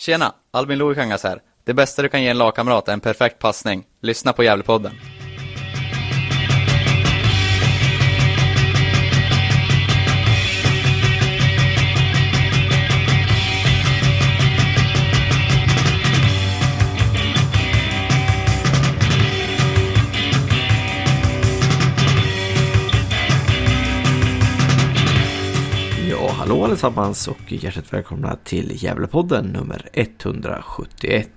Tjena! Albin Lohikangas här. Det bästa du kan ge en lagkamrat är en perfekt passning. Lyssna på Gävlepodden. Hallå allesammans och hjärtligt välkomna till Gävlepodden nummer 171.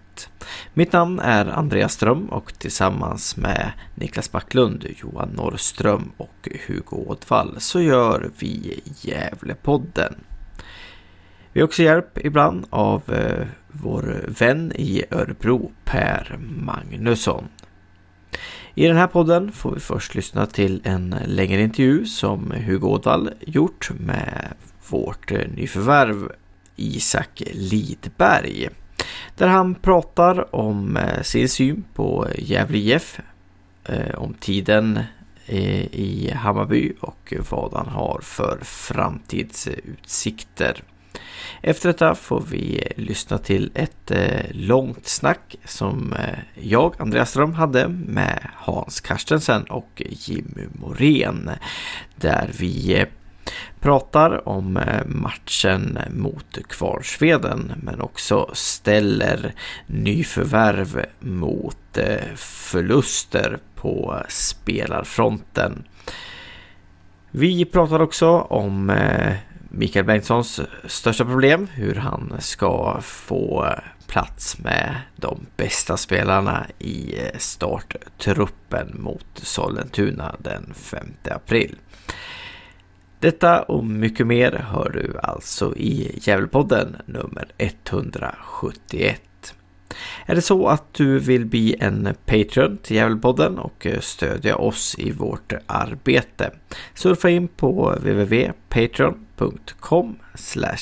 Mitt namn är Andreas Ström och tillsammans med Niklas Backlund, Johan Norrström och Hugo Ådvall så gör vi Gävlepodden. Vi har också hjälp ibland av eh, vår vän i Örebro, Per Magnusson. I den här podden får vi först lyssna till en längre intervju som Hugo Ådvall gjort med vårt eh, nyförvärv Isak Lidberg. Där han pratar om eh, sin syn på Gävle IF, eh, om tiden i Hammarby och vad han har för framtidsutsikter. Efter detta får vi lyssna till ett långt snack som jag, Andreas Ström, hade med Hans Karstensen och Jimmy Morén. Där vi pratar om eh, matchen mot Kvarnsveden men också ställer nyförvärv mot eh, förluster på spelarfronten. Vi pratar också om eh, Mikael Bengtssons största problem, hur han ska få plats med de bästa spelarna i starttruppen mot Sollentuna den 5 april. Detta och mycket mer hör du alltså i Djävulpodden nummer 171. Är det så att du vill bli en Patreon till Djävulpodden och eh, stödja oss i vårt arbete? Surfa in på www.patreon.com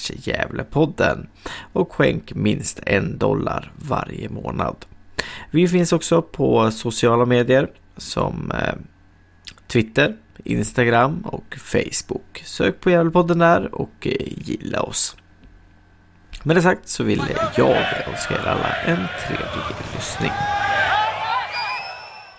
Gävlepodden och skänk minst en dollar varje månad. Vi finns också på sociala medier som eh, Twitter, Instagram och Facebook. Sök på Gävlepodden där och eh, gilla oss. Med det sagt så vill jag önska er alla en trevlig lyssning.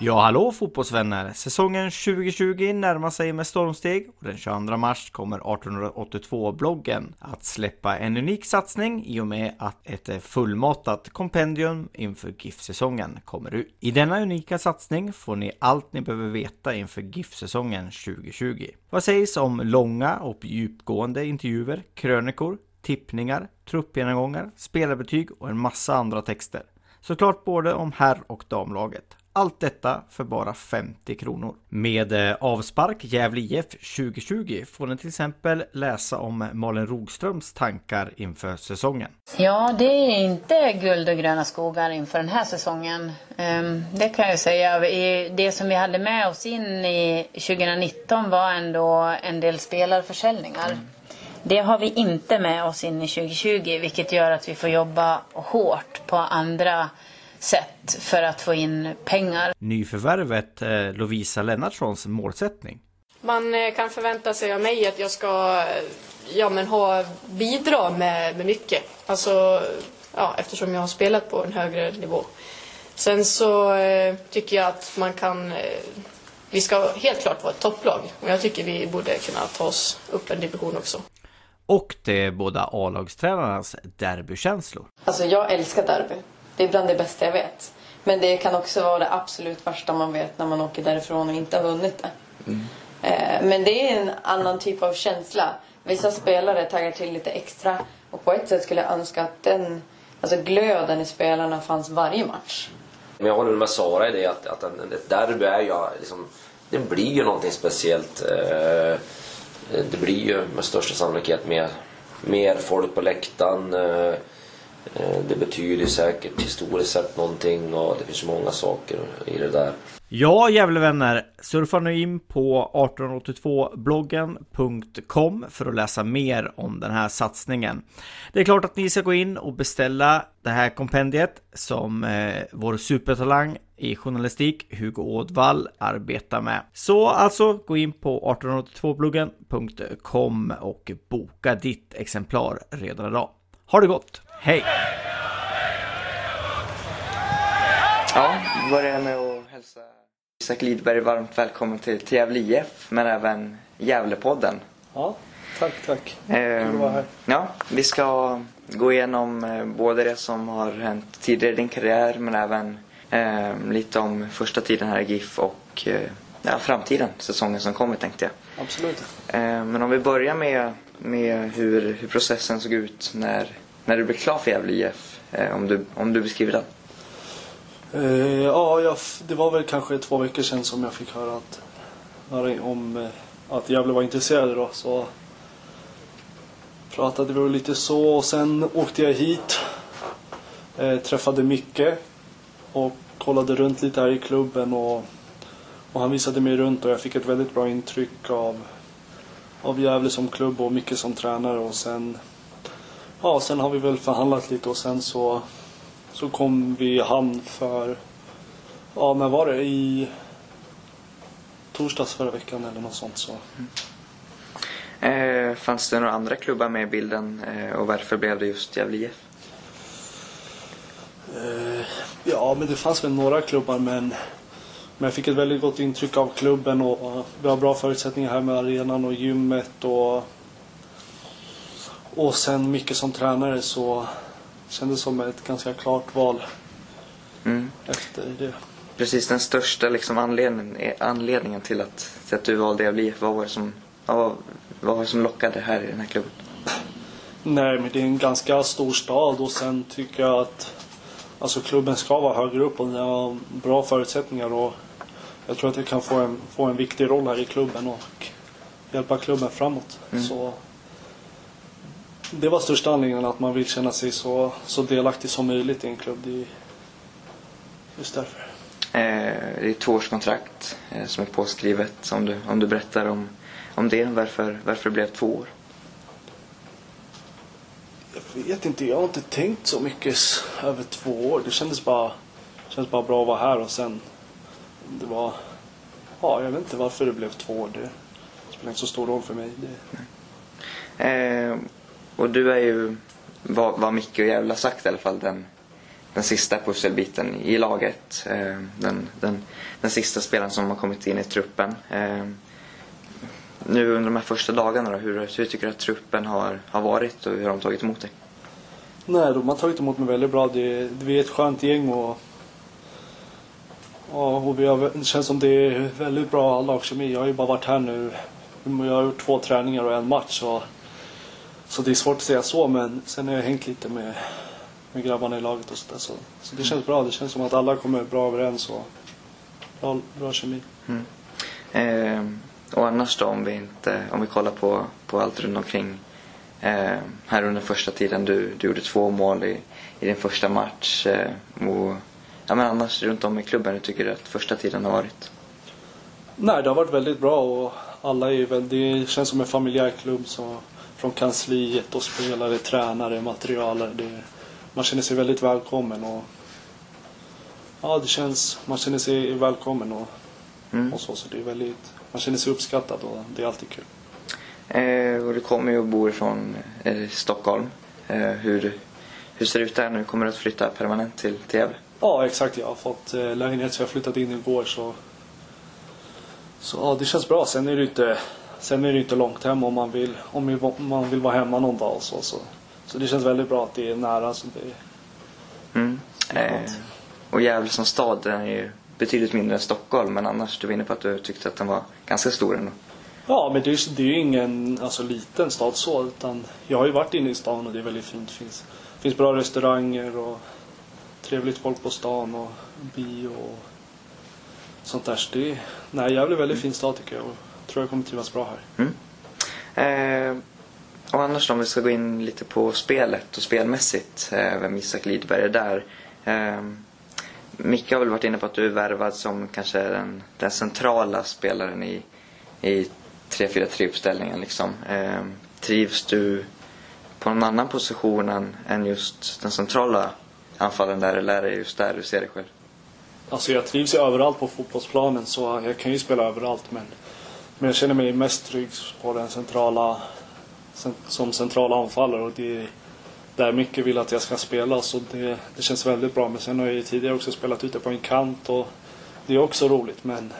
Ja, hallå fotbollsvänner! Säsongen 2020 närmar sig med stormsteg och den 22 mars kommer 1882-bloggen att släppa en unik satsning i och med att ett eh, fullmatat kompendium inför GIF-säsongen kommer ut. I denna unika satsning får ni allt ni behöver veta inför GIF-säsongen 2020. Vad sägs om långa och djupgående intervjuer, krönikor, tippningar, truppgenomgångar, spelarbetyg och en massa andra texter. Såklart både om herr och damlaget. Allt detta för bara 50 kronor. Med eh, avspark Gävle IF 2020 får ni till exempel läsa om Malin Rogströms tankar inför säsongen. Ja, det är inte guld och gröna skogar inför den här säsongen. Ehm, det kan jag säga. Det som vi hade med oss in i 2019 var ändå en del spelarförsäljningar. Det har vi inte med oss in i 2020 vilket gör att vi får jobba hårt på andra sätt för att få in pengar. Nyförvärvet eh, Lovisa Lennartssons målsättning. Man eh, kan förvänta sig av mig att jag ska ja, men ha, bidra med, med mycket. Alltså, ja, eftersom jag har spelat på en högre nivå. Sen så eh, tycker jag att man kan... Eh, vi ska helt klart vara ett topplag. Och jag tycker vi borde kunna ta oss upp en division också. Och det är båda A-lagstränarnas derbykänslor. Alltså jag älskar derby. Det är bland det bästa jag vet. Men det kan också vara det absolut värsta man vet när man åker därifrån och inte har vunnit det. Mm. Men det är en annan typ av känsla. Vissa spelare taggar till lite extra. Och på ett sätt skulle jag önska att den alltså glöden i spelarna fanns varje match. Men jag håller med Sara i det att, att en, ett derby är ju liksom, det blir ju någonting speciellt. Det blir ju med största sannolikhet mer, mer folk på läktaren. Eh, det betyder säkert historiskt sett någonting och det finns många saker i det där. Ja, Gävlevänner, surfa nu in på 1882bloggen.com för att läsa mer om den här satsningen. Det är klart att ni ska gå in och beställa det här kompendiet som eh, vår supertalang i journalistik, Hugo Ådvall, arbetar med. Så alltså, gå in på 1882bloggen.com och boka ditt exemplar redan idag. Ha det gott! Hej! Ja, börjar med att hälsa Isak Lidberg varmt välkommen till, till Gävle IF, men även Gävlepodden. Ja, tack, tack. Ehm, Kul att vara här. Ja, vi ska gå igenom eh, både det som har hänt tidigare i din karriär, men även eh, lite om första tiden här i GIF och eh, ja, framtiden, säsongen som kommer tänkte jag. Absolut. Eh, Men om vi börjar med, med hur, hur processen såg ut när, när du blev klar för Gävle IF. Eh, om du, om du beskriver den. Eh, ja, jag, det var väl kanske två veckor sedan som jag fick höra att, eh, om att Gävle var intresserade då. Så pratade vi lite så och sen åkte jag hit. Eh, träffade Micke och kollade runt lite här i klubben och, och han visade mig runt och jag fick ett väldigt bra intryck av, av Gävle som klubb och Micke som tränare och sen Ja, sen har vi väl förhandlat lite och sen så så kom vi i hamn för, ja när var det? I torsdags förra veckan eller något sånt. Så. Eh, fanns det några andra klubbar med i bilden eh, och varför blev det just Gävle IF? Eh, ja, men det fanns väl några klubbar men, men jag fick ett väldigt gott intryck av klubben och vi har bra förutsättningar här med arenan och gymmet och och sen mycket som tränare så kändes som ett ganska klart val Mm. efter det. Precis, den största liksom anledningen, eh, anledningen till att, till att du valde Gävle IF, vad var det som, ja, vad, var det som lockade här i den här klubben? Nej, men det är en ganska stor stad och sen tycker jag att alltså, klubben ska vara högre upp och den har bra förutsättningar. Och jag tror att jag kan få en, få en viktig roll här i klubben och hjälpa klubben framåt. Så det var största anledningen att man vill känna sig så, så delaktig som möjligt i en klubb. Det är just därför. Eh, det är tvåårskontrakt eh, som är påskrivet. Om du, om du berättar om, om det, varför, varför det blev två år? Jag vet inte, jag har inte tänkt så mycket över två år. Det kändes bara, kändes bara bra att vara här och sen det var, ja jag vet inte varför det blev två år. Det spelar inte så stor roll för mig. Det, Eh, och du är ju, vad, vad Micke och Gävle har sagt i alla fall, den, den sista pusselbiten i laget. Eh, den, den, den sista spelaren som har kommit in i truppen. Eh, nu under de här första dagarna då, hur, hur tycker du att truppen har, har varit och hur har de tagit emot dig? nej, de har tagit emot mig väldigt bra. Det, vi är ett skönt gäng och, ja, och vi har, det känns som det är väldigt bra lagkemi. Jag har ju bara varit här nu. Jag har gjort två träningar och en match. Och, så det är svårt att säga så men sen har jag hängt lite med, med grabbarna i laget och sådär. Så, så det känns bra. Det känns som att alla kommer bra överens och bra, bra kemi. Eh, och annars då om vi inte, om vi kollar på, på allt runt omkring. Eh, här under första tiden, du, du gjorde två mål i, i din första match. Eh, och, ja men annars runt om i klubben, hur tycker du att första tiden har varit? Nej, det har varit väldigt bra och alla är väl, det känns som en familjär klubb så från kansliet och spelare, tränare, materialare. Det, man känner sig väldigt välkommen och ja, det känns, man känner sig välkommen och, Mm. och så, så det är väldigt, man känner sig uppskattad och det är alltid kul. Eh, och du kommer ju och bor från eh, Stockholm. Eh, hur, hur ser det ut där nu? Kommer du att flytta permanent till, till Gävle? Ja, exakt. Jag har fått eh, lägenhet så jag flyttade in igår så så ja, det känns bra. Sen är det inte, sen är det inte långt hem om man vill, om man vill vara hemma någon dag och så. Så, så det känns väldigt bra att det är nära. Så det, Mm. Eh, och Gävle som stad den är ju betydligt mindre än Stockholm. Men annars, du var inne på att du tyckte att den var ganska stor ändå. Ja, men det är, det är ju ingen alltså, liten stad så. Utan jag har ju varit inne i stan och det är väldigt fint. Det finns, finns bra restauranger och trevligt folk på stan och bio och sånt där. Så det är, nej, Gävle är en väldigt fin stad tycker jag tror jag kommer trivas bra här. Eh, och annars då, om vi ska gå in lite på spelet och spelmässigt. Eh, vem Isak Lidberg är där. Eh, Micke har väl varit inne på att du är värvad som kanske den, den centrala spelaren i, i 3-4-3 uppställningen liksom. Eh, trivs du på någon annan position än, än just den centrala anfallen där eller är det just där du ser dig själv? Alltså jag trivs ju överallt på fotbollsplanen så jag kan ju spela överallt men, men jag känner mig mest trygg på den centrala cen- som centrala anfallare och det, där mycket vill att jag ska spela så det, det känns väldigt bra. Men sen har jag ju tidigare också spelat ute på en kant och det är också roligt men,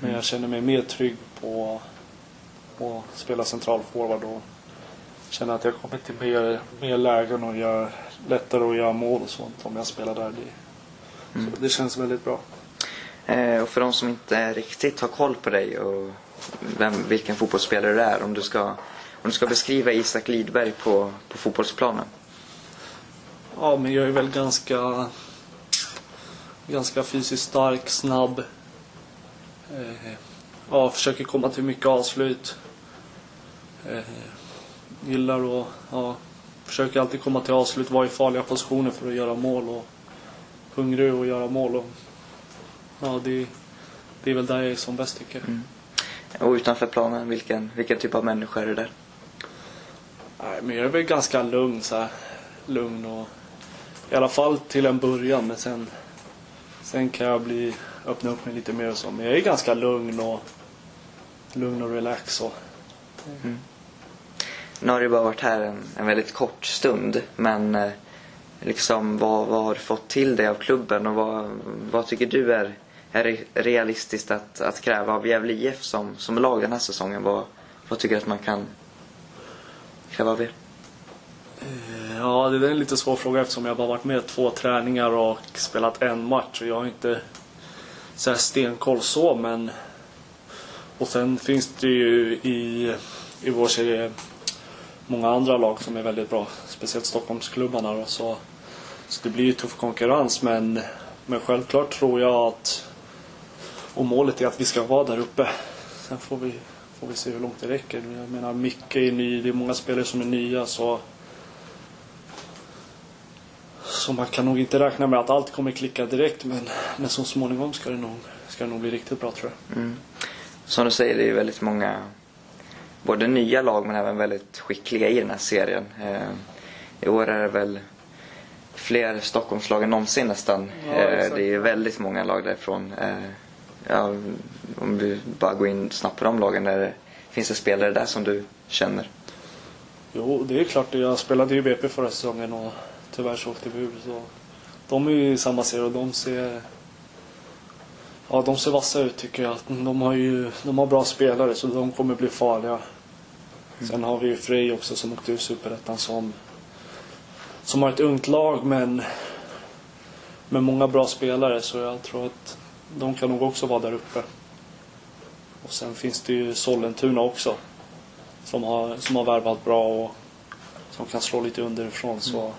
men jag känner mig mer trygg på att spela central forward och känner att jag kommer till mer, mer lägen och gör lättare att göra mål och sånt om jag spelar där. Det, så det känns väldigt bra. Eh, och för de som inte riktigt har koll på dig och vem, vilken fotbollsspelare du är. Om du ska, om du ska beskriva Isak Lidberg på, på fotbollsplanen. Ja, men jag är väl ganska, ganska fysiskt stark, snabb. Eh, ja, försöker komma till mycket avslut. Eh, gillar att, ja, försöker alltid komma till avslut, vara i farliga positioner för att göra mål och hungrig att göra mål. Och, ja, det, det är väl där jag är som bäst tycker jag. Mm. Och utanför planen, vilken, vilken typ av människa är det där? Nej, men jag är väl ganska lugn så här. Lugn och i alla fall till en början men sen sen kan jag bli öppna upp mig lite mer och så. Men jag är ganska lugn och lugn och relax och Nu har du bara varit här en, en väldigt kort stund men eh, liksom vad, vad har du fått till dig av klubben och vad, vad tycker du är, är realistiskt att, att kräva av Gävle IF som, som lag den här säsongen? Vad, vad tycker du att man kan kräva av er? Eh, ja, det är en lite svår fråga eftersom jag bara varit med två träningar och spelat en match och jag har inte så här stenkoll så men och sen finns det ju i, i vår serie många andra lag som är väldigt bra. Speciellt Stockholmsklubbarna då, så, så det blir ju tuff konkurrens men, men självklart tror jag att och målet är att vi ska vara där uppe. Sen får vi, får vi se hur långt det räcker. Jag menar Micke är ny, det är många spelare som är nya så så man kan nog inte räkna med att allt kommer klicka direkt men, men så småningom ska det, nog, ska det nog bli riktigt bra tror jag. Mm. Som du säger, det är ju väldigt många både nya lag men även väldigt skickliga i den här serien. Eh, I år är det väl fler Stockholmslag än någonsin nästan. Ja, eh, det är väldigt många lag därifrån. Eh, ja, om vi bara går in snabbt på de lagen, där finns det spelare där som du känner? Jo, det är klart. Jag spelade ju BP förra säsongen och tyvärr så åkte vi ur. Så de är ju i samma serie och de ser Ja, de ser vassa ut tycker jag. De har ju de har bra spelare så de kommer bli farliga. Sen har vi ju Frej också som åkte ur Superettan som som har ett ungt lag men med många bra spelare så jag tror att de kan nog också vara där uppe. Och sen finns det ju Sollentuna också som har, som har värvat bra och som kan slå lite underifrån. Så,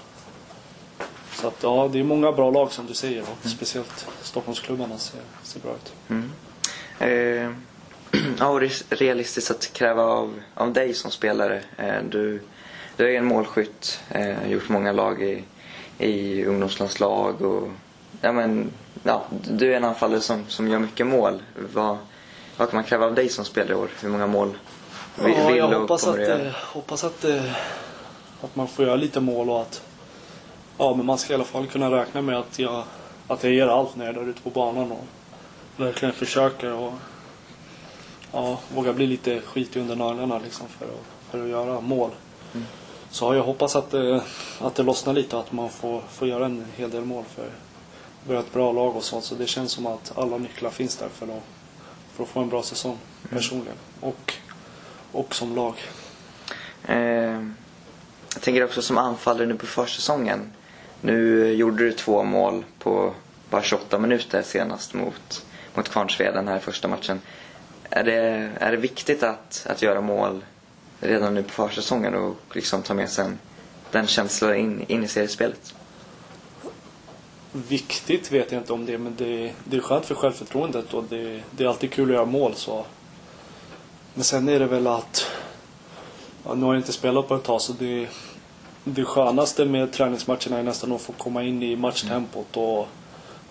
så att, ja, det är många bra lag som du säger och speciellt Stockholmsklubbarna ser, ser bra ut. Mm. Eh, ja, och realistiskt att kräva av, av dig som spelare. Eh, du, du är en målskytt, eh, gjort många lag i, i ungdomslandslag och ja, men, ja, du är en anfallare som, som gör mycket mål. Vad, vad kan man kräva av dig som spelare i år? Hur många mål vi- Ja, vill jag och hoppas, kommer att, göra? eh, hoppas att, eh, att man får göra lite mål och att ja, men man ska i alla fall kunna räkna med att jag, att jag ger allt när jag är där ute på banan och verkligen försöker och ja, våga bli lite skit under naglarna liksom för att, för att göra mål. Så har jag hoppas att, det- att det lossnar lite och att man får, får göra en hel del mål för vi har ett bra lag och sånt så det känns som att alla nycklar finns där för att, för att få en bra säsong personligen och, och som lag. Eh, jag tänker också som anfallare nu på försäsongen. Nu gjorde du två mål på bara 28 minuter senast mot, mot Kvarnsveden här i första matchen. Är det, är det viktigt att, att göra mål redan nu på försäsongen och liksom ta med sig en, den känslan in, in i seriespelet? Viktigt vet jag inte om det men det, det är skönt för självförtroendet och det, det är alltid kul att göra mål så. Men sen är det väl att, ja, nu har jag inte spelat på ett tag så det, det skönaste med träningsmatcherna är nästan att få komma in i matchtempot och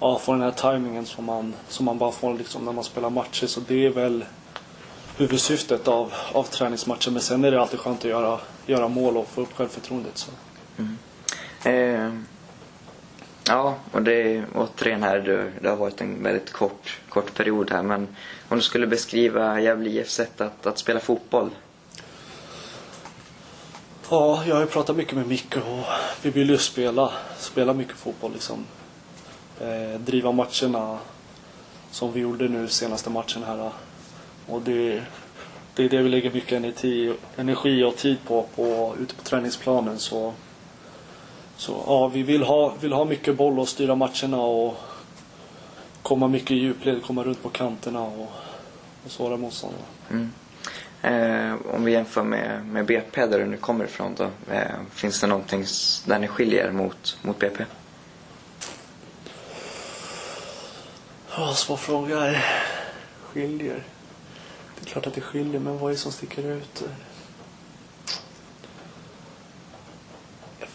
ja, få den här timingen som man, som man bara får liksom när man spelar matcher så det är väl huvudsyftet av, av träningsmatcher men sen är det alltid skönt att göra, göra mål och få upp självförtroendet. Så. Mm. Eh, ja, och det är återigen här, det, det har varit en väldigt kort, kort period här. Men om du skulle beskriva Gävle IFs sätt att, att spela fotboll? Ja, jag har ju pratat mycket med Micke och vi vill ju spela, spela mycket fotboll liksom. Eh, driva matcherna som vi gjorde nu senaste matchen här. Och det, det är det vi lägger mycket energi, energi och tid på, på ute på träningsplanen. Så, så ja, vi vill ha, vill ha mycket boll och styra matcherna och komma mycket i djupled, komma runt på kanterna och, och såra motståndarna. Mm. Eh, om vi jämför med, med BP där du nu kommer ifrån då. Eh, finns det någonting där ni skiljer mot, mot BP? Ja, svår fråga. Skiljer. Det är klart att det skiljer, men vad är det som sticker ut? Jag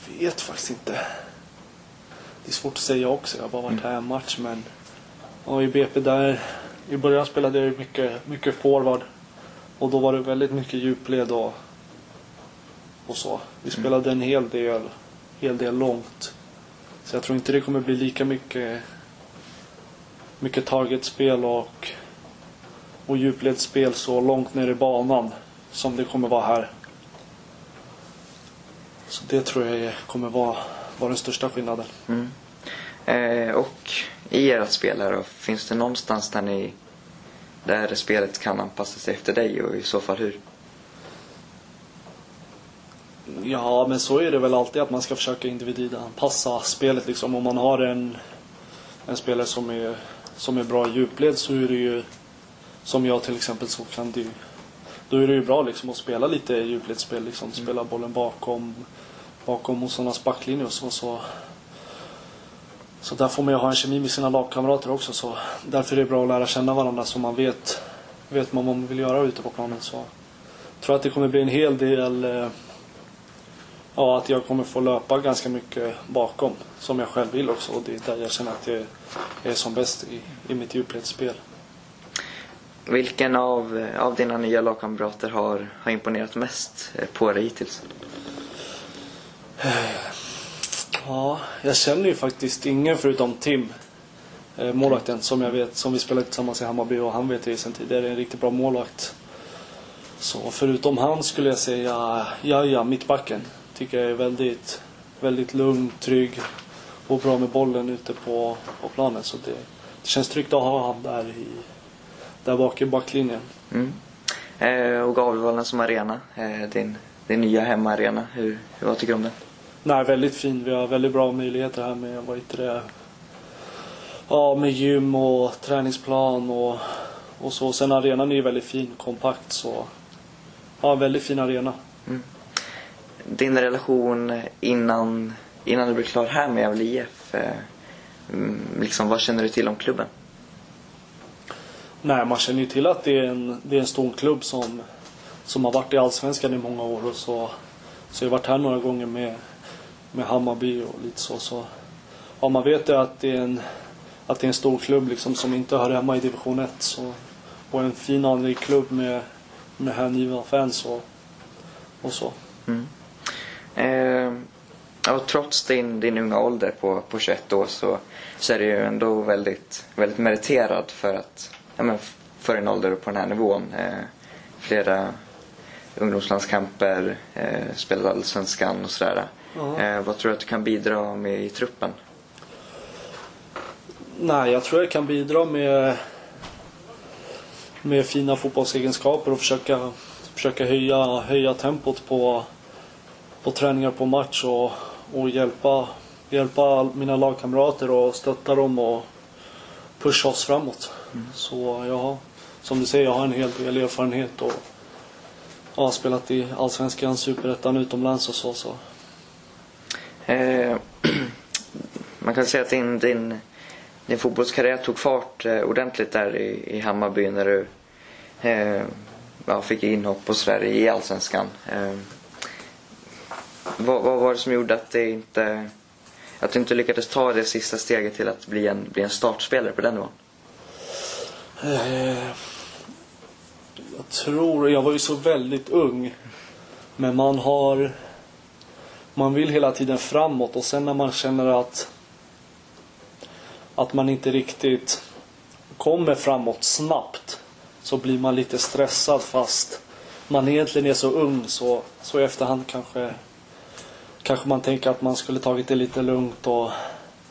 vet faktiskt inte. Det är svårt att säga också. Jag har bara varit här en match, men ja, i BP där i början spelade jag mycket, mycket forward och då var det väldigt mycket djupled och, och så. Vi spelade en hel del, hel del långt. Så jag tror inte det kommer bli lika mycket mycket targetspel och, och djupledsspel så långt ner i banan som det kommer vara här. Så det tror jag kommer vara, vara den största skillnaden. Mm. Eh, och i ert spel här då, finns det någonstans där ni där spelet kan anpassa sig efter dig och i så fall hur? Ja, men så är det väl alltid att man ska försöka individanpassa spelet. Liksom. Om man har en, en spelare som är, som är bra i djupled så är det ju, som jag till exempel, så kan det ju, då är det ju bra liksom att spela lite djupledsspel. Liksom. Spela bollen bakom, bakom motståndarnas backlinje och så. så. Så där får man ju ha en kemi med sina lagkamrater också. Så därför är det bra att lära känna varandra så man vet, vet man vad man vill göra ute på planen. Så jag tror att det kommer bli en hel del eh, Ja, att jag kommer få löpa ganska mycket bakom. Som jag själv vill också. Och det är där jag känner att jag är som bäst i, i mitt djupledsspel. Vilken av, av dina nya lagkamrater har, har imponerat mest på dig hittills? Ja, jag känner ju faktiskt ingen förutom Tim. Eh, målvakten som jag vet, som vi spelade tillsammans i Hammarby och han vet det sen tidigare är en riktigt bra målvakt. Så förutom han skulle jag säga Jaja, mittbacken. Tycker jag är väldigt, väldigt lugn, trygg och bra med bollen ute på, på planen. Så det, det känns tryggt att ha han där, i, där bak i backlinjen. Mm. Eh, och Gavlevallen som arena, eh, din, din nya hemmaarena. Hur, hur, vad tycker du om den? Nej, väldigt fin. Vi har väldigt bra möjligheter här med, vad heter det, ja, med gym och träningsplan och, och så. Sen arenan är ju väldigt fin, kompakt så. Ja, väldigt fin arena. Din relation innan, innan du blev klar här med Gävle IF. Eh, mm, liksom, vad känner du till om klubben? Nej, man känner ju till att det är en, det är en stor klubb som, som har varit i Allsvenskan i många år och så, så jag har varit här några gånger med, med Hammarby och lite så. så ja, man vet ju att det är en, att det är en stor klubb liksom som inte hör hemma i division 1. Så, och en fin anrik klubb med, med hängivna fans och, och så. Mm. Eh, och trots din, din unga ålder på, på 21 år så, så är du ju ändå väldigt, väldigt meriterad för att ja, men för din ålder på den här nivån. Eh, flera ungdomslandskamper, eh, spelat allsvenskan och sådär. Eh, vad tror du att du kan bidra med i truppen? Nej, jag tror jag kan bidra med, med fina fotbollsegenskaper och försöka, försöka höja, höja tempot på, på träningar på match och, och hjälpa, hjälpa mina lagkamrater och stötta dem och pusha oss framåt. Så jag har, som du säger, jag har en hel del erfarenhet och har spelat i Allsvenskan, Superettan utomlands och så. så. Eh, man kan säga att din, din, din fotbollskarriär tog fart eh, ordentligt där i, i Hammarby när du eh, ja, fick inhopp på Sverige i Allsvenskan. Eh, vad, vad var det som gjorde att det inte att du inte lyckades ta det sista steget till att bli en, bli en startspelare på den nivån? Eh, jag tror, jag var ju så väldigt ung. Men man har, man vill hela tiden framåt och sen när man känner att, att man inte riktigt kommer framåt snabbt så blir man lite stressad fast man egentligen är så ung så, så i efterhand kanske kanske man tänker att man skulle tagit det lite lugnt och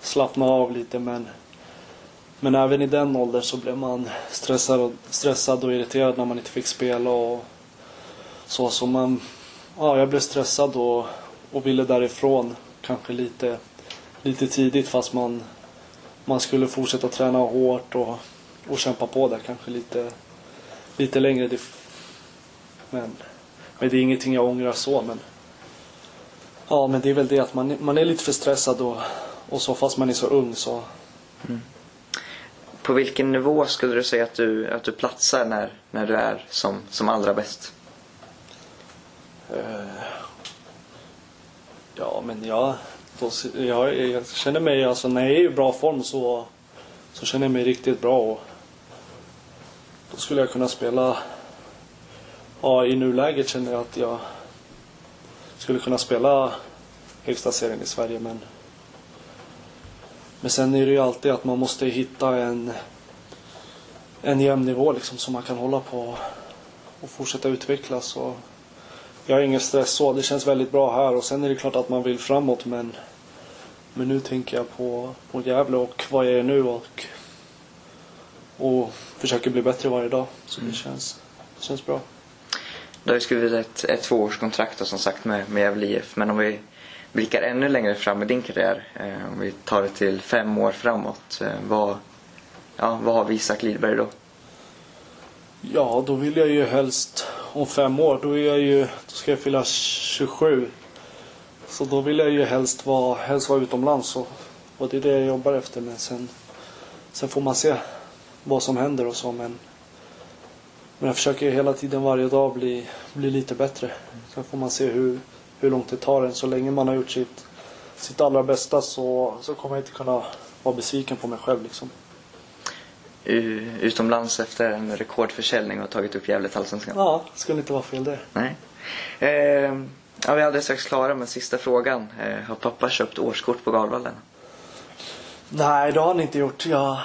slappna av lite men men även i den åldern så blev man stressad och, stressad och irriterad när man inte fick spela och så. Så man, ja, jag blev stressad och, och ville därifrån kanske lite, lite tidigt fast man, man skulle fortsätta träna hårt och, och kämpa på där kanske lite, lite längre. Men, men det är ingenting jag ångrar så. Men, ja, men det är väl det att man, man är lite för stressad och, och så fast man är så ung så. På vilken nivå skulle du säga att du, att du platsar när, när du är som, som allra bäst? Eh, ja, men jag, då, jag, jag känner mig, alltså när jag är i bra form så, så känner jag mig riktigt bra. Och då skulle jag kunna spela, ja i nuläget känner jag att jag skulle kunna spela högsta serien i Sverige. Men, men sen är det ju alltid att man måste hitta en, en jämn nivå liksom som man kan hålla på och fortsätta utvecklas. Och, jag har ingen stress så. Det känns väldigt bra här och sen är det klart att man vill framåt men men nu tänker jag på, på Gävle och vad jag är nu och, och försöker bli bättre varje dag. Så det, känns, det känns bra. Du har ju skrivit ett, ett tvåårskontrakt då, som sagt med, med Gävle IF. Men om vi blickar ännu längre fram i din karriär. Eh, om vi tar det till fem år framåt. Eh, vad, ja, vad har vi Isak Lidberg då? Ja, då vill jag ju helst om fem år, då är jag ju, då ska jag fylla 27. Så då vill jag ju helst vara, helst vara utomlands och, och det är det jag jobbar efter. Men sen, sen får man se vad som händer och så. Men, men jag försöker hela tiden varje dag bli, bli lite bättre. Sen får man se hur, hur långt det tar en. Så länge man har gjort sitt, sitt allra bästa så, så kommer jag inte kunna vara besviken på mig själv liksom. Utomlands efter en rekordförsäljning och tagit upp Gävle till Allsvenskan? Ja, skulle inte vara fel det. Nej. Eh, ja, vi är alldeles strax klara med sista frågan. Eh, har pappa köpt årskort på Galvallen? Nej, det har han inte gjort. Jag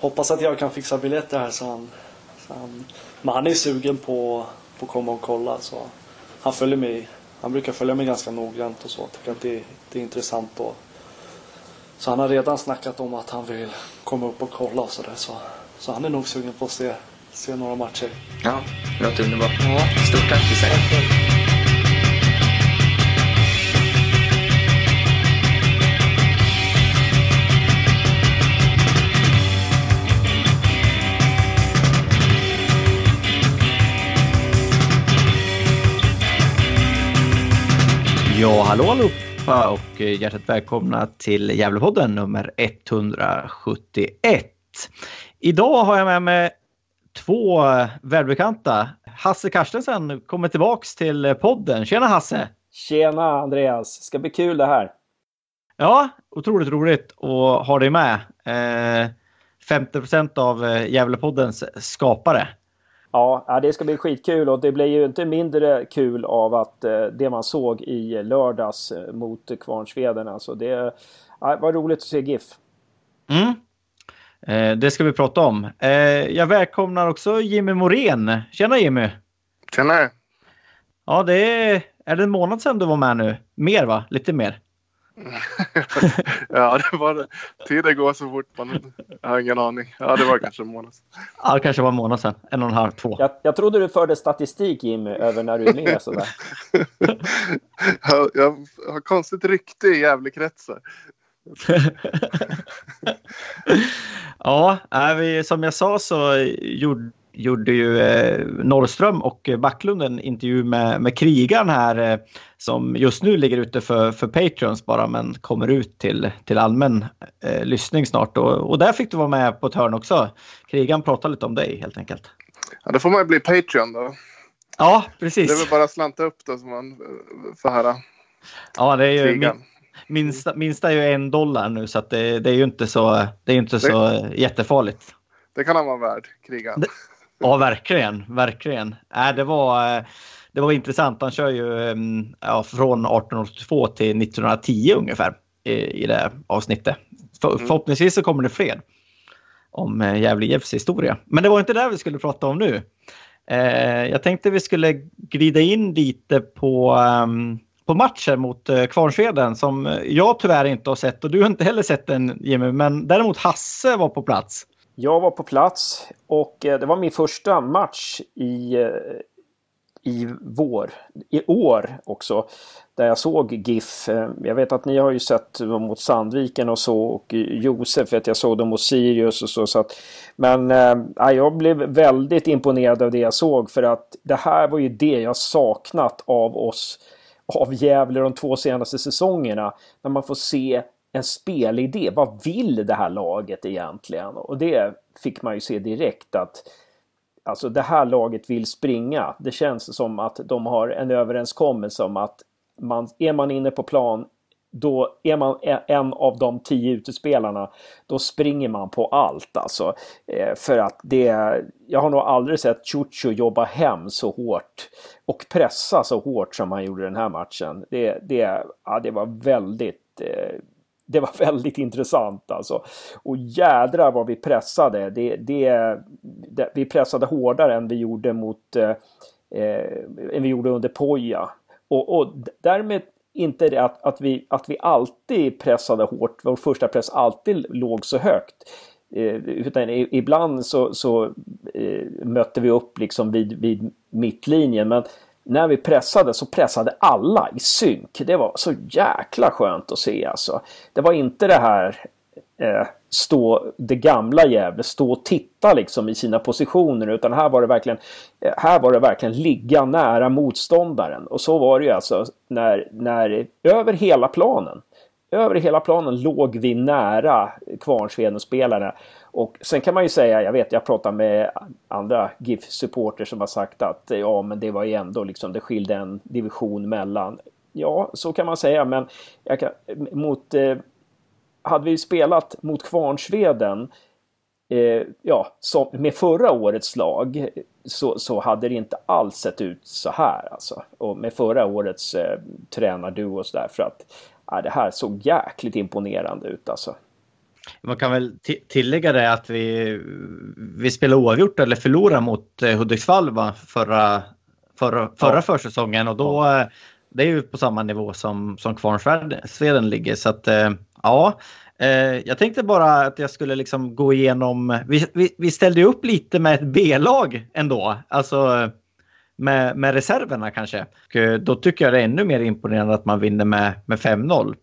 hoppas att jag kan fixa biljetter här så han... Så han men han är sugen på, på att komma och kolla. Så han, följer mig, han brukar följa mig ganska noggrant och så. Tycker att det, det är intressant. Då. Så han har redan snackat om att han vill komma upp och kolla och sådär. Så, så han är nog sugen på att se, se några matcher. Ja, det låter underbart. Stort tack Isak. Ja, hallå allihopa och eh, hjärtligt välkomna till Gävlepodden nummer 171. Idag har jag med mig två välbekanta. Hasse Karstensen kommer tillbaks till podden. Tjena Hasse! Tjena Andreas! Ska bli kul det här. Ja, otroligt roligt att ha dig med. Eh, 50% av eh, Gävlepoddens skapare. Ja, det ska bli skitkul och det blir ju inte mindre kul av att eh, det man såg i lördags eh, mot Kvarnsveden. Alltså det ja, var roligt att se GIF. Mm. Eh, det ska vi prata om. Eh, jag välkomnar också Jimmy Morén. Tjena Jimmy! Tjena! Ja, det är, är det en månad sedan du var med nu? Mer va? Lite mer? ja, det var det. Tiden går så fort man jag har ingen aning. Ja, det var kanske en månad sedan. Ja, det kanske var en månad sedan. En och en halv, två. Jag, jag trodde du förde statistik Jimmy över när du är med sådär. jag, jag har konstigt rykte i Gävlekretsar. ja, vi, som jag sa så gjorde, gjorde ju eh, Norrström och Backlund en intervju med, med krigaren här eh, som just nu ligger ute för, för Patreons bara men kommer ut till, till allmän eh, lyssning snart. Och, och där fick du vara med på ett hörn också. Krigaren pratade lite om dig helt enkelt. Ja, då får man bli Patreon då. Ja, precis. Det är väl bara att slanta upp då så man eh, får höra. Ja, det är ju minsta, minsta är ju en dollar nu så det, det är ju inte så, det är ju inte så jättefarligt. Det kan han vara värd, krigan. Ja, verkligen, verkligen. Äh, det, var, eh, det var intressant. Han kör ju mm, ja, från 1882 till 1910 ungefär i, i det avsnittet. För, Mm. Förhoppningsvis så kommer det fler om eh, Gävle IFs historia. Men det var inte det vi skulle prata om nu. Eh, jag tänkte vi skulle glida in lite på, ehm, på matchen mot eh, Kvarnsveden som jag tyvärr inte har sett och du har inte heller sett den Jimmy, men däremot Hasse var på plats. Jag var på plats och eh, det var min första match i, eh, i vår, i år också. Där jag såg GIF. Eh, jag vet att ni har ju sett dem mot Sandviken och så och Josef vet jag såg dem mot Sirius och så. så att, men äh, jag blev väldigt imponerad av det jag såg för att det här var ju det jag saknat av oss av Gävle de två senaste säsongerna. När man får se en spelidé. Vad vill det här laget egentligen? Och det fick man ju se direkt att alltså det här laget vill springa. Det känns som att de har en överenskommelse om att man, är man inne på plan då är man e, en av de tio utespelarna, då springer man på allt alltså. Eh, för att det, jag har nog aldrig sett Chucho jobba hem så hårt och pressa så hårt som han gjorde den här matchen. Det, det, ja, det var väldigt eh, det var väldigt intressant alltså. Och jädra vad vi pressade. Det, det, det, vi pressade hårdare än vi gjorde mot eh, eh, än vi gjorde under Poja. Och, och därmed inte det att, att, vi, att vi alltid pressade hårt, vår första press alltid låg så högt. Eh, utan ibland så, så eh, mötte vi upp liksom vid, vid mittlinjen. Men när vi pressade så pressade alla i synk. Det var så jäkla skönt att se alltså. Det var inte det här eh, stå, det gamla Gävle, stå och titta liksom i sina positioner utan här var det verkligen, eh, här var det verkligen ligga nära motståndaren. Och så var det ju alltså när, när över hela planen, över hela planen låg vi nära Kvarnsveden-spelarna. Och sen kan man ju säga, jag vet jag pratar med andra GIF-supporter som har sagt att ja men det var ju ändå liksom det skilde en division mellan. Ja, så kan man säga men kan, mot eh, hade vi spelat mot Kvarnsveden eh, ja, som, med förra årets lag så, så hade det inte alls sett ut så här alltså. Och med förra årets eh, tränarduo och sådär för att ja, det här såg jäkligt imponerande ut alltså. Man kan väl tillägga det att vi, vi spelade oavgjort eller förlorade mot eh, Hudiksvall va? förra, förra, förra ja. försäsongen och då. Eh, det är ju på samma nivå som, som Kvarnsveden ligger så att eh, ja. Jag tänkte bara att jag skulle liksom gå igenom, vi, vi, vi ställde upp lite med ett B-lag ändå, alltså med, med reserverna kanske. Och då tycker jag det är ännu mer imponerande att man vinner med, med 5-0.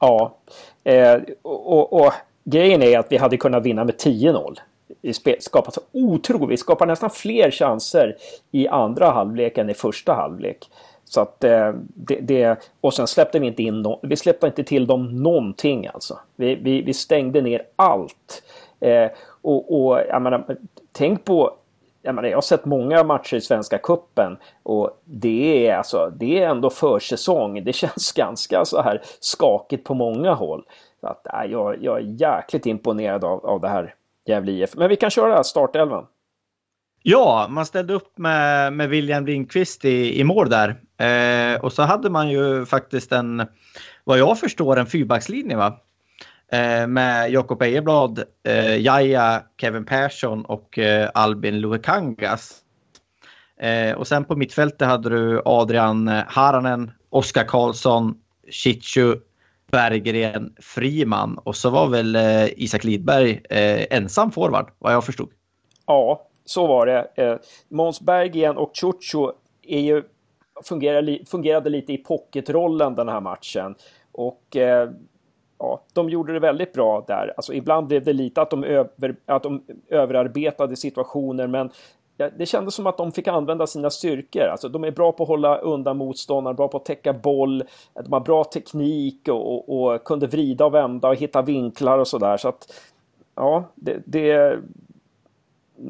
Ja, eh, och, och, grejen är att vi hade kunnat vinna med 10-0. Vi skapar så otroligt, vi skapar nästan fler chanser i andra halvlek än i första halvlek. Så att eh, det, det, och sen släppte vi inte in no, vi släppte inte till dem någonting alltså. Vi, vi, vi stängde ner allt. Eh, och, och jag menar, tänk på jag, menar, jag har sett många matcher i Svenska Kuppen och det är, alltså, det är ändå försäsong. Det känns ganska så här skakigt på många håll. Så att, äh, jag, jag är jäkligt imponerad av, av det här Gävle IF. Men vi kan köra startelvan. Ja, man ställde upp med, med William Lindqvist i, i mål där. Eh, och så hade man ju faktiskt en, vad jag förstår, en fyrbackslinje va? Eh, med Jakob Ejeblad, eh, Jaja, Kevin Persson och eh, Albin Luekangas. Eh, och sen på mittfältet hade du Adrian Haranen, Oskar Karlsson, Chichu, Berggren, Friman och så var väl eh, Isak Lidberg eh, ensam forward vad jag förstod. Ja, så var det. Eh, Måns Berggren och Chucho är ju, fungerade, fungerade lite i pocketrollen den här matchen. Och eh, ja, de gjorde det väldigt bra där. Alltså, ibland blev det lite att de, över, att de överarbetade situationer men det kändes som att de fick använda sina styrkor. Alltså, de är bra på att hålla undan motståndare, bra på att täcka boll, de har bra teknik och, och, och kunde vrida och vända och hitta vinklar och sådär. Så att, ja, det... det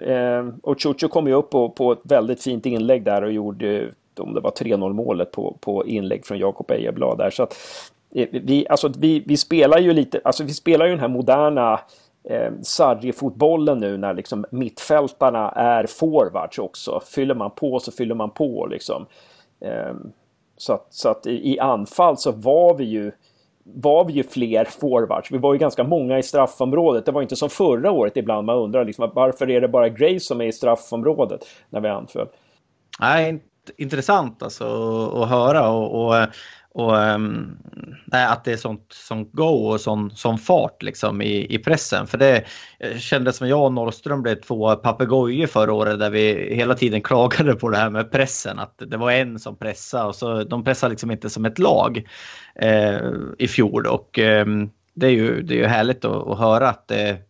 eh, och Chucho kom ju upp på, på ett väldigt fint inlägg där och gjorde om det var 3-0 målet på, på inlägg från Jakob Ejeblad där. Så att, eh, vi, alltså, vi, vi spelar ju lite, alltså vi spelar ju den här moderna eh, sarri-fotbollen nu när liksom mittfältarna är forwards också. Fyller man på så fyller man på liksom. Eh, så att, så att i, i, anfall så var vi ju var vi ju fler forwards. Vi var ju ganska många i straffområdet. Det var inte som förra året ibland man undrar liksom, varför är det bara Grace som är i straffområdet när vi anföll. Nej, intressant alltså att höra och, och och um, att det är sånt, sånt go och sån, sån fart liksom i, i pressen. För det eh, kändes som jag och Norrström blev två papegojor förra året där vi hela tiden klagade på det här med pressen. Att det var en som pressade och så de pressade liksom inte som ett lag eh, i fjol. Och eh, det, är ju, det är ju härligt att, att höra att det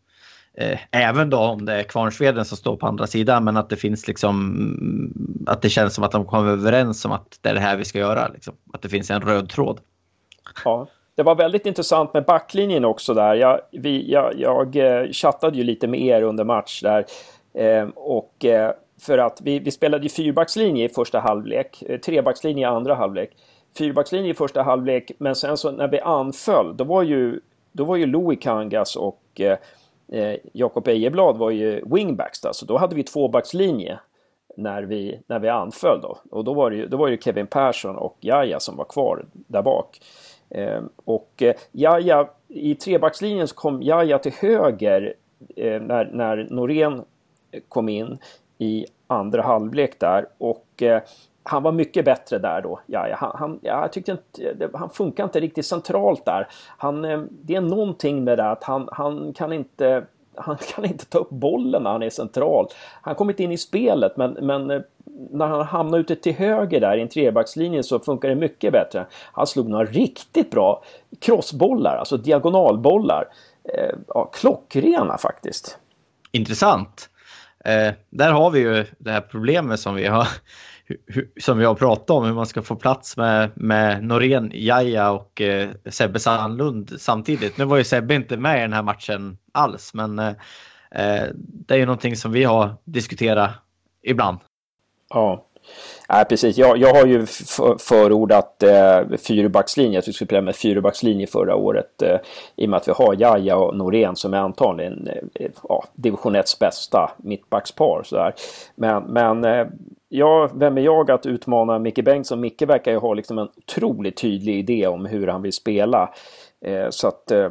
eh, Även då om det är Kvarnsveden som står på andra sidan men att det finns liksom mm, att det känns som att de kommer överens om att det är det här vi ska göra. Liksom. Att det finns en röd tråd. Ja, det var väldigt intressant med backlinjen också där. Jag, vi, jag, jag eh, chattade ju lite med er under match där. Eh, och eh, för att vi, vi spelade ju fyrbackslinje i första halvlek, eh, trebackslinje i andra halvlek. Fyrbackslinje i första halvlek, men sen så när vi anföll, då var ju, då var ju Louis Kangas och eh, eh Jakob Ejeblad var ju wingbacks. Då, så då hade vi tvåbackslinje när vi, när vi anföll. Då. Och då var, det ju, då var det Kevin Persson och Jaja som var kvar där bak. Eh, och eh, Jaja, i trebackslinjen så kom Jaja till höger eh, när, när Norén kom in i andra halvlek där. Och eh, han var mycket bättre där då. Ja, han, han, jag tyckte inte, han funkar inte riktigt centralt där. Han, eh, det är någonting med det att han, han kan inte han kan inte ta upp bollen när han är central. Han kommer inte in i spelet men, men eh, när han hamnar ute till höger där i en trebackslinje så funkar det mycket bättre. Han slog några riktigt bra crossbollar, alltså diagonalbollar. Eh, ja, klockrena faktiskt. Intressant. Eh, där har vi ju det här problemet som vi har som jag pratade om, hur man ska få plats med, med Norén, Jaja och eh, Sebbe Sandlund samtidigt. Nu var ju Sebbe inte med i den här matchen alls, men eh, eh det är ju någonting som vi har diskuterat ibland. Ja, Nej, precis. Jag, jag har ju förordat eh, fyrbackslinje, att vi skulle spela med fyrbackslinje förra året. Eh, I och med att vi har Jaja och Norén som är antagligen eh, ja, division 1 bästa mittbackspar. Sådär. Men, men eh, ja, vem är jag att utmana Micke Bengtsson? Micke verkar ju ha liksom en otroligt tydlig idé om hur han vill spela. Eh, så att eh,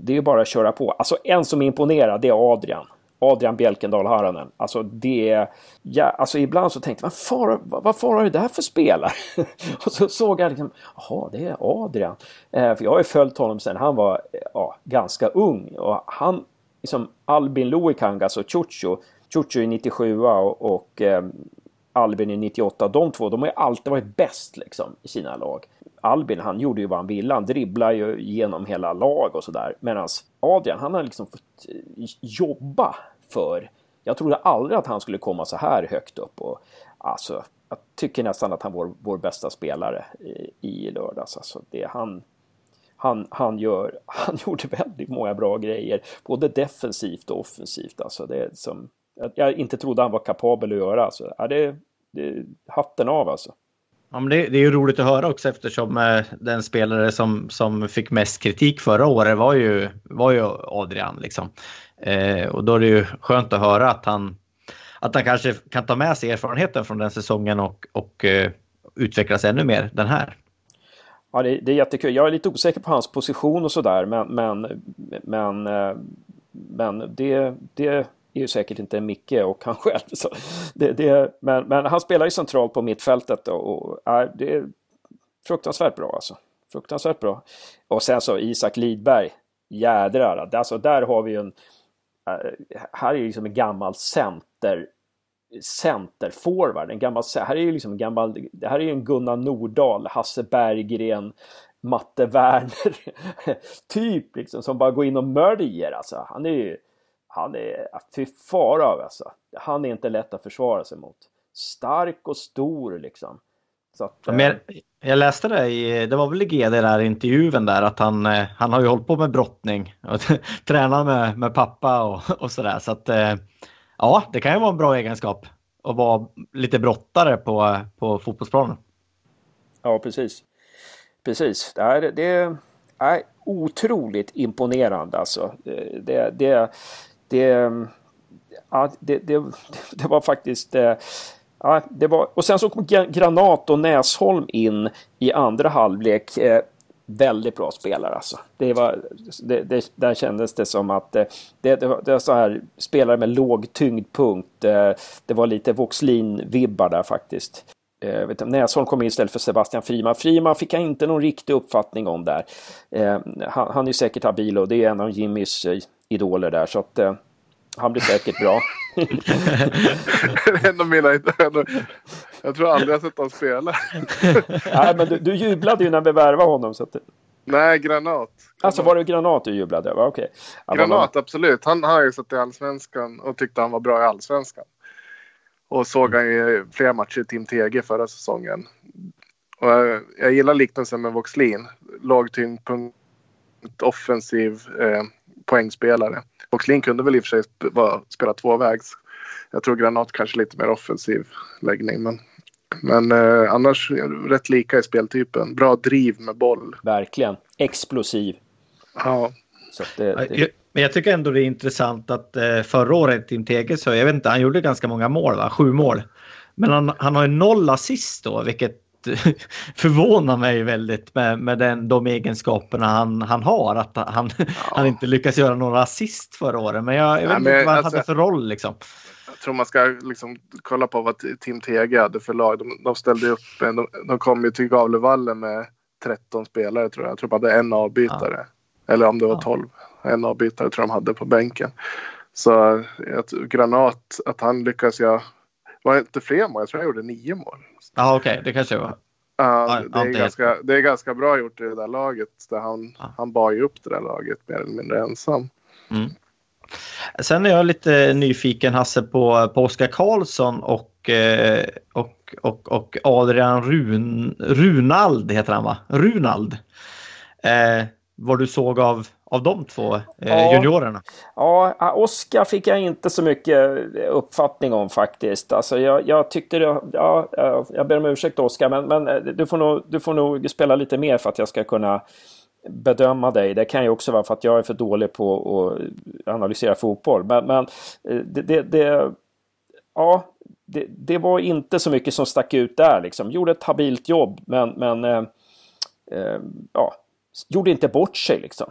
det är bara att köra på. Alltså en som imponerar, det är Adrian. Adrian Bjelkendal Haranen. Alltså det... Ja, alltså ibland så tänkte man, far, vad far är det där för spelare? och så såg jag liksom, jaha det är Adrian. Eh, för jag har ju följt honom sedan han var ja, ganska ung. Och han, liksom Albin Luikangas alltså och Chucho. Chucho är 97 och, och eh, Albin i 98. De två, de har ju alltid varit bäst liksom i sina lag. Albin, han gjorde ju vad han ville. Han dribblar ju genom hela lag och sådär. Medan Adrian, han har liksom fått eh, jobba för... Jag trodde aldrig att han skulle komma så här högt upp. Och, alltså, jag tycker nästan att han var vår bästa spelare i, i lördags. Alltså, det han, han, han, gör, han gjorde väldigt många bra grejer. Både defensivt och offensivt. Alltså, det är som, jag inte trodde han var kapabel att göra. Alltså, ja, det, det, hatten av alltså. Ja, men det, det är ju roligt att höra också eftersom eh, den spelare som, som fick mest kritik förra året var ju, var ju Adrian. Liksom. Eh, och då är det ju skönt att höra att han, att han kanske kan ta med sig erfarenheten från den säsongen och, och eh, utvecklas ännu mer den här. Ja, det, det, är jättekul. Jag är lite osäker på hans position och sådär men, men, men, eh, men det, det är ju säkert inte Micke och han själv. Så det, det, men, men han spelar ju centralt på mittfältet och, och är, det är fruktansvärt bra alltså. Fruktansvärt bra. Och sen så Isak Lidberg. Jädrar, alltså där har vi ju en... Äh, här är ju liksom en gammal center centerforward, en gammal, här är ju liksom en gammal, det här är ju en Gunnar Nordahl, Hasse Berggren, Matte Werner, typ liksom som bara går in och mörjer alltså. Han är ju, han är, fy fara alltså. Han är inte lätt att försvara sig mot. Stark och stor liksom. Så att, Men jag, jag läste det i, det var väl i GD där intervjun där att han, eh, han har ju hållit på med brottning och tränar med, med pappa och, och sådär. Så att eh, ja, det kan ju vara en bra egenskap att vara lite brottare på, på fotbollsplanen. Ja, precis. Precis. Det är, det är otroligt imponerande alltså. Det, det, det, ja, det, det, det var faktiskt... Eh, ja, det var, och sen så kom Granat och Näsholm in i andra halvlek. Eh, väldigt bra spelare alltså. Det var, det, det, där kändes det som att eh, det, det, var, det var så här spelare med låg tyngdpunkt. Det var lite Voxlin-vibbar där faktiskt. vet, Näsholm kom in istället för Sebastian Friman. Friman fick jag inte någon riktig uppfattning om där. Han, han är säkert habil och det är en av Jimmys idoler där så att eh, han blir säkert bra. en av mina Jag tror aldrig jag sett honom spela. Nej, men du, du jublade ju när vi värvade honom. Så att... Nej, Granat. Alltså var det Granat du jublade över? Okej. Okay. Granat, man... absolut. Han har ju suttit i Allsvenskan och tyckte han var bra i Allsvenskan. Och såg han ju flera matcher i Team TG förra säsongen. Och jag, jag gillar liknelsen med Voxlin. Låg tyngdpunkt, offensiv eh, poängspelare. Voxlin kunde väl i och för sig spela tvåvägs. Jag tror Granat kanske lite mer offensiv läggning. Men, men eh, annars rätt lika i speltypen. Bra driv med boll. Verkligen. Explosiv. Ja. Det, det... Men jag tycker ändå det är intressant att eh, förra året Tim Tege så jag vet inte, han gjorde ganska många mål, va? sju mål. Men han, han har ju noll assist då, vilket förvånar mig väldigt med, med den, de egenskaperna han, han har. Att han, ja. han inte lyckas göra några assist förra året. Men jag, jag vet inte vad han alltså, hade för roll liksom. Jag tror man ska liksom kolla på vad Tim Tege hade för lag. De, de ställde upp, de, de kom ju till Gavlevallen med 13 spelare tror jag. Jag tror de hade en avbytare. Ja. Eller om det var 12 en avbytare tror jag de hade på bänken. Så att Granat, att han lyckas göra, var det inte fler mål? Jag tror jag gjorde nio mål. Ja okej, okay. det kanske var. Ja, det, är ganska, det är ganska bra gjort i det där laget. Där han, ja. han bar ju upp det där laget mer eller mindre ensam. Mm. Sen är jag lite nyfiken Hasse på, på Oskar Karlsson och, eh, och, och, och Adrian Run, Runald heter han va? Runald. Eh, vad du såg av, av de två eh, ja, juniorerna? Ja, Oskar fick jag inte så mycket uppfattning om faktiskt. Alltså jag, jag tyckte det, ja, jag ber om ursäkt Oskar, men, men eh, du, får nog, du får nog spela lite mer för att jag ska kunna bedöma dig. Det kan ju också vara för att jag är för dålig på att analysera fotboll. Men, men eh, det, det, det, ja, det, det, var inte så mycket som stack ut där liksom. Gjorde ett habilt jobb, men, men eh, eh, ja, gjorde inte bort sig liksom.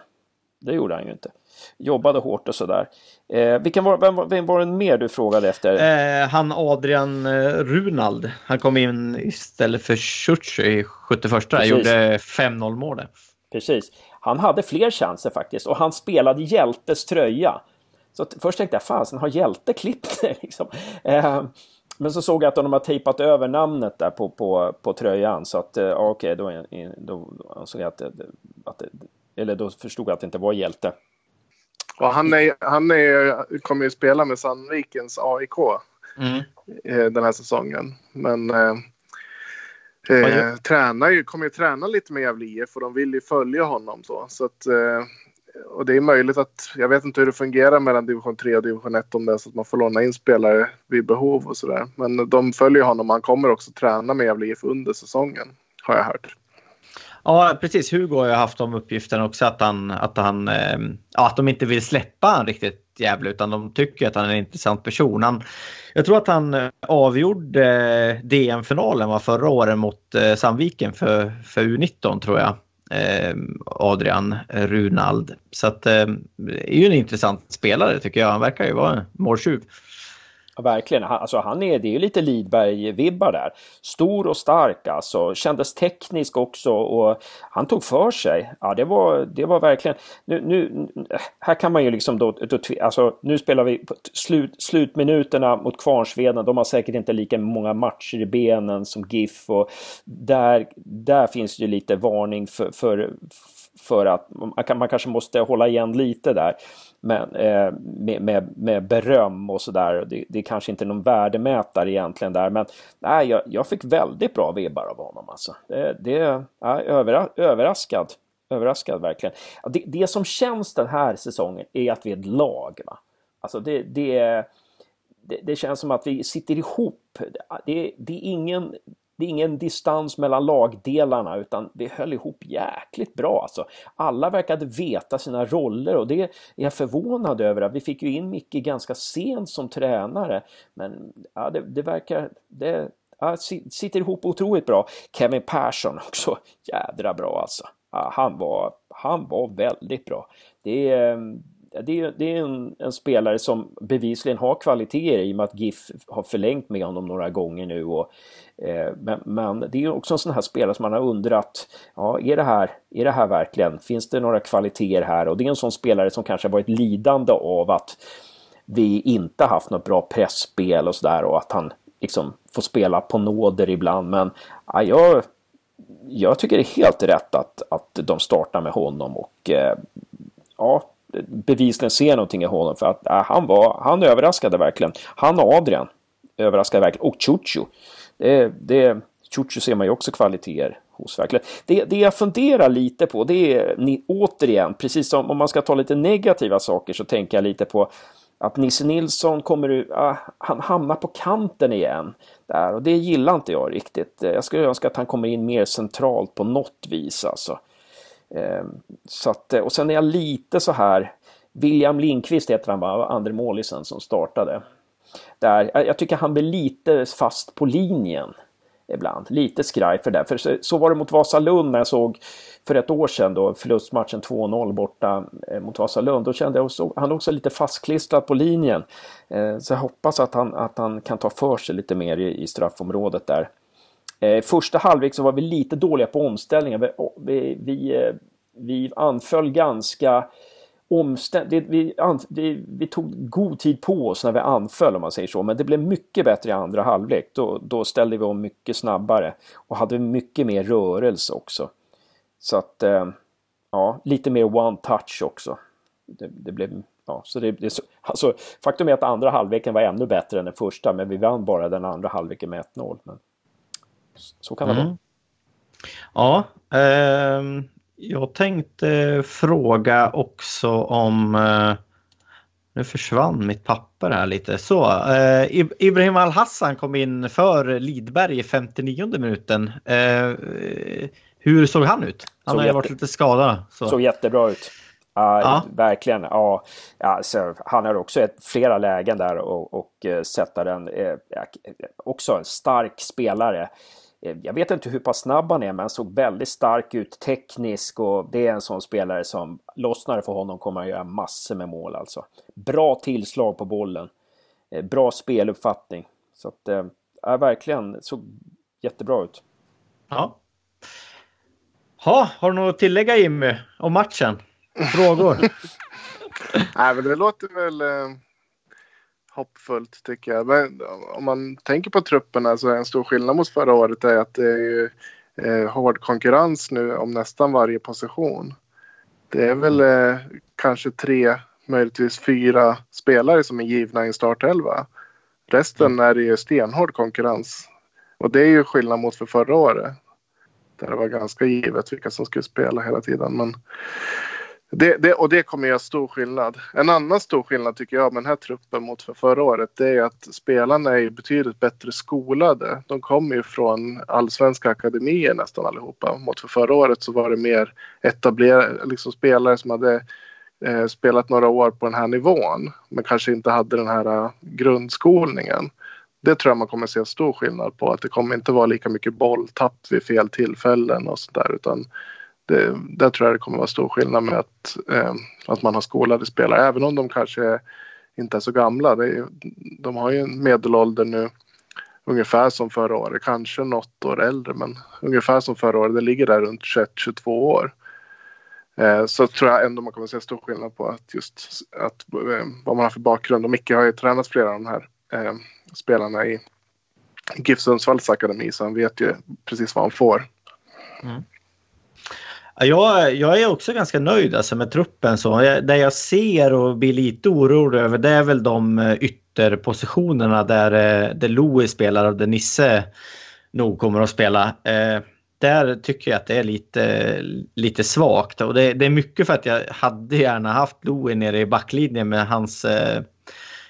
Det gjorde han ju inte. Jobbade hårt och sådär. Eh, vilken var, vem, vem var det mer du frågade efter? Eh, han Adrian eh, Runald. Han kom in istället för Schutz i 71. Precis. Gjorde 5-0 målet. Precis. Han hade fler chanser faktiskt och han spelade hjältes tröja. Så först tänkte jag, fasen har hjälte klippt det? Liksom. Eh, men så såg jag att de har tejpat över namnet där på, på, på tröjan så att, ja, okej, då, då såg jag att, att eller då förstod jag att det inte var hjälte. Och han, är, han är, kommer ju spela med Sandvikens AIK mm. Eh, den här säsongen. Men eh, eh, tränar ju, kommer ju träna lite med Gävle IF och de vill ju följa honom så. så att, eh, och det är möjligt att, jag vet inte hur det fungerar mellan division 3 och division 1 om det är så att man får låna in spelare vid behov och sådär. Men de följer honom, han kommer också träna med Gävle IF under säsongen, har jag hört. Ja, precis. Hugo har ju haft de uppgifterna också att han, att han, eh, ja, att de inte vill släppa han riktigt Gävle utan de tycker att han är en intressant person. Han, jag tror att han eh, avgjorde eh, DM-finalen förra året mot Sandviken för, för U19 tror jag. Adrian Runald. Så att, det är ju en intressant spelare tycker jag. Han verkar ju vara en måltjuv. Ja, verkligen. Alltså, han är, det är ju lite Lidberg-vibbar där. Stor och stark alltså. Kändes teknisk också och han tog för sig. Ja, det var, det var verkligen... Nu, nu, här kan man ju liksom då... då alltså, nu spelar vi slut, slutminuterna mot Kvarnsveden. De har säkert inte lika många matcher i benen som GIF och där, där finns det lite varning för, för, för att man, man kanske måste hålla igen lite där men, eh, med, med, med beröm och sådär. Det, det är kanske inte någon värdemätare egentligen där men nej, jag, jag fick väldigt bra vibbar av honom alltså. Det, det ja, övera, överraskad. Överraskad verkligen. Det, det som känns den här säsongen är att vi är ett lag. Va? Alltså det, det, det, det känns som att vi sitter ihop. Det, det är ingen det är ingen distans mellan lagdelarna utan det höll ihop jäkligt bra alltså. Alla verkade veta sina roller och det är jag förvånad över. Vi fick ju in Micke ganska sent som tränare men ja, det, det verkar... Det, ja, sitter ihop otroligt bra. Kevin Persson också, jädra bra alltså. Ja, han, var, han var väldigt bra. Det är, det är, det är en, en, spelare som bevisligen har kvaliteter i och med att GIF har förlängt med honom några gånger nu. Och, eh, Eh, men, men, det är också en sån här spelare som man har undrat, ja, är det, här, är det här verkligen, finns det några kvaliteter här? Och det är en sån spelare som kanske har varit lidande av att vi inte haft något bra pressspel och sådär och att han liksom får spela på nåder ibland. Men ja, jag, jag tycker det är helt rätt att, att de startar med honom och eh, ja, bevisligen ser någonting i honom för att ja, han var, han överraskade verkligen. Han och Adrian överraskade verkligen och Chuchu. Det, det, Chuchu ser man ju också kvaliteter hos verkligen. Det, det jag funderar lite på det är ni, återigen, precis som om man ska ta lite negativa saker så tänker jag lite på att Nisse Nilsson kommer ah, han hamnar på kanten igen. Där, och det gillar inte jag riktigt. Eh, jag skulle önska att han kommer in mer centralt på något vis. Alltså. Eh, så att, eh, och sen är jag lite så här, William Lindqvist heter han va, andre målisen som startade. Där, jag tycker han blir lite fast på linjen ibland. Lite skraj för det. För så, så var det mot Vasalund när jag såg för ett år sedan då förlustmatchen 2-0 borta eh, mot Vasalund. Då kände jag också, han också lite fastklistrad på linjen. Eh, så jag hoppas att han, att han kan ta för sig lite mer i, i straffområdet där. Eh, första halvlek så var vi lite dåliga på omställningar. Vi, vi, vi, eh, vi anföll ganska omständigt. Vi, vi, vi, tog god tid på oss när vi anföll om man säger så. Men det blev mycket bättre i andra halvlek. Då, då ställde vi om mycket snabbare. Och hade mycket mer rörelse också. Så att, eh, ja, lite mer one touch också. Det, det blev, ja, så det, det, alltså, faktum är att andra halvleken var ännu bättre än den första, men vi vann bara den andra halvleken med 1-0. Men så kan det mm. vara. Ja, eh, jag tänkte fråga också om eh, nu försvann mitt papper här lite. Så, eh, Ibrahim Al-Hassan kom in för Lidberg i 59 minuten. Eh, hur såg han ut? Han har ju varit lite skadad. Så. Såg jättebra ut. Uh, ja. Verkligen. Ja, alltså, han har också ett, flera lägen där och, och uh, sätta den. Uh, också en stark spelare. Uh, jag vet inte hur pass snabb han är, men han såg väldigt stark ut teknisk och det är en sån spelare som lossnar för honom kommer han göra massor med mål alltså. Bra tillslag på bollen. Uh, bra speluppfattning. Så att, uh, verkligen såg jättebra ut. Ja, Ha, har du något att tillägga Jimmy om matchen? Frågor? Nej, men det låter väl eh, hoppfullt tycker jag. Men om man tänker på trupperna så är en stor skillnad mot förra året är att det är ju eh, hård konkurrens nu om nästan varje position. Det är väl eh, kanske tre, möjligtvis fyra spelare som är givna i en startelva. Resten mm. är det ju stenhård konkurrens. Och det är ju skillnad mot för förra året där det var ganska givet vilka som skulle spela hela tiden. Men det, det, och det kommer göra stor skillnad. En annan stor skillnad tycker jag med den här truppen mot för förra året det är att spelarna är betydligt bättre skolade. De kommer ju från allsvenska akademier nästan allihopa. Mot för förra året så var det mer etablerade liksom spelare som hade eh, spelat några år på den här nivån men kanske inte hade den här eh, grundskolningen det tror jag man kommer se stor skillnad på. Att det kommer inte vara lika mycket bolltapp vid fel tillfällen och sådär. Utan det, där tror jag det kommer vara stor skillnad med att, eh, att man har skolade spelare. Även om de kanske inte är så gamla. Är, de har ju en medelålder nu ungefär som förra året. Kanske något år äldre men ungefär som förra året. Det ligger där runt 21-22 år. Eh, så tror jag ändå man kommer se stor skillnad på att just att, eh, vad man har för bakgrund. Och Micke har ju tränat flera av de här eh, spelarna i GIF Sundsvalls akademi så han vet ju precis vad han får. Mm. Jag, jag är också ganska nöjd alltså med truppen. Så. Det jag ser och blir lite orolig över det är väl de eh, ytterpositionerna där, eh, där Louis spelar och där Nisse nog kommer att spela. Eh, där tycker jag att det är lite, lite svagt och det, det är mycket för att jag hade gärna haft Louis nere i backlinjen med hans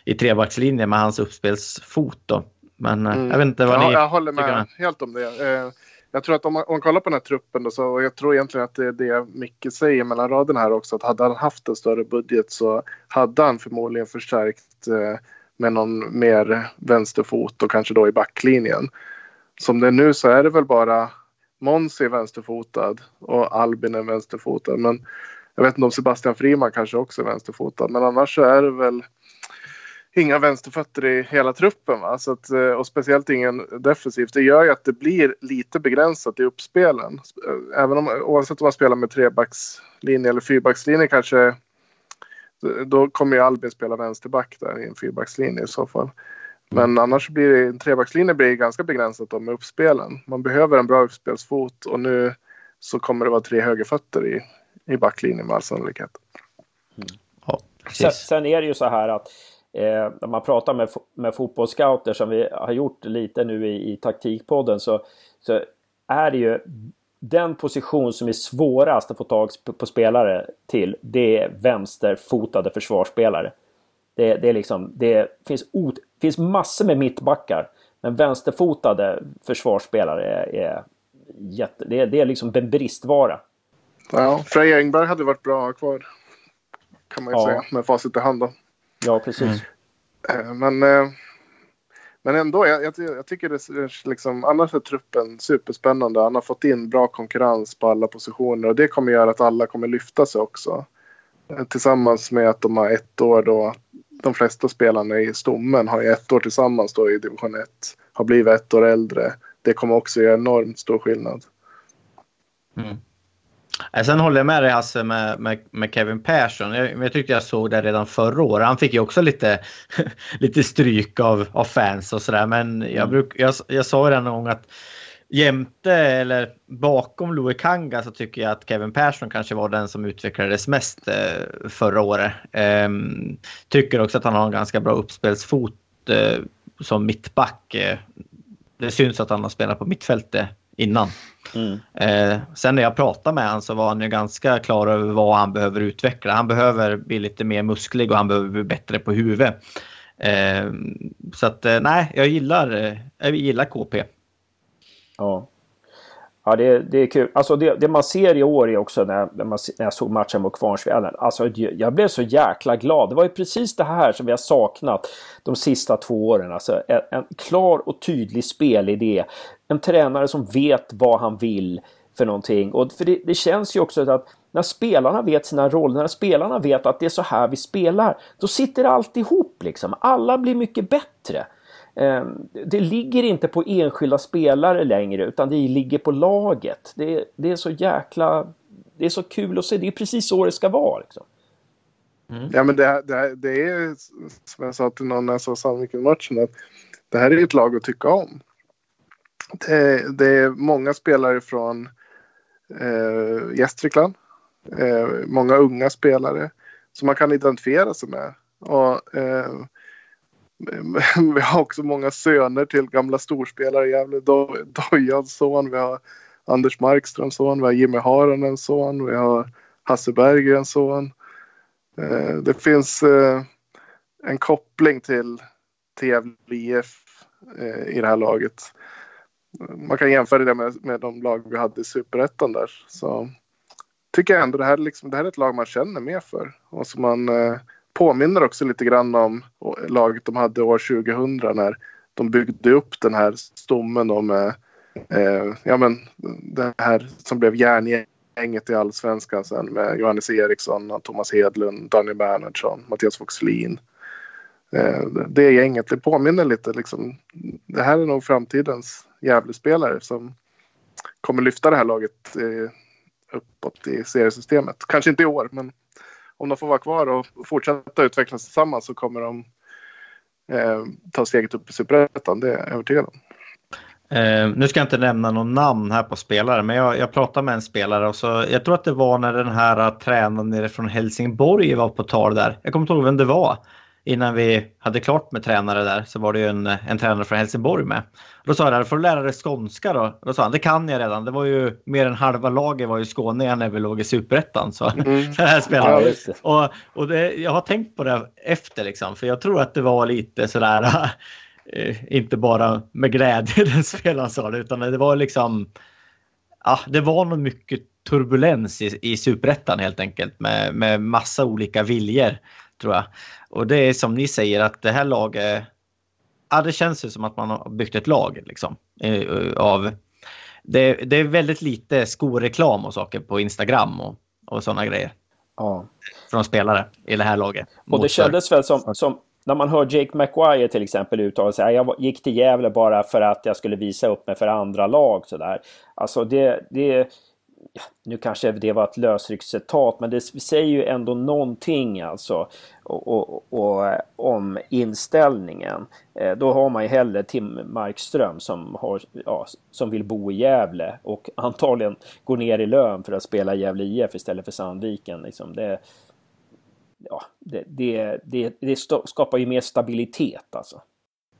i trebackslinjen med hans uppspelsfot. Då. Men mm. jag vet inte vad ja, ni Jag håller med helt om det. Jag tror att om man, om man kollar på den här truppen då, så, och jag tror egentligen att det är det Micke säger mellan raderna här också, att hade han haft en större budget så hade han förmodligen förstärkt eh, med någon mer vänsterfot och kanske då i backlinjen. Som det är nu så är det väl bara Måns är vänsterfotad och Albin är vänsterfotad. Men Jag vet inte om Sebastian Friman kanske också är vänsterfotad, men annars så är det väl inga vänsterfötter i hela truppen. Va? Så att, eh, och speciellt ingen defensivt. Det gör ju att det blir lite begränsat i uppspelen. Även om, oavsett om man spelar med trebackslinje eller fyrbackslinje kanske då kommer ju Albin spela vänsterback där i en fyrbackslinje i så fall. Men mm. annars blir det, en trebackslinje blir ganska begränsat då med uppspelen. Man behöver en bra uppspelsfot och nu så kommer det vara tre högerfötter i, i backlinjen med all sannolikhet. Mm. Ja, sen, sen, är det ju så här att eh, när man pratar med, med fotbollsscouter som vi har gjort lite nu i, i taktikpodden så, så är det ju den position som är svårast att få tag på, spelare till, det är vänsterfotade försvarsspelare. Det, det, är liksom, det finns, ot, finns massor med mittbackar, men vänsterfotade försvarsspelare är, är, jätte, det är, det är liksom en bristvara. Ja, Frej Engberg hade varit bra kvar. Kan man ju ja. säga med facit i hand då. Ja, precis. Mm. Men eh, men ändå, jag, jag, jag tycker det liksom, annars är truppen superspännande. Han har fått in bra konkurrens på alla positioner och det kommer göra att alla kommer lyfta sig också. Eh, tillsammans med att de har ett år då, de flesta spelarna i stommen har ju ett år tillsammans då i division 1. Har blivit ett år äldre. Det kommer också göra enormt stor skillnad. Mm. Sen håller jag med dig Hasse med, med, med, Kevin Persson. Jag, jag tyckte jag såg det redan förra året. Han fick ju också lite, lite stryk av, av fans och sådär. Men jag, mm. bruk, jag, jag sa ju en gång att jämte eller bakom Louis Kanga så tycker jag att Kevin Persson kanske var den som utvecklades mest eh, förra året. Eh, tycker också att han har en ganska bra uppspelsfot eh, som mittback. Eh, det syns att han har spelat på mittfältet innan. Mm. Eh, sen när jag pratade med honom så var han ju ganska klar över vad han behöver utveckla. Han behöver bli lite mer musklig och han behöver bli bättre på huvudet. Eh, så att eh, nej, jag gillar, jag gillar KP. Ja. Ja, det, det är kul. Alltså det, det, man ser i år är också när, när, man, när jag såg matchen mot Kvarnsveden. Alltså jag blev så jäkla glad. Det var ju precis det här som vi har saknat de sista två åren. Alltså en, en klar och tydlig spelidé. En tränare som vet vad han vill för någonting. Och för det, det känns ju också att när spelarna vet sina roller, när spelarna vet att det är så här vi spelar, då sitter allt ihop liksom. Alla blir mycket bättre. Ehm, det ligger inte på enskilda spelare längre utan det ligger på laget. Det, det är så jäkla... Det är så kul att se. Det är precis så det ska vara. Liksom. Mm. Ja men det, det, det är som jag sa till någon när jag såg Sandviken-matchen att det här är ett lag att tycka om. Det, det är många spelare från eh, Gästrikland. Eh, många unga spelare som man kan identifiera sig med. Och, eh, vi har också många söner till gamla storspelare i Gävle. Dojans son, vi har Anders Markströms son, vi har Jimmy Haranens son, vi har Hasse Berggrens son. Eh, det finns eh, en koppling till Gävle IF eh, i det här laget. Man kan jämföra det med, med de lag vi hade i Superettan där. Så tycker jag ändå det här, liksom, det här är ett lag man känner mer för och som man eh, påminner också lite grann om laget de hade år 2000 när de byggde upp den här stommen då med eh, ja, men det här som blev järngänget i allsvenskan sen med Johannes Eriksson, Thomas Hedlund, Daniel Bernhardsson, Mattias Voxlin. Eh, det gänget, det påminner lite liksom. Det här är nog framtidens Gävlespelare som kommer lyfta det här laget eh, uppåt i seriesystemet. Kanske inte i år, men om de får vara kvar och fortsätta utvecklas tillsammans så kommer de eh, ta steget upp i superettan. Det är jag övertygad om. Eh, nu ska jag inte nämna någon namn här på spelare, men jag, jag pratade med en spelare och så, jag tror att det var när den här eh, tränaren nere från Helsingborg var på tal där. Jag kommer inte ihåg vem det var innan vi hade klart med tränare där så var det ju en, en tränare från Helsingborg med. Då sa jag, får du lära dig skånska då? Då sa han, det kan jag redan. Det var ju mer än halva laget var ju skåningar när vi låg i superettan. Så mm. det här spelar. Ja, och, och det, jag har tänkt på det efter liksom, för jag tror att det var lite sådär, äh, inte bara med glädje den spelaren sa det, utan det var liksom, ja, det var nog mycket turbulens i, i superettan helt enkelt med, med massa olika viljor tror jag. Och det är som ni säger att det här laget, ja det känns ju som att man har byggt ett lag liksom. Av, det, det är väldigt lite skoreklam och saker på Instagram och, och sådana grejer. Ja. Från spelare i det här laget. Och det kändes väl som, som när man hör Jake McGuire till exempel uttala sig, jag gick till Gävle bara för att jag skulle visa upp mig för andra lag sådär. Alltså det, det nu kanske det var ett lösryckt citat, men det säger ju ändå någonting alltså och, och, och, eh, om inställningen. Eh, då har man ju hellre Tim Markström som, har, ja, som vill bo i Gävle och antagligen går ner i lön för att spela Gävle IF istället för Sandviken. Liksom. Det, ja, det, det, det, det skapar ju mer stabilitet alltså.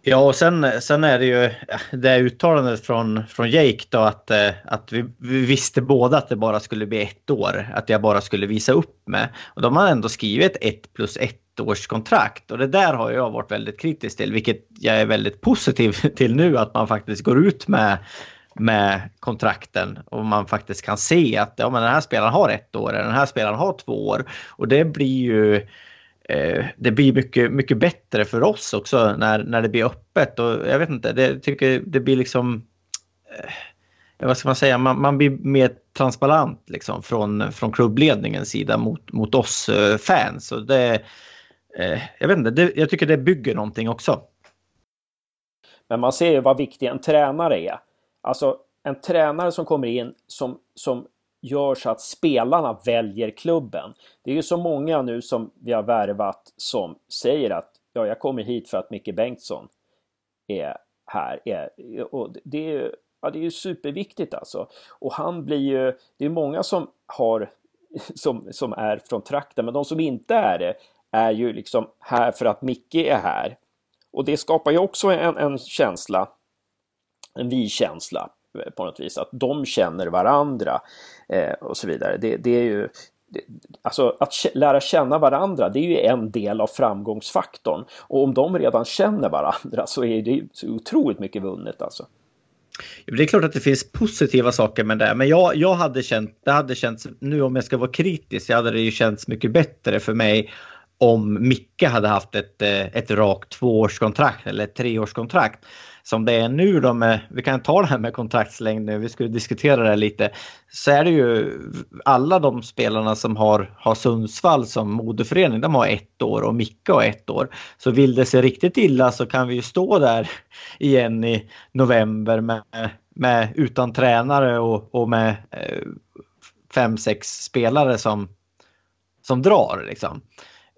Ja, och sen, sen är det ju det uttalandet från, från Jake då att, eh, att vi, vi, visste båda att det bara skulle bli ett år, att jag bara skulle visa upp mig. Och de har ändå skrivit ett plus ett års kontrakt. Och det där har jag varit väldigt kritisk till, vilket jag är väldigt positiv till nu att man faktiskt går ut med med kontrakten. Och man faktiskt kan se att ja, men den här spelaren har ett år, den här spelaren har två år. Och det blir ju eh, Eh, det blir mycket, mycket bättre för oss också när, när det blir öppet och jag vet inte, det tycker det blir liksom eh, vad ska man säga, man, man blir mer transparent liksom från, från klubbledningens sida mot, mot oss eh, fans. Och det, eh, jag vet inte, det, jag tycker det bygger någonting också. Men man ser ju vad viktig en tränare är. Alltså en tränare som kommer in som, som gör så att spelarna väljer klubben. Det är ju så många nu som vi har värvat som säger att ja, jag kommer hit för att Micke Bengtsson är här. Är, och det, är, ja, det är ju superviktigt alltså. Och han blir ju, det är många som har som, som är från trakten, men de som inte är det är ju liksom här för att Micke är här. Och det skapar ju också en, en känsla en vi-känsla på något vis. Att de känner varandra eh, och så vidare. Det, det är ju det, Alltså att lära känna varandra, det är ju en del av framgångsfaktorn. Och om de redan känner varandra så är det så otroligt mycket vunnet alltså. Det är klart att det finns positiva saker med det, men jag, jag hade känt, det hade känts, nu om jag ska vara kritisk, jag hade det ju känts mycket bättre för mig om Micke hade haft ett, eh, ett rakt tvåårskontrakt eller ett treårskontrakt som det är nu då med, vi kan ta det här med kontraktslängd nu, vi skulle diskutera det lite, så är det ju alla de spelarna som har, har Sundsvall som moderförening, de har ett år och Micke har ett år. Så vill det sig riktigt illa så kan vi ju stå där igen i november med, med utan tränare och, och med eh, fem, sex spelare som, som drar liksom.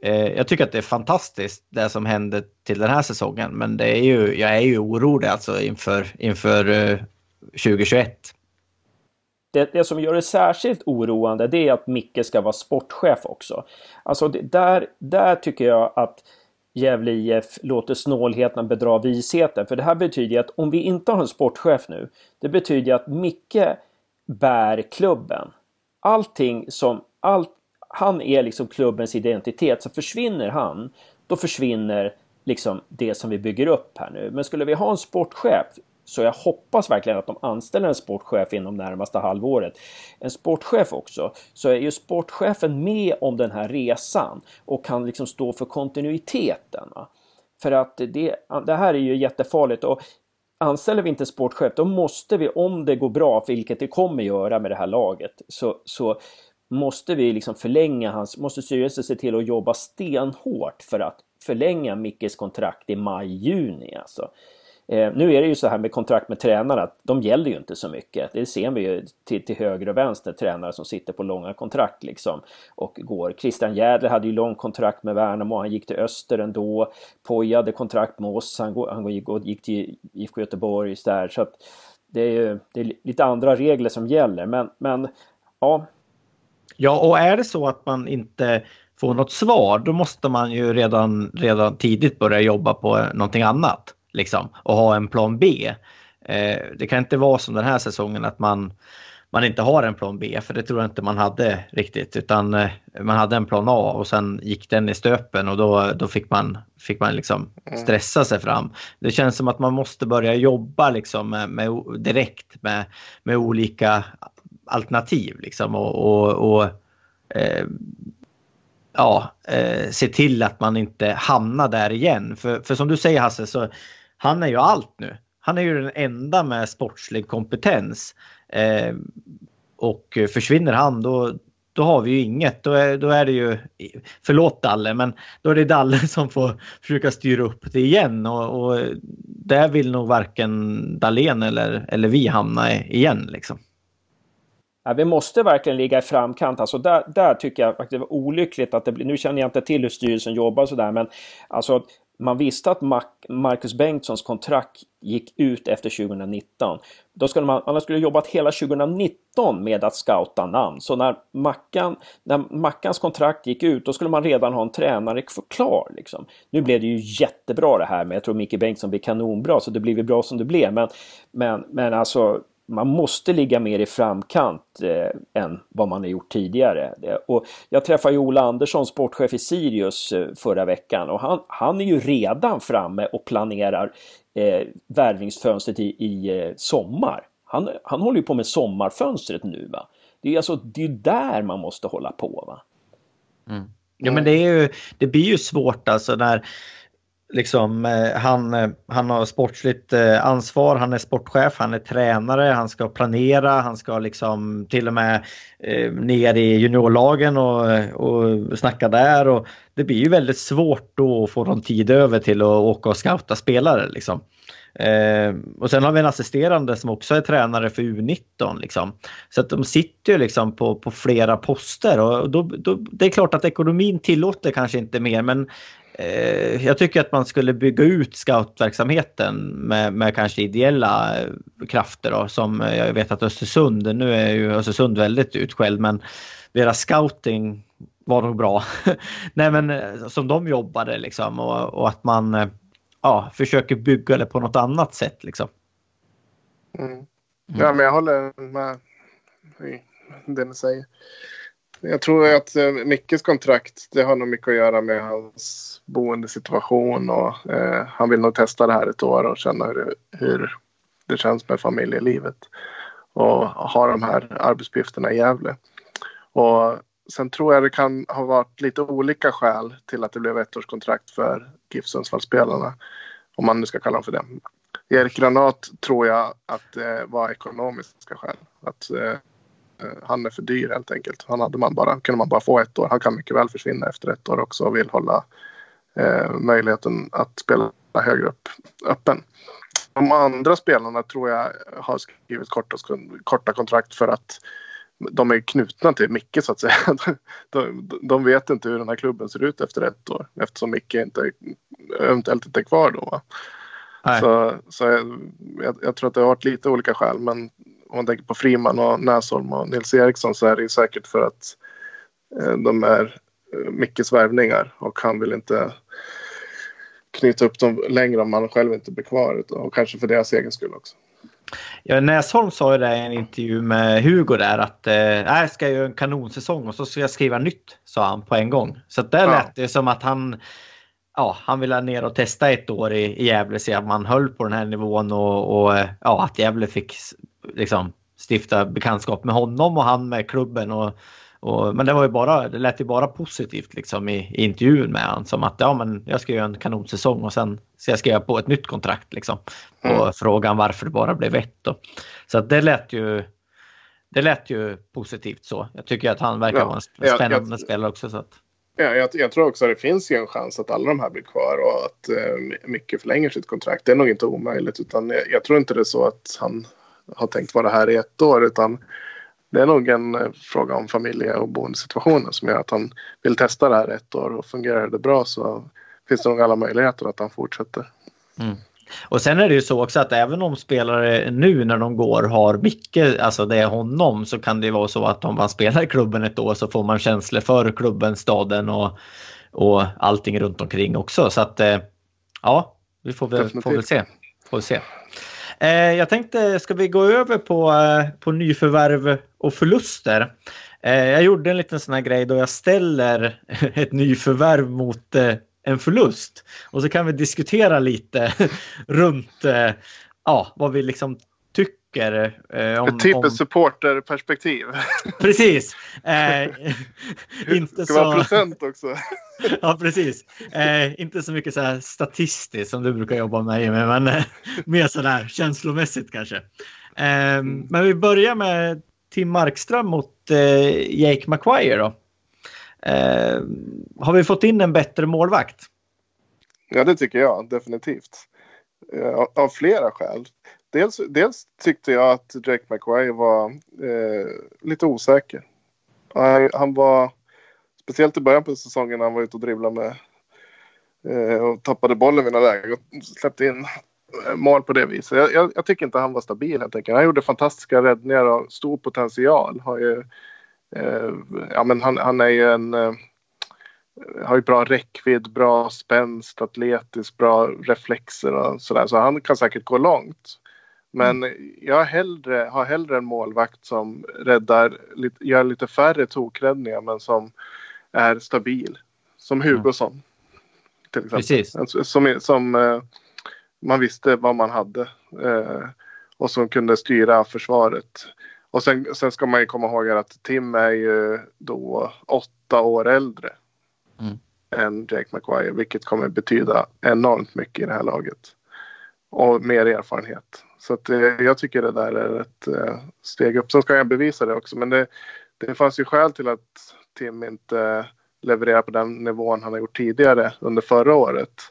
Eh, jag tycker att det är fantastiskt det som hände till den här säsongen. Men det är ju, jag är ju orolig alltså inför, inför eh, 2021. Det, det, som gör det särskilt oroande det är att Micke ska vara sportchef också. Alltså det, där, där tycker jag att Gävle IF låter snålheten bedra visheten. För det här betyder att om vi inte har en sportchef nu, det betyder att Micke bär klubben. Allting som, allt, han är liksom klubbens identitet. Så försvinner han, då försvinner liksom det som vi bygger upp här nu. Men skulle vi ha en sportchef så jag hoppas verkligen att de anställer en sportchef inom närmaste halvåret. En sportchef också, så är ju sportchefen med om den här resan och kan liksom stå för kontinuiteten. Va? För att det, det här är ju jättefarligt och anställer vi inte sportchef då måste vi, om det går bra, vilket det kommer göra med det här laget, så, så måste vi liksom förlänga hans, måste styrelsen se till att jobba stenhårt för att förlänga Mickes kontrakt i maj-juni alltså. Eh, nu är det ju så här med kontrakt med tränare att de gäller ju inte så mycket. Det ser vi ju till, till höger och vänster, tränare som sitter på långa kontrakt liksom och går. Christian Jädler hade ju långt kontrakt med Värnamo, han gick till Öster ändå. Poja hade kontrakt med oss, han, han gick till IFK Göteborg där. Så att det är ju det är lite andra regler som gäller, men, men ja, Ja, och är det så att man inte får något svar, då måste man ju redan, redan tidigt börja jobba på någonting annat. Liksom, och ha en plan B. Eh, det kan inte vara som den här säsongen att man, man inte har en plan B, för det tror jag inte man hade riktigt. Utan eh, man hade en plan A och sen gick den i stöpen och då, då fick man, fick man liksom mm. stressa sig fram. Det känns som att man måste börja jobba liksom med, med direkt med, med olika alternativ liksom och, och, och eh, ja, eh, se till att man inte hamnar där igen. För, för som du säger Hasse, så han är ju allt nu. Han är ju den enda med sportslig kompetens. Eh, och försvinner han då, då har vi ju inget. Då är, då är det ju, förlåt Dalle, men då är det Dalle som får försöka styra upp det igen. Och, och där vill nog varken Dalen eller, eller vi hamna igen. Liksom. Ja, vi måste verkligen ligga i framkant. Alltså där, där tycker jag att det var olyckligt att det blir... Nu känner jag inte till hur styrelsen jobbar och sådär, men alltså man visste att Marcus Bengtssons kontrakt gick ut efter 2019. Då skulle man, man skulle jobbat hela 2019 med att scouta namn. Så när, Mackan, när Mackans kontrakt gick ut, då skulle man redan ha en tränare klar. Liksom. Nu blev det ju jättebra det här med, jag tror Micke Bengtsson blir kanonbra, så det blev bra som det blev. Men, men, men alltså, man måste ligga mer i framkant eh, än vad man har gjort tidigare. Eh, och jag träffade ju Ola Andersson, sportchef i Sirius eh, förra veckan och han, han är ju redan framme och planerar eh, värvningsfönstret i, i eh, sommar. Han, han håller ju på med sommarfönstret nu. Va? Det är alltså det är där man måste hålla på. Va? Mm. Ja men det, är ju, det blir ju svårt alltså när liksom, eh, han, eh, han har sportsligt eh, ansvar, han är sportchef, han är tränare, han ska planera, han ska liksom till och med eh, ner i juniorlagen och, och snacka där. Och det blir ju väldigt svårt då att få någon tid över till att åka och scouta spelare. Liksom. Eh, och sen har vi en assisterande som också är tränare för U19. Liksom. Så att de sitter ju liksom på, på flera poster och då, då, det är klart att ekonomin tillåter kanske inte mer men jag tycker att man skulle bygga ut scoutverksamheten med, med kanske ideella eh, krafter då, som eh, jag vet att Östersund, nu är ju Östersund väldigt utskälld men deras scouting var nog bra. Nej men som de jobbade liksom och, och, att man ja, försöker bygga det på något annat sätt liksom. Mm. Ja men jag håller med i det ni säger. Jag tror att eh, Mickes kontrakt, det har nog mycket att göra med hans boendesituation och eh, han vill nog testa det här ett år och känna hur, hur det känns med familjelivet och ha de här arbetsuppgifterna i Gävle. Och sen tror jag det kan ha varit lite olika skäl till att det blev ettårskontrakt för GIF Sundsvallsspelarna. Om man nu ska kalla dem för det. Erik Granat tror jag att det var ekonomiska skäl. Att Eh, han är för dyr helt enkelt. Han hade man bara, kunde man bara få ett år. Han kan mycket väl försvinna efter ett år också och vill hålla eh, möjligheten att spela högre upp öppen. De andra spelarna tror jag har skrivit korta, korta kontrakt för att de är knutna till Micke så att säga. De, de vet inte hur den här klubben ser ut efter ett år eftersom Micke inte, eventuellt inte är kvar då. Så, så jag, jag, tror att det har varit lite olika skäl men om man tänker på Friman och Näsholm och Nils Eriksson så är det ju säkert för att eh, de är eh, Mickes värvningar och han vill inte knyta upp dem längre om han själv inte blir kvar och kanske för deras egen skull också. Ja, Näsholm sa ju det i en intervju med Hugo där att eh, jag ska göra en kanonsäsong och så ska jag skriva nytt, sa han på en gång. Så där ja. lät det som att han, ja, han ville ner och testa ett år i, i Gävle, se att man höll på den här nivån och, och ja, att Gävle fick liksom stifta bekantskap med honom och han med klubben. Och, och, men det var ju bara, det lät ju bara positivt liksom i, i intervjun med honom. Som att ja, men jag ska göra en kanonsäsong och sen ska jag skriva på ett nytt kontrakt. Liksom, på mm. frågan varför det bara blev ett. Då. Så det lät ju det lät ju positivt så. Jag tycker att han verkar ja, vara en spännande jag, jag, spelare också. Så att... Ja, jag, jag, tror också att det finns ju en chans att alla de här blir kvar och att eh, Micke förlänger sitt kontrakt. Det är nog inte omöjligt utan jag, jag, tror inte det är så att han har tänkt vara här i ett år utan det är nog en eh, fråga om familje och boendesituationen som gör att han vill testa det här ett år och fungerar det bra så finns det nog alla möjligheter att han fortsätter. Mm. Och sen är det ju så också att även om spelare nu när de går har mycket, alltså det är honom, så kan det vara så att om man spelar i klubben ett år så får man känslor för klubben, staden och, och allting runt omkring också. Så att eh, ja, vi får väl, får väl se. Får se. Eh, jag tänkte, ska vi gå över på, eh, på nyförvärv och förluster? Eh, jag gjorde en liten sån här grej då jag ställer ett nyförvärv mot en förlust. Och så kan vi diskutera lite runt ja, vad vi liksom tycker. Eh, om, typiskt om... supporterperspektiv. Precis. Eh, inte ska så... vara procent också. ja, precis. Eh, inte så mycket så här statistiskt som du brukar jobba med, men eh, mer så där känslomässigt kanske. Eh, men vi börjar med Tim Markström mot eh, Jake Maguire då. Eh, har vi fått in en bättre målvakt? Ja, det tycker jag definitivt. Eh, av flera skäl. Dels, dels tyckte jag att Jake Maguire var eh, lite osäker. Han, han, var, speciellt i början på säsongen, när han var ute och dribblade med eh, och tappade bollen vid några lägen och släppte in eh, mål på det viset. Jag, jag, jag, tycker inte han var stabil helt enkelt. Han gjorde fantastiska räddningar och stor potential. Har ju, ja, men han, han är ju en eh, har ju bra räckvidd, bra spänst, atletisk, bra reflexer och sådär. Så han kan säkert gå långt. Men mm. jag hellre, har hellre en målvakt som räddar, gör lite färre tokräddningar men som är stabil. Som. Hugosson. Mm. Till exempel. Precis. Som, som eh, man visste vad man hade. Eh, och som kunde styra försvaret. Och sen, sen ska man ju komma ihåg att Tim är ju då åtta år äldre mm. än Jake McGuire, vilket kommer betyda enormt mycket i det här laget. Och mer erfarenhet. Så att, eh, jag tycker det där är ett eh, steg upp. Sen ska jag bevisa det också, men det, det fanns ju skäl till att Tim inte levererar på den nivån han har gjort tidigare under förra året.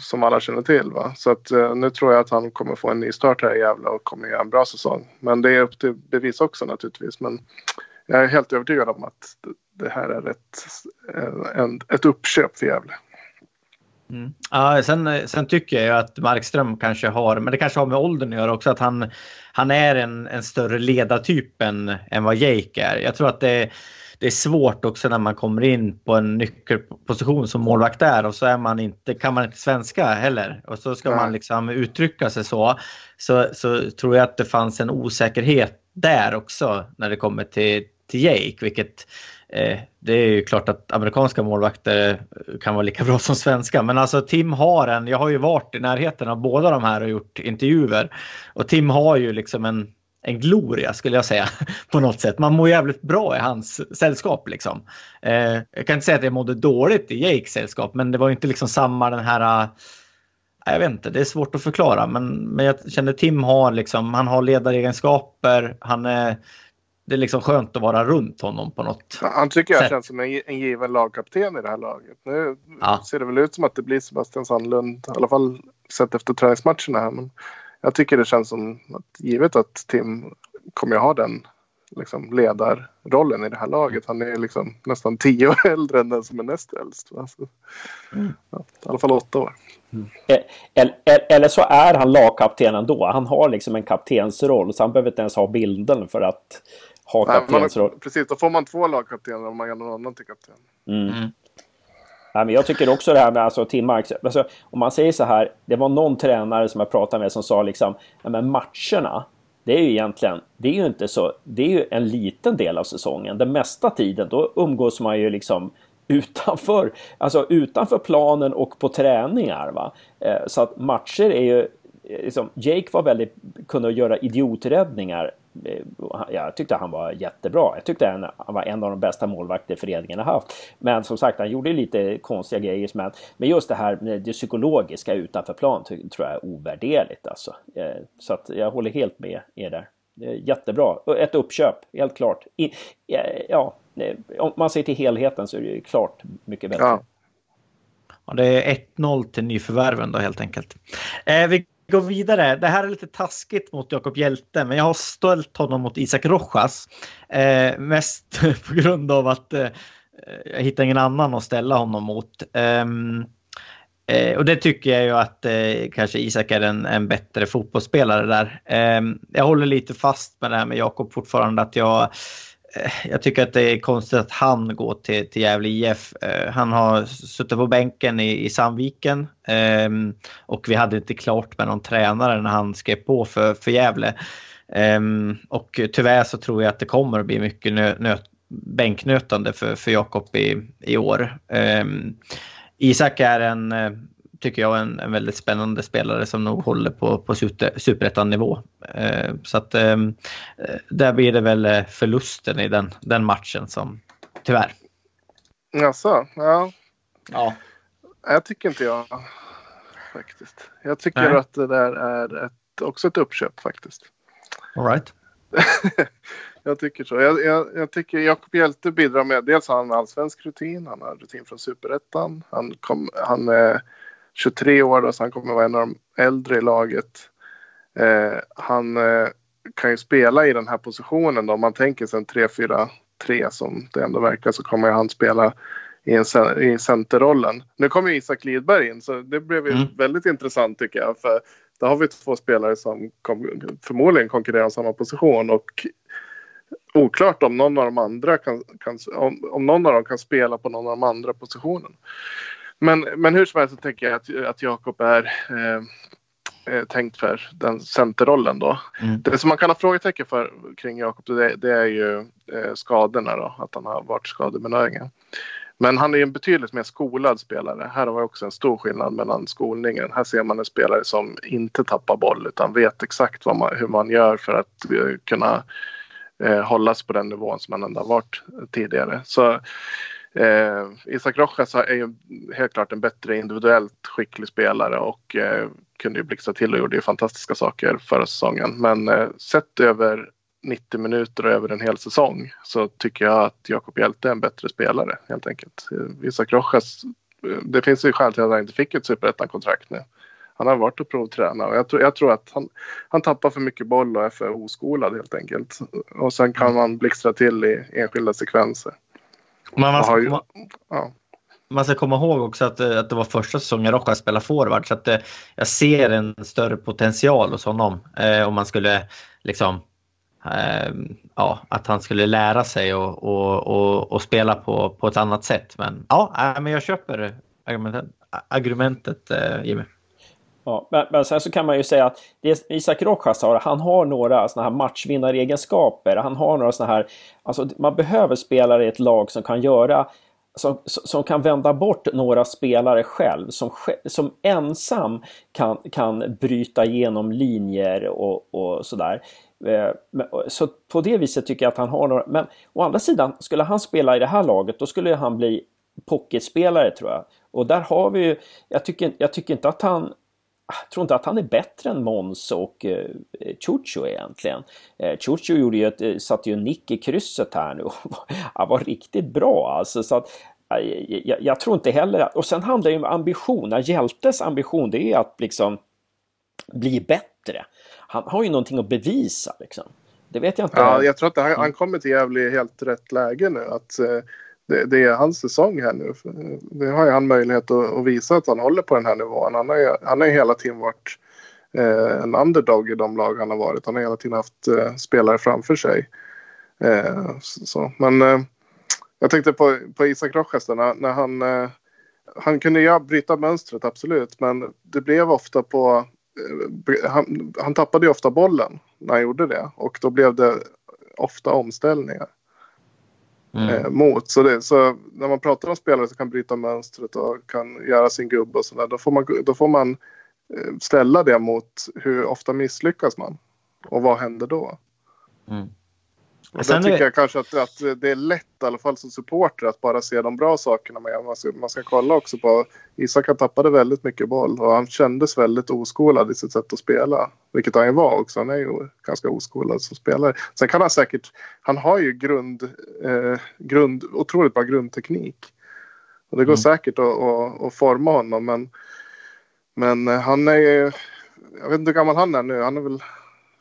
Som alla känner till. Va? Så att, eh, nu tror jag att han kommer få en ny start här i Gävle och kommer göra en bra säsong. Men det är upp till bevis också naturligtvis. Men jag är helt övertygad om att det här är ett, eh, en, ett uppköp för Gävle. Mm. Ja, sen, sen tycker jag att Markström kanske har, men det kanske har med åldern att göra också, att han, han är en, en större ledartyp än, än vad Jake är. Jag tror att det, det är svårt också när man kommer in på en nyckelposition som målvakt är och så är man inte, kan man inte svenska heller och så ska ja. man liksom uttrycka sig så, så. Så tror jag att det fanns en osäkerhet där också när det kommer till, till Jake, vilket Eh, det är ju klart att amerikanska målvakter eh, kan vara lika bra som svenska. Men alltså Tim har en, jag har ju varit i närheten av båda de här och gjort intervjuer. Och Tim har ju liksom en, en gloria skulle jag säga på något sätt. Man mår jävligt bra i hans sällskap liksom. Eh, jag kan inte säga att jag mådde dåligt i Jakes sällskap men det var inte liksom samma den här eh, jag vet inte, det är svårt att förklara men, men jag känner Tim har liksom, han har ledaregenskaper, han är det är liksom skönt att vara runt honom på något Han tycker jag sätt. känns som en, en given lagkapten i det här laget. Nu ja. ser det väl ut som att det blir Sebastian Sandlund, i alla fall sett efter träningsmatcherna här. Men jag tycker det känns som att givet att Tim kommer att ha den liksom, ledarrollen i det här laget. Han är liksom nästan tio år äldre än den som är näst äldst. Alltså, mm. ja, I alla fall åtta år. Mm. Eller, eller så är han lagkapten ändå. Han har liksom en kaptensroll så han behöver inte ens ha bilden för att ha kaptensroll. Precis, då får man två lagkaptener om man gör någon annan till kapten. Mm. Mm. Ja, men jag tycker också det här med alltså, Tim Marks. Alltså, om man säger så här. Det var någon tränare som jag pratade med som sa liksom. Men matcherna. Det är ju egentligen. Det är ju inte så. Det är ju en liten del av säsongen. Den mesta tiden då umgås man ju liksom utanför, alltså utanför planen och på träningar. Va? Eh, så att matcher är ju liksom, Jake var väldigt, kunde göra idioträddningar. Eh, jag tyckte han var jättebra. Jag tyckte han, var en av de bästa målvakter föreningen har haft. Men som sagt, han gjorde lite konstiga grejer. Men, men just det här med det psykologiska utanför plan tror jag är ovärderligt. Alltså. Eh, så att jag håller helt med er där. Jättebra. Ett uppköp, helt klart. Eh, ja, om man ser till helheten så är det ju klart mycket bättre. Ja. Ja, det är 1-0 till nyförvärven då helt enkelt. Eh, vi går vidare. Det här är lite taskigt mot Jakob Hjälte, men jag har ställt honom mot Isak Rojas. Eh, mest på grund av att eh, jag hittar ingen annan att ställa honom mot. Ehm, eh, och det tycker jag ju att eh, kanske Isak är en, en bättre fotbollsspelare där. Ehm, jag håller lite fast med det här med Jakob fortfarande att jag Eh, jag tycker att det är konstigt att han går till, till Gävle IF. Eh, han har suttit på bänken i, i Sandviken ehm, och vi hade inte klart med någon tränare när han skrev på för, för Gävle. Ehm, och tyvärr så tror jag att det kommer att bli mycket nö, nö, bänknötande för, för Jakob i, i år. Ehm, Isak är en eh, tycker jag, en, en väldigt spännande spelare som nog håller på, på superettan-nivå. Eh, så att eh, där blir det väl eh, förlusten i den, den matchen som tyvärr. Jaså, ja. Ja. Jag tycker inte jag faktiskt. Jag tycker Nej. att det där är ett, också ett uppköp faktiskt. All right. jag tycker så. Jag, jag, jag tycker Jakob Hjelte bidrar med, dels har han allsvensk rutin, han har rutin från superettan. Han, kom, han är 23 år då, så han kommer vara en av de äldre i laget. Eh, han eh, kan ju spela i den här positionen då. Om man tänker sig en 3-4-3 som det ändå verkar så kommer han spela i, en, i centerrollen. Nu kommer Isak Lidberg in så det blev ju mm. väldigt intressant tycker jag. För där har vi två spelare som kom, förmodligen konkurrerar om samma position och oklart om någon av de andra kan, kan om, om någon av dem kan spela på någon av de andra positionerna. Men, men hur som helst så tänker jag att, att Jakob är eh, eh, tänkt för den centerrollen då. Mm. Det som man kan ha frågetecken för kring Jakob det, det, är ju eh, skadorna då, att han har varit skadebenägen. Men han är ju en betydligt mer skolad spelare. Här har vi också en stor skillnad mellan skolningen. Här ser man en spelare som inte tappar boll utan vet exakt man, hur man gör för att uh, kunna uh, hållas på den nivån som man ändå varit tidigare. Så uh, Isak Rojas är ju helt klart en bättre individuellt skicklig spelare och kunde ju blixtra till och gjorde ju fantastiska saker förra säsongen. Men sett över 90 minuter över en hel säsong så tycker jag att Jakob Hjelte är en bättre spelare helt enkelt. Isak Rojas, det finns ju skäl till att han inte fick ett superettan-kontrakt nu. Han har varit och provtränat och jag tror, jag tror att han, han tappar för mycket boll och är för oskolad helt enkelt. Och sen kan man blixtra till i enskilda sekvenser. Men man, ska, ju, komma, ja. man ska komma ihåg också att, att det var första säsongen Rojas spelade forward så att det, jag ser en större potential hos honom eh, om man skulle liksom eh, ja, att han skulle lära sig och, och, och, och, spela på, på ett annat sätt. Men ja, men jag köper argumentet, argumentet eh, Jimmy. Ja, men, men sen så kan man ju säga att det Isak Rojas har, han har några sådana här matchvinnaregenskaper. Han har några sådana här, alltså man behöver spelare i ett lag som kan göra som, som kan vända bort några spelare själv, som, som ensam kan, kan bryta igenom linjer och, och sådär. Eh, så på det viset tycker jag att han har några, men å andra sidan, skulle han spela i det här laget då skulle han bli pocketspelare tror jag. Och där har vi ju, jag tycker, jag tycker inte att han, jag tror inte att han är bättre än Måns och eh, Chucho egentligen. Eh, Chucho gjorde ju ett, eh, satte ju en nick i krysset här nu och han var riktigt bra alltså. Så att, ah, eh, jag, jag, tror inte heller att, och sen handlar det ju om ambition, Hjältes ambition det är att liksom bli bättre han har ju någonting att bevisa liksom. Det vet jag inte. Ja, jag tror att han, han kommer till Gävle i helt rätt läge nu. Att, eh, det, det, är hans säsong här nu. Eh, det har ju han möjlighet att, att, visa att han håller på den här nivån. Han har ju, han har ju hela tiden varit eh, en underdog i de lag han har varit. Han har hela tiden haft eh, spelare framför sig. Eh, så, men eh, jag tänkte på, på Isak Rojas när, när han, eh, han kunde ju bryta mönstret absolut. Men det blev ofta på Eh, han, han tappade ju ofta bollen när han gjorde det och då blev det ofta omställningar. Mm. Eh, mot. Så, det, så när man pratar om spelare som kan bryta mönstret och kan göra sin gubbe och sådär, då får man, då får man eh, ställa det mot hur ofta misslyckas man och vad händer då? Mm. Och Sen tycker det... jag kanske att, att det är lätt, i alla fall som supporter, att bara se de bra sakerna. Men man ska, man ska kolla också på... Isak han tappade väldigt mycket boll och han kändes väldigt oskolad i sitt sätt att spela. Vilket han ju var också. Han är ju ganska oskolad som spelare. Sen kan han säkert... Han har ju grund, eh, grund, otroligt bra grundteknik. Och det går mm. säkert att, att, att, forma honom. Men, men han är ju... Jag vet inte hur gammal han är nu. Han är väl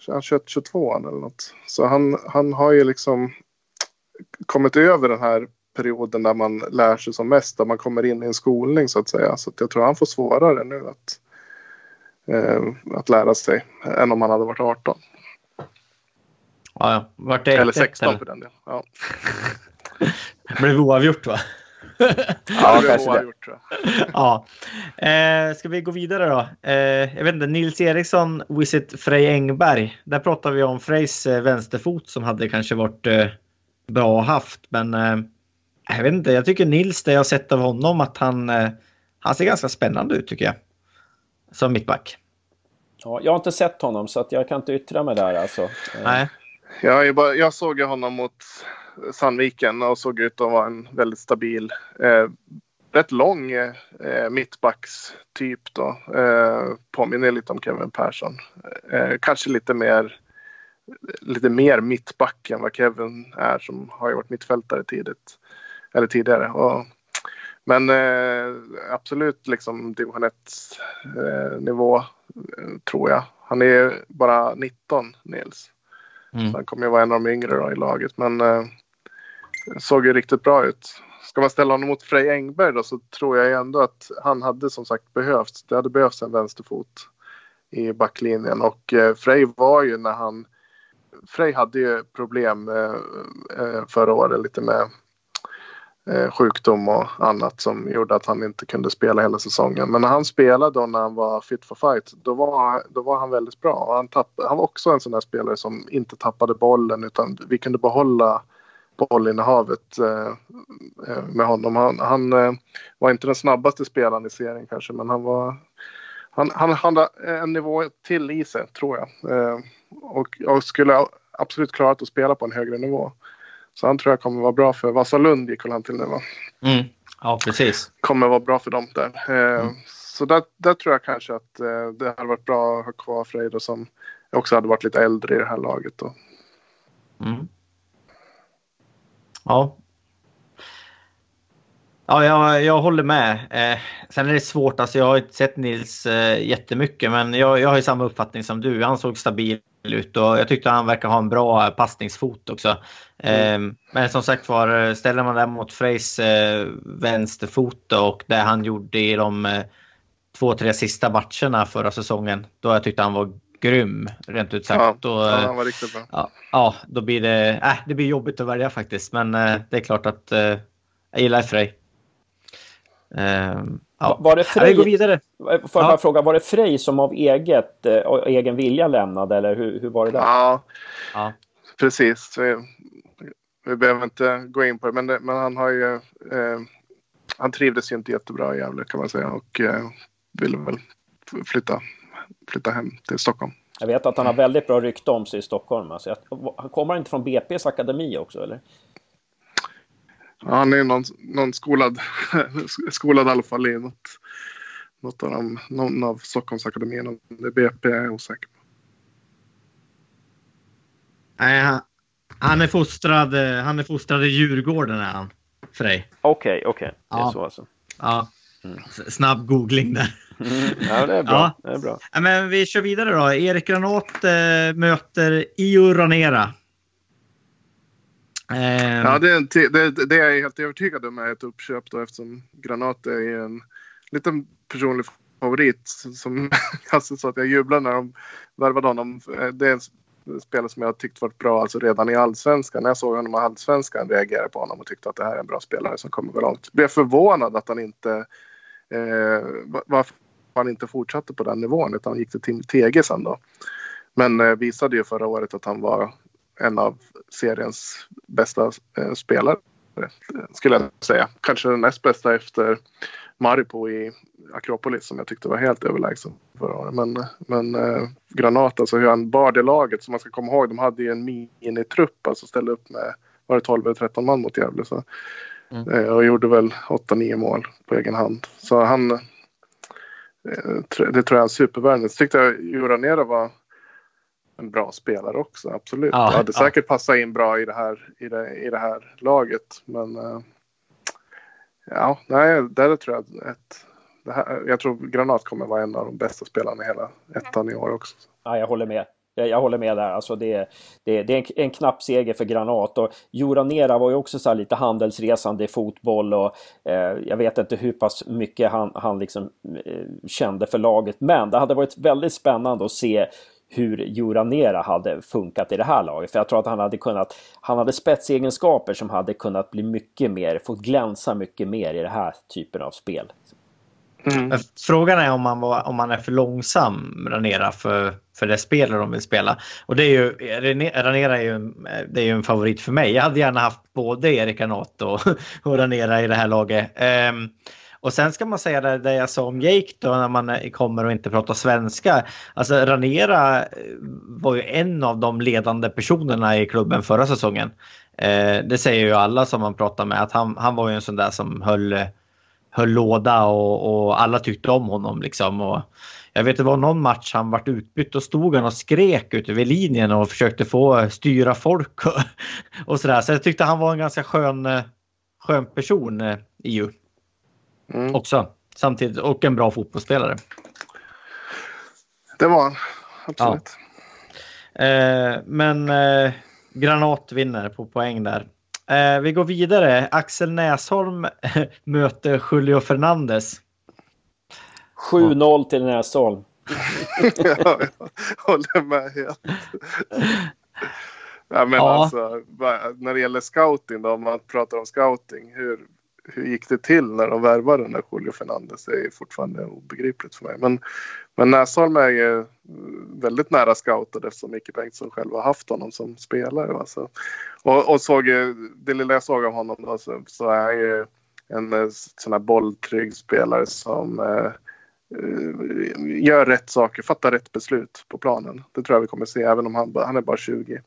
han 21, 22 eller något. Så han, han har ju liksom kommit över den här perioden där man lär sig som mest, där man kommer in i en skolning så att säga. Så att jag tror han får svårare nu att, eh, att lära sig än om han hade varit 18. Ja, ja. Vart det eller 16 eller? för den delen. Ja. blev oavgjort va? Ja, det har gjort ja. Eh, ska vi gå vidare då? Eh, jag vet inte, Nils Eriksson, Visit Frej Engberg. Där pratar vi om Frejs eh, vänsterfot som hade kanske varit eh, bra haft. Men eh, jag vet inte, jag tycker Nils, det jag har sett av honom, att han, eh, han ser ganska spännande ut tycker jag. Som mittback. Ja, jag har inte sett honom så att jag kan inte yttra mig där alltså. Nej. Jag, bara, jag såg honom mot Sandviken och såg ut att vara en väldigt stabil, eh, rätt lång eh, mittbackstyp då. Eh, påminner lite om Kevin Persson. Eh, kanske lite mer lite mer mittback än vad Kevin är som har ju varit mittfältare tidigt. Eller tidigare. Och, men eh, absolut liksom division 1 eh, nivå eh, tror jag. Han är bara 19 Nils. Mm. Så han kommer ju vara en av de yngre i laget. Men såg ju riktigt bra ut. Ska man ställa honom mot Frej Engberg då så tror jag ändå att han hade som sagt behövts. Det hade behövts en vänsterfot i backlinjen och eh, Frej var ju när han Frej hade ju problem eh, eh, förra året lite med sjukdom och annat som gjorde att han inte kunde spela hela säsongen. Men när han spelade och när han var fit for fight då var, då var han väldigt bra. Han, tapp, han var också en sån där spelare som inte tappade bollen utan vi kunde behålla bollinnehavet eh, eh, med honom. Han, han eh, var inte den snabbaste spelaren i serien kanske men han var han, han hade en nivå till i sig tror jag. Eh, och, och skulle absolut klarat att spela på en högre nivå. Så han tror jag kommer vara bra för Vasalund gick väl han till nu va? Mm. Ja precis. Kommer vara bra för dem där. Eh, mm. Så där, där, tror jag kanske att eh, det hade varit bra att ha kvar Freido som också hade varit lite äldre i det här laget. Då. Mm. Ja. Ja, jag, jag håller med. Eh, sen är det svårt, alltså jag har inte sett Nils eh, jättemycket men jag, jag har ju samma uppfattning som du. Han såg stabil ut och jag tyckte han verkar ha en bra passningsfot också. Mm. Eh, men som sagt var, ställer man det mot Freys eh, vänsterfot och det han gjorde i de eh, två, tre sista matcherna förra säsongen, då jag tyckte han var grym, rent ut sagt. Ja, då, ja, han var riktigt bra. Ja, ja, då blir det, äh, det blir jobbigt att välja faktiskt. Men äh, det är klart att äh, jag gillar Frej. Uh, ja. Var det Frej, går vidare. Får jag ja. bara fråga, var det Frej som av eget, äh, egen vilja lämnade eller hur, hur var det där? Ja, ja. precis. Vi, vi behöver inte gå in på det, men, det, men han har ju... Eh, han trivdes ju inte jättebra i Gävle kan man säga och eh, ville väl flytta flytta hem till Stockholm. Jag vet att han har väldigt bra rykte om sig i Stockholm. Alltså, han kommer inte från BP's akademi också eller? Ja, han är någon, någon skolad, skolad i alla fall i något, något av, dem, någon av Stockholmsakademierna. BP är jag osäker på. Nej, han, han, är fostrad, han är fostrad i Djurgården är han. Frej. Okej, okay, okej. Okay. Det är ja. så alltså. Ja. Mm. Snabb googling där. Mm, ja, det är bra. Ja. Det är bra. Ja, men vi kör vidare då. Erik Granat äh, möter Io Ranera. Eh. Ja, det är, en det, det är jag helt övertygad om är ett uppköp då eftersom Granat är en liten personlig favorit. Som alltså, så att jag jublar när de värvade honom. Eh, det är en spelare som jag tyckt varit bra alltså redan i allsvenskan. När jag såg honom i allsvenskan reagerade jag på honom och tyckte att det här är en bra spelare som kommer gå långt. Blev förvånad att han inte eh, varför han inte fortsatte på den nivån utan gick till Tim Tege sen då. Men eh, visade ju förra året att han var en av seriens bästa eh, spelare skulle jag säga. Kanske den näst bästa efter Maripo i Akropolis som jag tyckte var helt överlägsen förra året. Men, men eh, Granat, alltså hur han bar det laget, som man ska komma ihåg, de hade ju en minitrupp, alltså ställde upp med, var det 12 eller 13 man mot Gävle. Så, mm. eh, och gjorde väl 8-9 mål på egen hand. Så han, det tror jag är. Så tyckte jag Juranera var en bra spelare också, absolut. Ja, hade ja. säkert passat in bra i det här, i det, i det här laget. Men eh, ja, nej, där tror jag att här, jag tror Granat kommer vara en av de bästa spelarna i hela ettan i år också. Ja, jag håller med. Jag håller med där. Alltså det, det, det är en, en knapp seger för Granat. Och Joranera var ju också så lite handelsresande i fotboll. Och, eh, jag vet inte hur pass mycket han, han liksom, eh, kände för laget. Men det hade varit väldigt spännande att se hur Juranera hade funkat i det här laget. För jag tror att han hade kunnat, han hade spetsegenskaper som hade kunnat bli mycket mer, fått glänsa mycket mer i den här typen av spel. Mm. Frågan är om man, var, om man är för långsam, Ranera, för, för det spel de vill spela. Och det är ju, Ranera är ju, det är ju en favorit för mig. Jag hade gärna haft både Erik Granat och, och Ranera i det här laget. Um, och sen ska man säga det, det jag sa om Jake då när man kommer och inte pratar svenska. Alltså Ranera eh, var ju en av de ledande personerna i klubben förra säsongen. Eh, det säger ju alla som man pratar med att han, han var ju en sån där som höll höll låda och, och alla tyckte om honom liksom. Och jag vet det var någon match han vart utbytt och stod han och skrek ute vid linjen och försökte få styra folk och, och sådär. Så jag tyckte han var en ganska skön, eh, skön person, eh, EU. Mm. Också samtidigt och en bra fotbollsspelare. Det var han, absolut. Ja. Eh, men eh, Granat vinner på poäng där. Eh, vi går vidare. Axel Näsholm möter Julio Fernandes. 7-0 till Näsholm. ja, jag håller med helt. ja, men ja. alltså, när det gäller scouting då, om man pratar om scouting. Hur, hur gick det till när de värvade den där Julio Fernandez? Det är fortfarande obegripligt för mig. Men, men Näsholm är ju eh, väldigt nära scoutad eftersom Micke Bengtsson själv har haft honom som spelare. Alltså. Och, och såg, det lilla jag såg av honom då, så, så är han ju en eh, sån här bolltrygg spelare som eh, eh, gör rätt saker, fattar rätt beslut på planen. Det tror jag vi kommer se även om han, han är bara 20.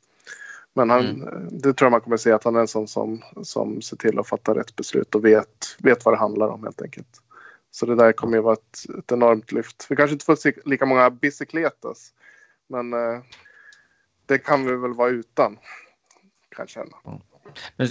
Men han, mm. det tror jag man kommer se att han är en sån som, som ser till att fatta rätt beslut och vet, vet vad det handlar om helt enkelt. Så det där kommer ju vara ett, ett enormt lyft. Vi kanske inte får se lika många bicicletas. Men eh, det kan vi väl vara utan. Kan jag känna. Mm.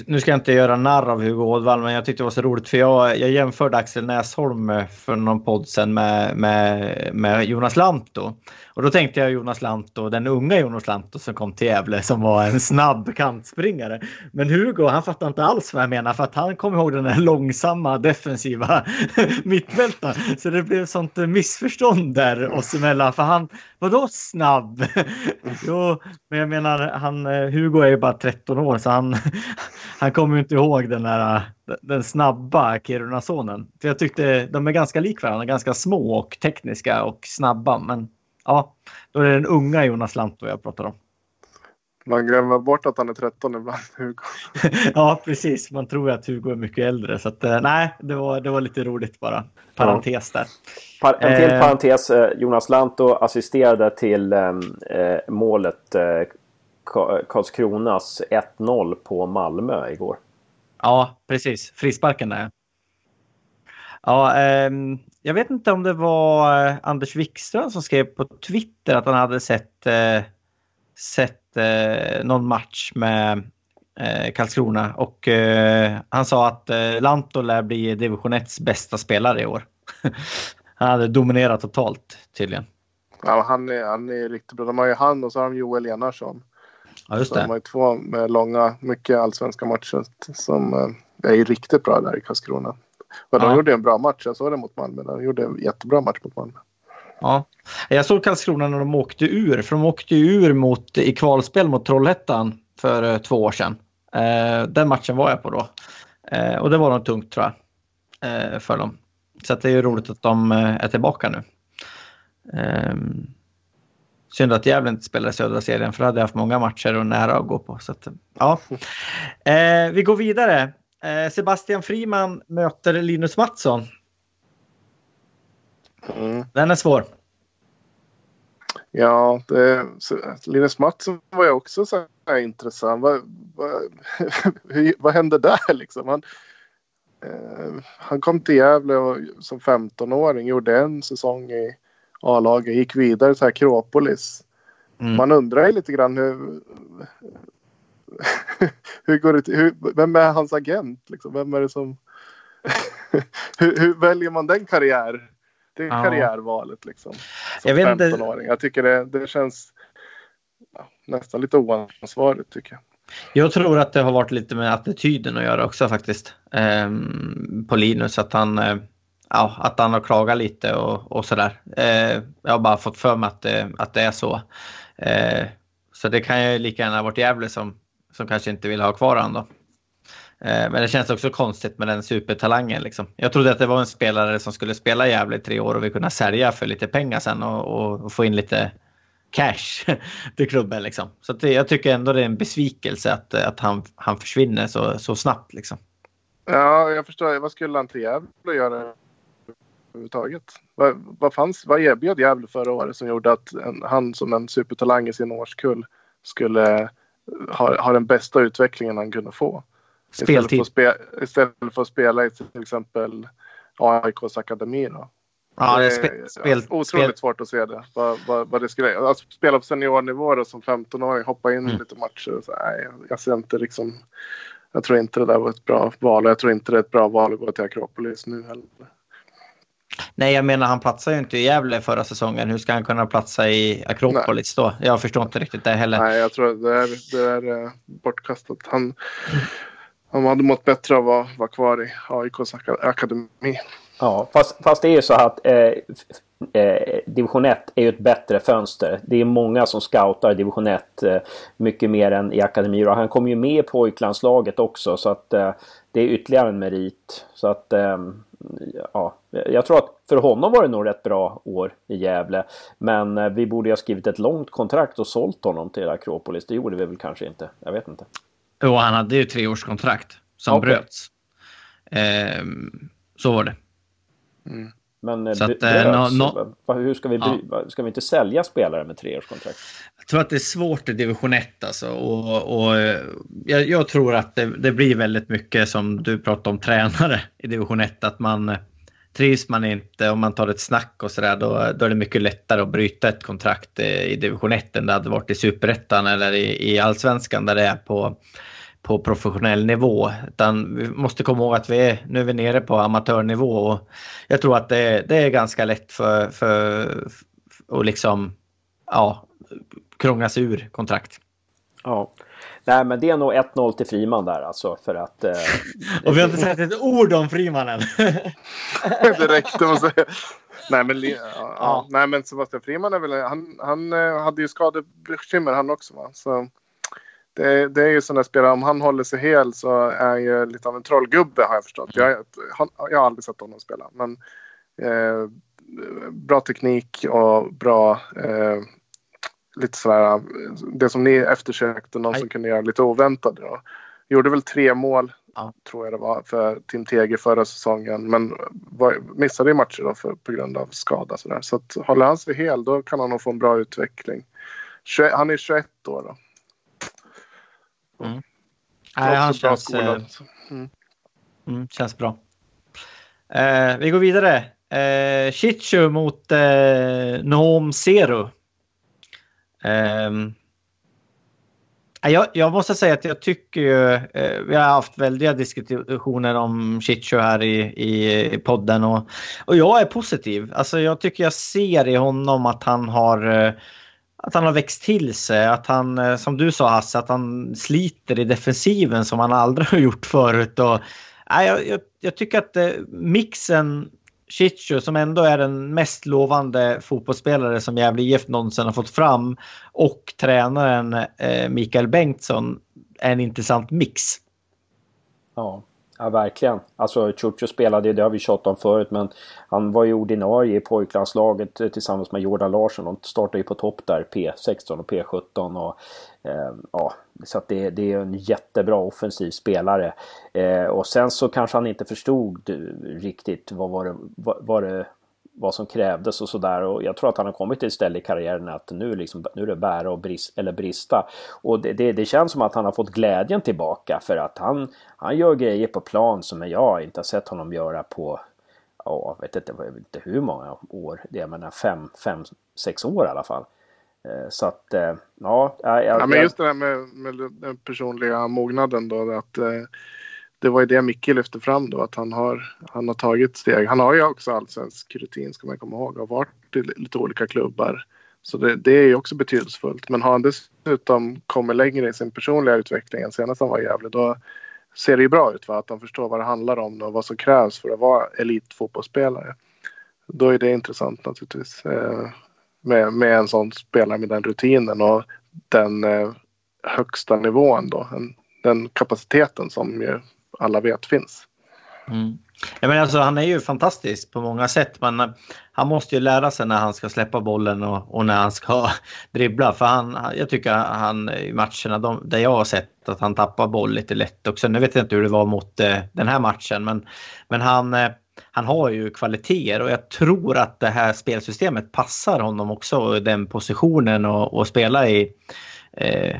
Nu ska jag inte göra narr av Hugo Ådvall, men jag tyckte det var så roligt för jag, jag jämförde Axel Näsholm eh, för någon podd sen med, med, med Jonas Lantto. Och då tänkte jag Jonas Lantto, den unga Jonas Lantto som kom till Gävle som var en snabb kantspringare. Men Hugo, han fattar inte alls vad jag menar för att han kom ihåg den där långsamma defensiva mittfältaren. Så det blev sånt eh, missförstånd där oss emellan. För han, vadå snabb? jo, men jag menar, han, eh, Hugo är ju bara 13 år så han, han kommer inte ihåg den där den snabba Kiruna-sonen. För jag tyckte de är ganska lik varandra, ganska små och tekniska och snabba. Men ja, då är det den unga Jonas Lantto jag pratar om. Man glömmer bort att han är 13 ibland, Hugo. ja, precis. Man tror att Hugo är mycket äldre. Så att, eh, nej, det var, det var lite roligt bara. Parentes där. En till eh, parentes. Eh, Jonas Lantto assisterade till eh, målet eh, Karlskronas 1-0 på Malmö igår. Ja, precis. Frisparken där. Ja, eh, jag vet inte om det var eh, Anders Wikström som skrev på Twitter att han hade sett, eh, sett eh, någon match med eh, Karlskrona och eh, han sa att eh, Lanto lär bli division 1 bästa spelare i år. han hade dominerat totalt tydligen. Ja, han är, han är riktigt bra. De har ju han och så har de Joel Enarsson. Ja, just det. de har ju två med långa, mycket allsvenska matcher som eh, är riktigt bra där i Karlskrona. Och de ja. gjorde en bra match. Jag såg det mot Malmö. De gjorde en jättebra match mot Malmö. Ja, jag såg Karlskrona när de åkte ur. För de åkte ur mot, i kvalspel mot Trollhättan för eh, två år sedan. Eh, den matchen var jag på då. Eh, och det var nog tungt tror jag. Eh, för dem. Så det är ju roligt att de eh, är tillbaka nu. Synd att Gävle inte spelar i södra serien för då hade jag haft många matcher och nära att gå på. Så att, ja. Eh, vi går vidare. Eh, Sebastian Friman möter Linus Mattsson. Mm. Den är svår. Ja, det, Linus Mattsson var ju också så här intressant. Vad, vad, vad hände där liksom? Han, eh, han kom till Gävle och, som 15-åring, gjorde en säsong i A-laget, gick vidare till Akropolis. Mm. Man undrar ju lite grann hur, hur går det till, hur, vem är hans agent? Liksom? Vem är det som... hur, hur, väljer man den karriär? Det ja. karriärvalet liksom. Som jag 15-åring. Jag tycker det, det känns ja, nästan lite oansvarigt tycker jag. Jag tror att det har varit lite med attityden att göra också faktiskt. Ehm, på Linus att han eh, ja, att han har klagat lite och, och sådär. Eh, jag har bara fått för mig att, det, att det är så. Eh, så det kan ju lika gärna ha varit Gävle som, som kanske inte vill ha kvar honom då. Eh, men det känns också konstigt med den supertalangen. Liksom. Jag trodde att det var en spelare som skulle spela Gävle i tre år och vi kunna sälja för lite pengar sen och, och, och få in lite cash till klubben. Liksom. Så det, jag tycker ändå det är en besvikelse att, att han, han försvinner så, så snabbt. Liksom. Ja, jag förstår. Vad skulle han till Gävle göra överhuvudtaget. Vad, vad, fanns, vad erbjöd Gävle förra året som gjorde att en, han som en supertalang i sin årskull skulle ha, ha den bästa utvecklingen han kunde få? Speltid. Istället för, spe, istället för att spela i till exempel AIKs akademi då. Ja, det är spe, spel, otroligt spel, svårt att se det. Vad, vad, vad det skulle, alltså, spela på seniornivå då, som 15-åring, hoppa in Mm. lite matcher. Så, nej, jag- jag ser inte liksom. Jag tror inte det där var ett bra val och jag tror inte det är ett bra val att gå till Akropolis nu heller. Nej, jag menar han platsade ju inte i Gävle förra säsongen. Hur ska han kunna platsa i Akropolis då? Jag förstår inte riktigt det heller. Nej, jag tror att det är, det är eh, bortkastat. Han, han hade mått bättre av att vara kvar i AIKs aka- akademi. Ja, fast, fast det är ju så att eh, eh, division 1 är ju ett bättre fönster. Det är många som scoutar division 1 eh, mycket mer än i akademier. Och han kom ju med i pojklandslaget också så att eh, det är ytterligare en merit. Så att eh, ja, jag tror att för honom var det nog rätt bra år i Gävle. Men eh, vi borde ha skrivit ett långt kontrakt och sålt honom till Akropolis. Det gjorde vi väl kanske inte. Jag vet inte. Jo, han hade ju treårskontrakt som Okej. bröts. Ehm, så var det. Men eh, Så att, nå- nå- va- hur ska vi, bry, ska vi inte sälja spelare med treårskontrakt? Jag tror att det är svårt i division 1 alltså. Och, och, eh, jag, jag tror att det, det blir väldigt mycket som du pratade om tränare i division 1. Att man eh, trivs man inte om man tar ett snack och sådär då, då är det mycket lättare att bryta ett kontrakt i division 1 än det hade varit i superettan eller i, i allsvenskan där det är på, på professionell nivå. Utan vi måste komma ihåg att vi är, nu är vi nere på amatörnivå och jag tror att det, det är ganska lätt för, för, för att liksom ja, krångla sig ur kontrakt. Ja. Nej, men det är nog 1-0 till Friman där alltså för att... Eh, Och vi har inte sagt ett ord om Friman än. det räckte med att säga. Nej men, ja. Ja. Nej, men Sebastian Friman är väl, han, han eh, hade ju skadebekymmer han också. Va? Så det, det är ju sådana spelare, om han håller sig hel så är han ju lite av en trollgubbe har jag förstått. Jag, han, jag har aldrig sett honom spela. Men eh, bra teknik och bra eh, lite sådär, det som ni eftersökte, någon som kunde göra lite oväntat. Då. Gjorde väl tre mål, tror jag det var, för Tim Tege förra säsongen. Men var, missade ju matcher då för, på grund av skada. Så, där. så att, håller han sig hel då kan han nog få en bra utveckling. 21, han är 21 år då. Mm. Nej, han bra känns, skola. eh, Mm, känns bra. Eh, vi går vidare. Eh, Chichu mot eh, Noam Zero. Ja, jag, jag måste säga att jag tycker ju, eh, vi har haft väldiga diskussioner om Chichu här i, i, i podden och, och jag är positiv. Alltså jag tycker jag ser i honom att han har eh, att han har växt till sig, att han, eh, som du sa Hasse, att han sliter i defensiven som han aldrig har gjort förut. Och, nej, jag, jag, jag tycker att eh, mixen Chichu som ändå är den mest lovande fotbollsspelare som Gävle IF någonsin har fått fram och tränaren eh, Mikael Bengtsson är en intressant mix. Ja, ja verkligen. Alltså Chucho spelade ju, det har vi tjatat om förut, men han var ju ordinarie i pojklandslaget eh, tillsammans med Jordan Larsson. De startade ju på topp där, P16 och P17. Och, eh, ja, så att det, det är en jättebra offensiv spelare. Eh, och sen så kanske han inte förstod eh, riktigt vad, var det, vad, vad, det, vad som krävdes och sådär. Och jag tror att han har kommit till ett ställe i karriären att nu, liksom, nu är det bära och brist, eller brista. Och det, det, det känns som att han har fått glädjen tillbaka för att han, han gör grejer på plan som jag inte har sett honom göra på ja, jag vet inte, jag vet inte hur många år. Det är, jag menar fem, fem, sex år i alla fall. Eh, Så att, eh, ja. Jag, Ja, men just det där med, med den personliga mognaden då. Att, eh, det var ju det Micke lyfte fram då. Att han har, han har tagit steg. Han har ju också allsvensk rutin ska man komma ihåg. Och varit i lite olika klubbar. Så det, det är ju också betydelsefullt. Men har han dessutom kommit längre i sin personliga utveckling än senast han var i Gävle. Då ser det ju bra ut. Va? Att han förstår vad det handlar om och vad som krävs för att vara elitfotbollsspelare. Då är det intressant naturligtvis. Eh, med, med en sån spelare med den rutinen och den eh, högsta nivån då. En, den kapaciteten som ju alla vet finns. Mm. Ja, men alltså, han är ju fantastisk på många sätt men eh, han måste ju lära sig när han ska släppa bollen och, och när han ska dribbla. För han, jag tycker han eh, i matcherna de, där jag har sett att han tappar boll lite lätt också. Nu vet jag inte hur det var mot eh, den här matchen men, men han, eh, han har ju kvaliteter och jag tror att det här spelsystemet passar honom också den positionen och, och spela i eh,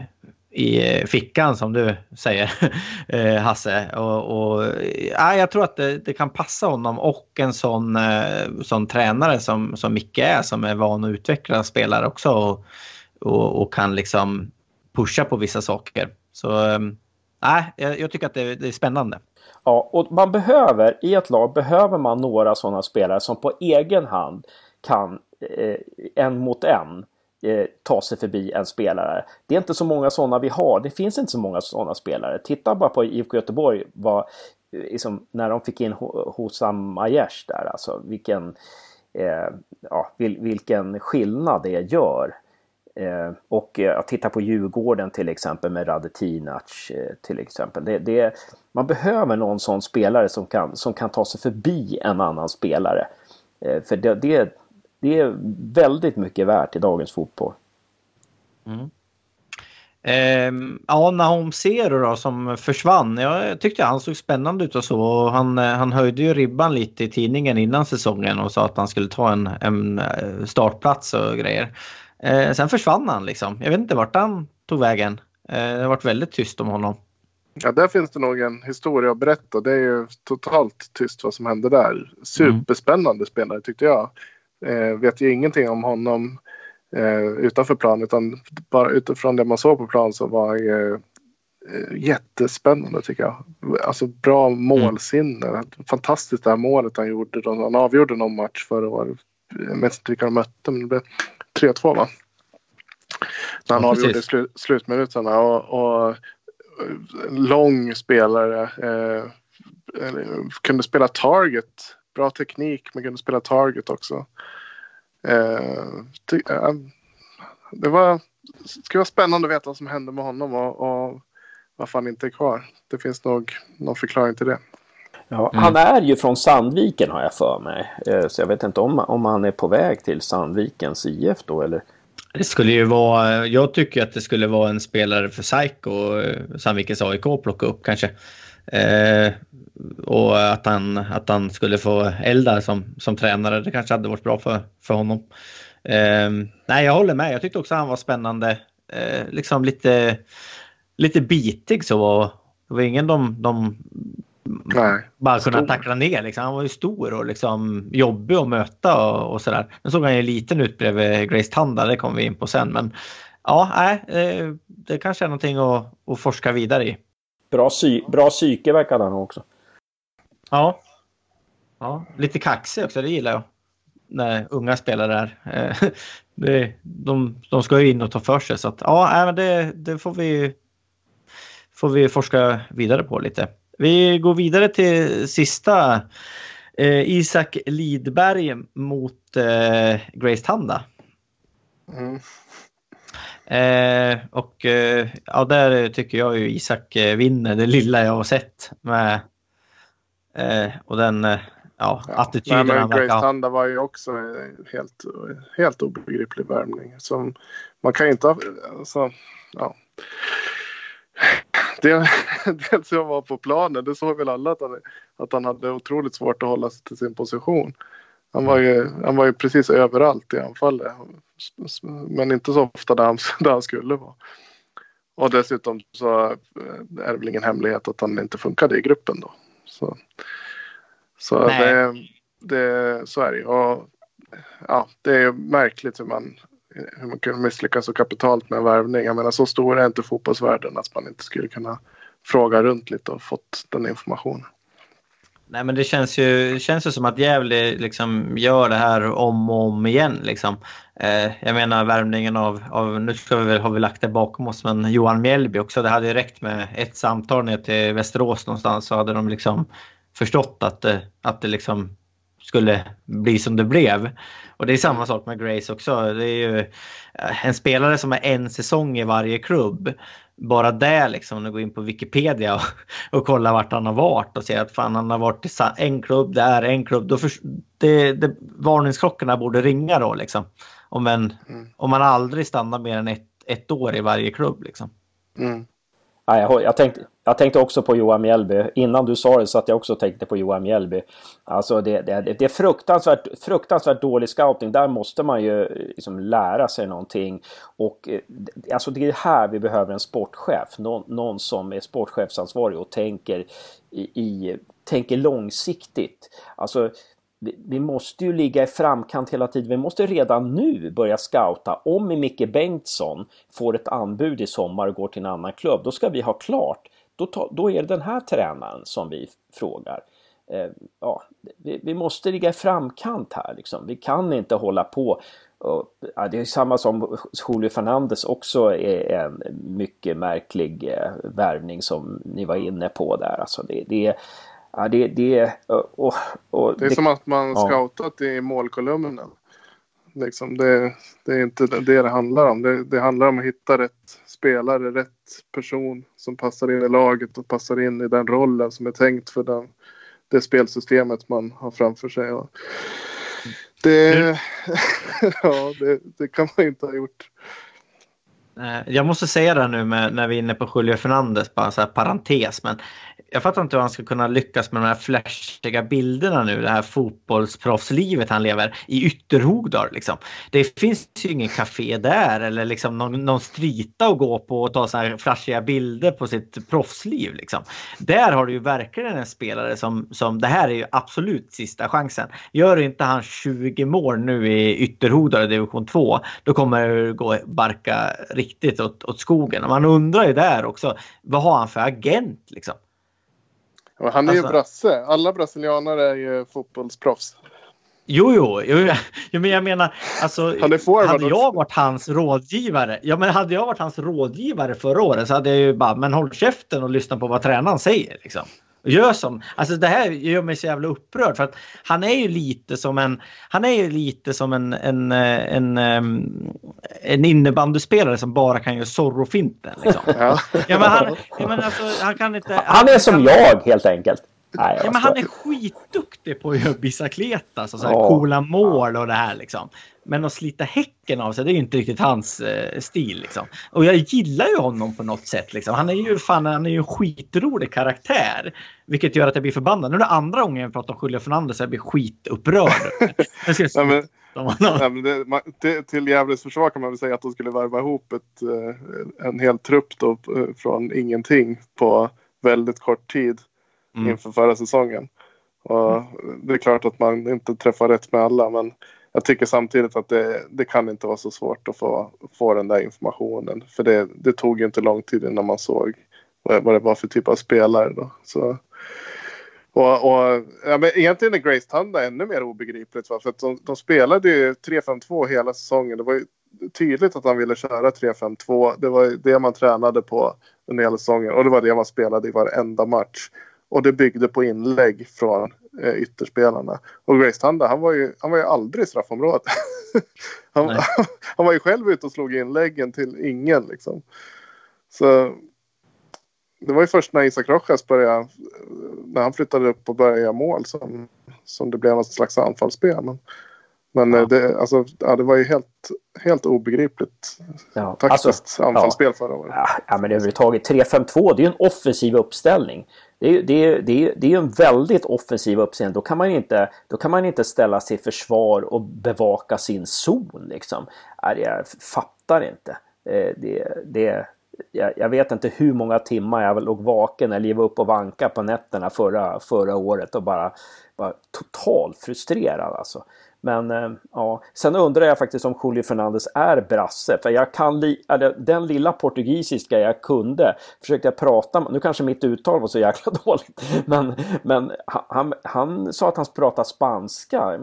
i eh, fickan som du säger eh, Hasse. Och, och, ja, jag tror att det, det, kan passa honom och en sån, eh, sån tränare som, som Micke är som är van att utveckla spelare också och, och, och kan liksom pusha på vissa saker. Så nej, jag, jag tycker att det, det är spännande. Ja, och man behöver, i ett lag behöver man några sådana spelare som på egen hand kan eh, en mot en eh, ta sig förbi en spelare. Det är inte så många sådana vi har. Det finns inte så många sådana spelare. Titta bara på IFK Göteborg vad, eh, liksom, när de fick in Hosam Aiesh där. Alltså vilken, eh, ja, vil, vilken skillnad det gör. Eh, och eh, att titta på Djurgården till exempel med Radetinac eh, till exempel. Det, det, man behöver någon sån spelare som kan, som kan ta sig förbi en annan spelare. Eh, för det, det, det är väldigt mycket värt i dagens fotboll. Mm. Eh, ja, Nahom Zero då som försvann. Jag tyckte han såg spännande ut och så. Han, eh, han höjde ju ribban lite i tidningen innan säsongen och sa att han skulle ta en, en eh, startplats och grejer. Eh, sen försvann han liksom. Jag vet inte vart han tog vägen. Eh, det har varit väldigt tyst om honom. Ja, där finns det nog en historia att berätta. Det är ju totalt tyst vad som hände där. Superspännande mm. spelare tyckte jag. Eh, vet ju ingenting om honom eh, utanför plan utan bara utifrån det man såg på plan så var eh, jättespännande tycker jag. Alltså bra målsinne. Mm. Fantastiskt det här målet han gjorde. Han avgjorde någon match förra året. Jag vet inte vilka de mötte men det blev 3-2 va? När han ja, avgjorde slu, slutminuterna och, och lång spelare. Eh, kunde spela target. Bra teknik men kunde spela target också. Eh, eh, det var, skulle vara spännande att veta vad som hände med honom och, och varför han inte är kvar. Det finns nog någon förklaring till det. Ja, mm. Han är ju från Sandviken har jag för mig. Eh, så jag vet inte om, om han är på väg till Sandvikens IF då eller? Det skulle ju vara, jag tycker att det skulle vara en spelare för SAIK och Sandvikens AIK att plocka upp kanske. Eh, och att han, att han skulle få Eldar som, som tränare, det kanske hade varit bra för, för honom. Eh, nej, jag håller med. Jag tyckte också att han var spännande. Eh, liksom lite, lite bitig så. Det var ingen de, de Nej, bara kunna stor. tackla ner. Liksom. Han var ju stor och liksom jobbig att möta och, och sådär. Nu såg han ju liten ut bredvid Grace Tanda, det kommer vi in på sen. Men ja, nej, eh, det kanske är någonting att, att forska vidare i. Bra, psy bra psyke verkade han också. Ja. ja. Lite kaxig också, det gillar jag. När unga spelare är. Eh, det, de, de ska ju in och ta för sig. Så att, ja, det, det får vi får vi forska vidare på lite. Vi går vidare till sista. Eh, Isak Lidberg mot eh, Grace Tanda. Mm. Eh, och eh, ja, där tycker jag ju Isak eh, vinner det lilla jag har sett. Med, eh, och den ja, ja, attityden men, men Grace Tanda var ju också helt, helt obegriplig värmning. Som, man kan ju inte ha... Alltså, ja. Det, dels jag var på planen, det såg väl alla att han, att han hade otroligt svårt att hålla sig till sin position. Han var ju, han var ju precis överallt i anfallet. Men inte så ofta där han, där han skulle vara. Och dessutom så är det väl ingen hemlighet att han inte funkade i gruppen då. Så, så, det, det, så är det och, ja, Det är märkligt hur man hur man kan misslyckas så kapitalt med en värvning. Jag menar så stor är inte fotbollsvärlden att man inte skulle kunna fråga runt lite och fått den informationen. Nej men det känns ju, känns ju som att Gävle liksom gör det här om och om igen. Liksom. Eh, jag menar värmningen av, av, nu ska vi väl, har vi lagt det bakom oss, men Johan Mjällby också. Det hade ju räckt med ett samtal ner till Västerås någonstans så hade de liksom förstått att, eh, att det liksom skulle bli som det blev. Och det är samma sak med Grace också. Det är ju eh, en spelare som är en säsong i varje klubb. Bara det liksom, om du går in på Wikipedia och, och kollar vart han har varit och ser att fan han har varit i en klubb där, en klubb. Då för, det, det, varningsklockorna borde ringa då liksom. Om, en, mm. om man aldrig stannar mer än ett, ett år i varje klubb liksom. Mm. Ja, jag, jag, tänkte, jag tänkte också på Johan Mjällby. Innan du sa det så att jag också tänkte på Johan Mjällby. Alltså det, det, det är fruktansvärt, fruktansvärt dålig scouting. Där måste man ju liksom lära sig någonting. Och eh, alltså det är här vi behöver en sportchef. Någon, någon som är sportchefsansvarig och tänker, i, i, tänker långsiktigt. Alltså vi måste ju ligga i framkant hela tiden. Vi måste redan nu börja scouta. Om Micke Bengtsson får ett anbud i sommar och går till en annan klubb, då ska vi ha klart. Då, ta, då är det den här tränaren som vi frågar. Eh, ja, vi, vi, måste ligga i framkant här liksom. Vi kan inte hålla på. Och, ja, det är samma som Julio Fernandes också är en mycket märklig eh, värvning som ni var inne på där. Alltså det, det är Ja, det, det, och, och, det är det, som att man ja. scoutat i målkolumnen. Liksom det, det, är inte det det handlar om. Det, det, handlar om att hitta rätt spelare, rätt person som passar in i laget och passar in i den rollen som är tänkt för den, det spelsystemet man har framför sig. Och det, ja, det, det kan man inte ha gjort. Jag måste säga det nu med, när vi är inne på Julio Fernandes, bara så här parentes, men jag fattar inte hur han ska kunna lyckas med de här flashiga bilderna nu, det här fotbollsproffslivet han lever i Ytterhogdal. Liksom. Det finns ju ingen café där eller liksom någon, någon strita att gå på och ta så här flashiga bilder på sitt proffsliv. Liksom. Där har du ju verkligen en spelare som, som, det här är ju absolut sista chansen. Gör inte han 20 mål nu i Ytterhogdal i division 2, då kommer det gå barka riktigt åt, åt skogen. Och man undrar ju där också, vad har han för agent liksom? Han är alltså, ju brasse. Alla brasilianare är ju fotbollsproffs. Jo, jo, jo, jo, men jag menar, alltså, han är hade jag varit hans rådgivare, ja men hade jag varit hans rådgivare förra året så hade jag ju bara, men håll käften och lyssna på vad tränaren säger liksom. Gör som, alltså det här gör mig så jävla upprörd för att han är ju lite som en, han är ju lite som en, en, en, en innebandyspelare som bara kan göra Zorro-finten. Liksom. Ja. ja, men han, ja, men alltså, han kan inte... Han, han är som kan, jag helt enkelt. Nej, ja, men han är skitduktig på att göra bicicletas och så här oh. coola mål och det här liksom. Men att slita häcken av sig, det är ju inte riktigt hans eh, stil. Liksom. Och jag gillar ju honom på något sätt. Liksom. Han är ju fan, han är ju en skitrolig karaktär. Vilket gör att jag blir förbannad. Nu är det andra gången jag pratar om Julio Fernandez så jag blir skitupprörd. ja, men, ja, men det, man, till, till Gävles försvar kan man väl säga att de skulle värva ihop ett, eh, en hel trupp då, eh, från ingenting på väldigt kort tid mm. inför förra säsongen. Och mm. Det är klart att man inte träffar rätt med alla men jag tycker samtidigt att det, det kan inte vara så svårt att få, få den där informationen. För det, det tog ju inte lång tid innan man såg vad, vad det var för typ av spelare. Då. Så, och, och, ja, men egentligen är Grace Tanda ännu mer obegripligt. Va? För att de, de spelade ju 3-5-2 hela säsongen. Det var ju tydligt att han ville köra 3-5-2. Det var det man tränade på under hela säsongen. Och det var det man spelade i varenda match. Och det byggde på inlägg från eh, ytterspelarna. Och Grace Tanda, han var ju, han var ju aldrig i straffområdet. han, han, var ju själv ute och slog inläggen till ingen liksom. Så det var ju först när Isak Rojas började, när han flyttade upp och började göra mål som, som det blev något slags anfallsspel. Men, men ja. det, alltså, ja, det var ju helt, helt obegripligt ja, taktiskt alltså, anfallsspel ja, förra året. Ja, men överhuvudtaget 3-5-2 det är ju en offensiv uppställning. Det är, det, är, det, är, det är en väldigt offensiv uppsida. Då kan, man inte, då kan man inte ställa sig i försvar och bevaka sin zon. Liksom. Jag fattar inte. Det, det, jag, jag, vet inte hur många timmar jag låg vaken eller var uppe och vanka på nätterna förra, förra året och bara, bara totalt frustrerad alltså. Men eh, ja, sen undrar jag faktiskt om Julio Fernandez är brasse. För jag kan li eller, den lilla portugisiska jag kunde försökte jag prata med. Nu kanske mitt uttal var så jäkla dåligt. Men, men han, han sa att han pratade spanska.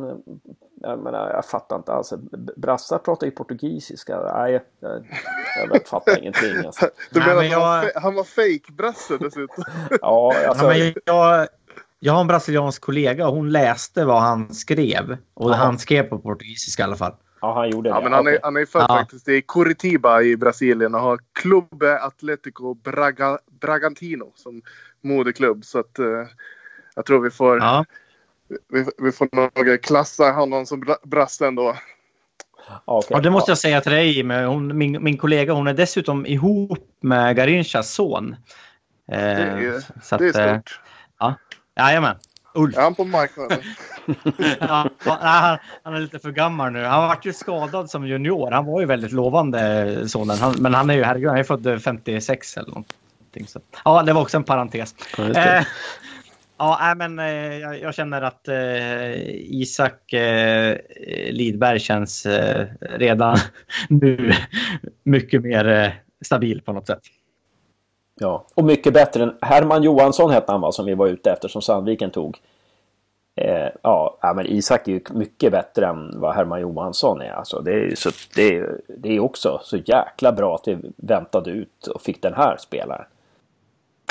Jag, menar, jag fattar inte alls. Brassar pratar ju portugisiska. Nej, jag, jag fattar ingenting. Alltså. Du menar att jag... han var fake-brasse dessutom? ja, alltså... Ja, men jag, jag har en brasiliansk kollega och hon läste vad han skrev. Och Aha. han skrev på portugisiska i alla fall. Ja, han gjorde det. Ja, men han, är, han är född ja. faktiskt i Curitiba i Brasilien och har Clube Atletico Braga, Bragantino som moderklubb. Så att uh, jag tror vi får, ja. vi, vi får nog klassa honom som brasse ändå. Ja, okej. Ja, det måste jag säga till dig Jimmy. Hon, min, min kollega hon är dessutom ihop med Garinchas son. Eh, Det är, så att, det är eh, stort. Ja, jajamän. Ulf. Är han på marknaden? Ja, ja, han, han är lite för gammal nu. Han var ju skadad som junior. Han var ju väldigt lovande sonen. Han, men han är ju herregud, han är född 56 eller någonting. Så. Ja, det var också en parentes. Ja. Eh, ja, men eh, jag, jag känner att eh, Isak eh, Lidberg känns eh, redan nu mycket mer eh, stabil på något sätt. Ja, och mycket bättre än Herman Johansson hette han va, som vi var ute efter, som Sandviken tog. Eh, ja, men Isak är ju mycket bättre än vad Herman Johansson är. Alltså, det, är, så, det, är, det är också så jäkla bra att vi väntade ut och fick den här spelaren.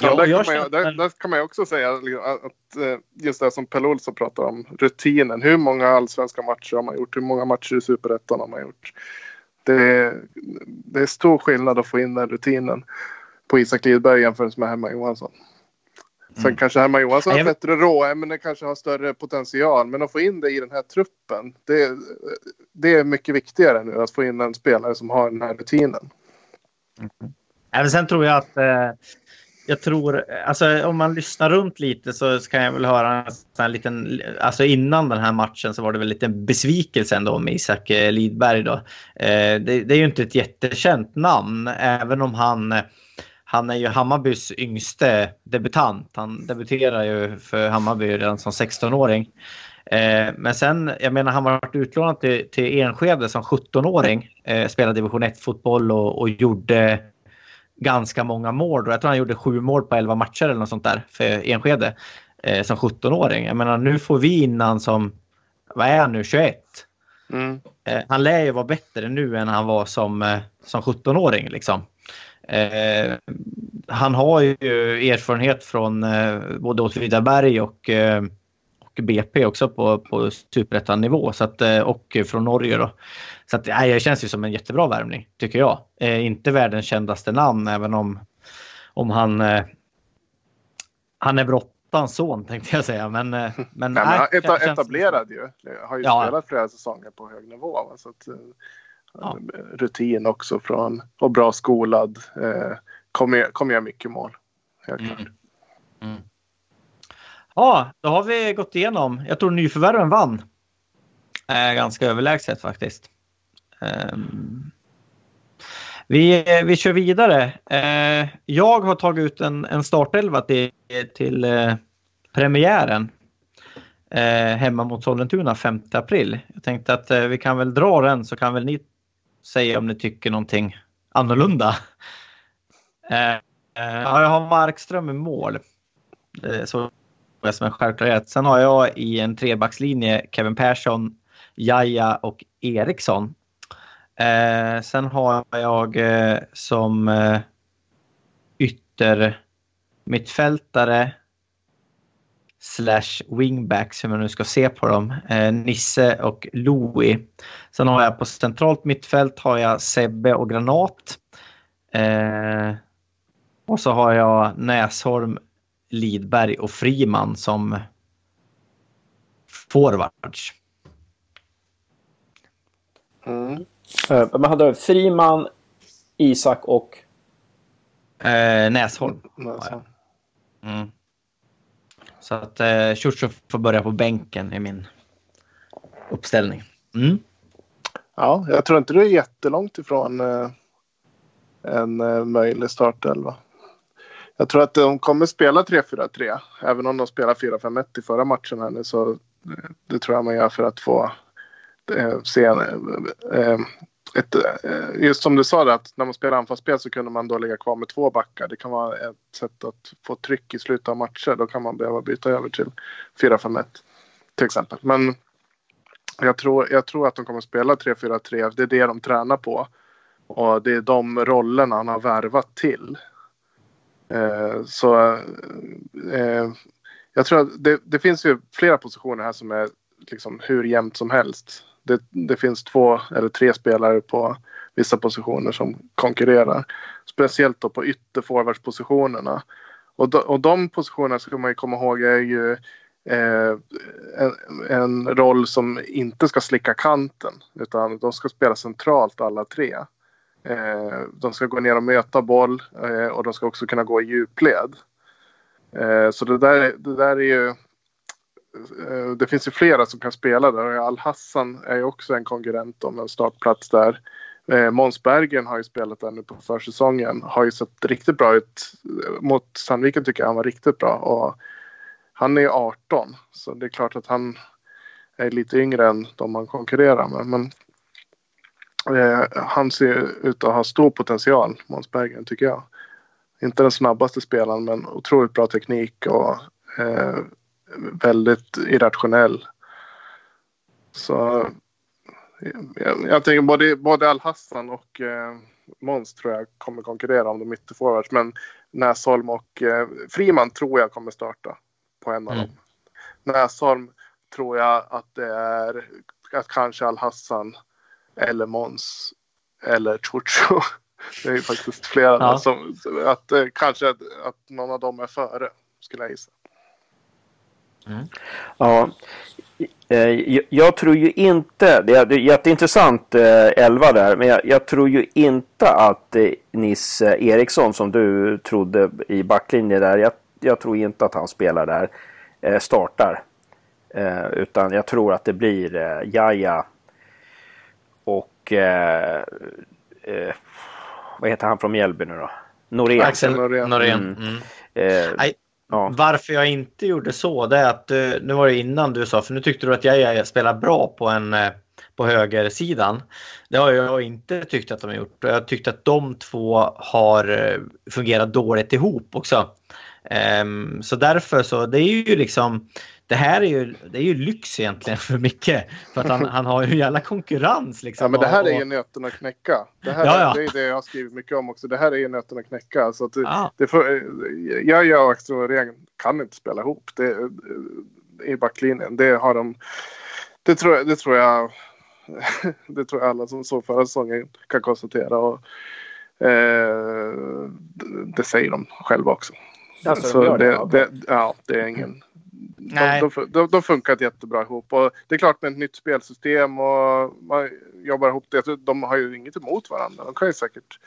Ja, där, jag kan man, där, där kan man också säga att, eh, just det som Pelle Olsson pratar om, rutinen. Hur många allsvenska matcher har man gjort? Hur många matcher i Superettan har man gjort? Det är, det är stor skillnad att få in den rutinen på Isak Lidberg jämfört med Herman Johansson. Sen Mm. kanske Herman Johansson har Ja, jag- bättre råämnen, kanske har större potential. Men att få in det i den här truppen, det, det är mycket viktigare nu att få in en spelare som har den här rutinen. Även sen tror jag att eh, jag tror, alltså om man lyssnar runt lite så kan jag väl höra en liten, alltså innan den här matchen så var det väl lite en besvikelse ändå med Isak eh, Lidberg då. Eh, det, det är ju inte ett jättekänt namn, även om han han är ju Hammarbys yngste debutant. Han debuterar ju för Hammarby redan som 16-åring. Eh, men sen, jag menar, han har varit utlånad till, till Enskede som 17-åring. Eh, spelade division 1-fotboll och, och gjorde ganska många mål. Och Jag tror han gjorde sju mål på 11 matcher eller något sånt där för Enskede eh, som 17-åring. Jag menar, nu får vi innan som, vad är han nu, 21? Mm. Eh, han lär ju vara bättre nu än han var som, eh, som 17-åring. Liksom. Eh, han har ju erfarenhet från eh, både Åtvidaberg och, eh, och BP också på, på superettan-nivå eh, och från Norge. Då. Så att, nej, det känns ju som en jättebra värvning, tycker jag. Eh, inte världens kändaste namn, även om, om han, han är brottans son, tänkte jag säga. Men, men, Nej, men han är etablerad ju. Har ju Ja. spelat flera säsonger på hög nivå. Va? Så att, Ja. Rutin också från, och bra skolad. Eh, kommer, kommer göra mycket mål. Helt Mm. klart. Ja, då har vi gått igenom. Jag tror nyförvärven vann. Eh, ganska överlägset faktiskt. Ehm, vi, vi kör vidare. Eh, jag har tagit ut en, en startelva till, till eh, premiären. Eh, hemma mot Sollentuna 5 april. Jag tänkte att eh, vi kan väl dra den så kan väl ni säga om ni tycker någonting annorlunda. Eh, eh jag har Markström i mål. Eh, så jag som en självklarhet. Sen har jag i en trebackslinje Kevin Persson, Jaja och Eriksson. Eh, sen har jag eh, som eh, ytter mittfältare slash wingbacks, hur man nu ska se på dem, eh, Nisse och Louis. Sen har jag på centralt mittfält har jag Sebbe och Granat. Eh, och så har jag Näsholm, Lidberg och Friman som forwards. Mm. Eh, Man hade Friman, Isak och... Eh, Näsholm. Alltså. Mm. Så att eh, Churcho får börja på bänken i min uppställning. Mm. Ja, jag tror inte det är jättelångt ifrån eh, en eh, möjlig startelva. Jag tror att de kommer spela 3-4-3. Även om de spelar 4-5-1 i förra matchen här nu så eh, det tror jag man gör för att få eh, se eh, eh, ett, eh, just som du sa där, att när man spelar anfallsspel så kunde man då ligga kvar med två backar. Det kan vara ett sätt att få tryck i slutet av matcher. Då kan man behöva byta över till 4-5-1 till exempel. Men jag tror, jag tror att de kommer spela 3-4-3. Det är det de tränar på. Och det är de rollerna han har värvat till. Eh, så eh, jag tror att det, det finns ju flera positioner här som är liksom hur jämnt som helst. Det, det finns två eller tre spelare på vissa positioner som konkurrerar. Speciellt då på ytterforwardspositionerna. Och, de, och de positionerna ska man ju komma ihåg är ju eh, en, en roll som inte ska slicka kanten utan de ska spela centralt alla tre. Eh, de ska gå ner och möta boll eh, och de ska också kunna gå i djupled. Eh, så det där, det där är ju Eh, det finns ju flera som kan spela där. Al-Hassan är ju också en konkurrent om en startplats där. Eh, Måns Bergen har ju spelat där nu på försäsongen. Har ju sett riktigt bra ut. Eh, mot Sandviken tycker jag han var riktigt bra. Och han är 18 så det är klart att han är lite yngre än de man konkurrerar med. Men eh, han ser ut att ha stor potential, Måns Bergen tycker jag. Inte den snabbaste spelaren men otroligt bra teknik och eh, väldigt irrationell. Så jag, jag tänker både, både Al-Hassan och eh, Måns tror jag kommer konkurrera om de ytterforwards. Men Näsholm och eh, Friman tror jag kommer starta på en av Mm. dem. Näsholm tror jag att det är att kanske Al-Hassan eller Måns eller Chucho. Det är ju faktiskt flera Ja. som att eh, kanske att, att någon av dem är före skulle jag gissa. Ja, eh, jag- tror ju inte, det är, jätteintressant eh, elva där, men jag, jag tror ju inte att eh, Nisse Eriksson som du trodde i backlinjen där, jag, jag tror inte att han spelar där, startar. Utan jag tror att det blir Jaja och vad heter han från Mjällby nu då? Norén. Axel Norén. Mm. Mm. Eh, ja. Varför jag inte gjorde så, det är att eh, nu var det innan du sa, för nu tyckte du att jag, spelar bra på en eh, på högersidan. Det har jag inte tyckt att de har gjort. Jag tyckte att de två har eh, fungerat dåligt ihop också. Um, så därför så, det är ju liksom det här är ju, det är ju lyx egentligen för Micke. För att han, han har ju en jävla konkurrens. Liksom, Ja, men det här och, är ju nöten att knäcka. Det här Ja, ja. Är, det är det jag har skrivit mycket om också. Det här är ju nöten att knäcka. Så att det, Ja. det får, jag, jag och Axel Norén kan inte spela ihop det, i backlinjen. Det har de. Det tror, jag- det tror jag. Det tror jag alla som såg förra säsongen kan konstatera. Och, eh, det- säger de själva också. Alltså, de det, det, ja, det är ingen... Nej. De, de, de, funkar jättebra ihop. Och det är klart med ett nytt spelsystem och man jobbar ihop det. De har ju inget emot varandra. De kan ju säkert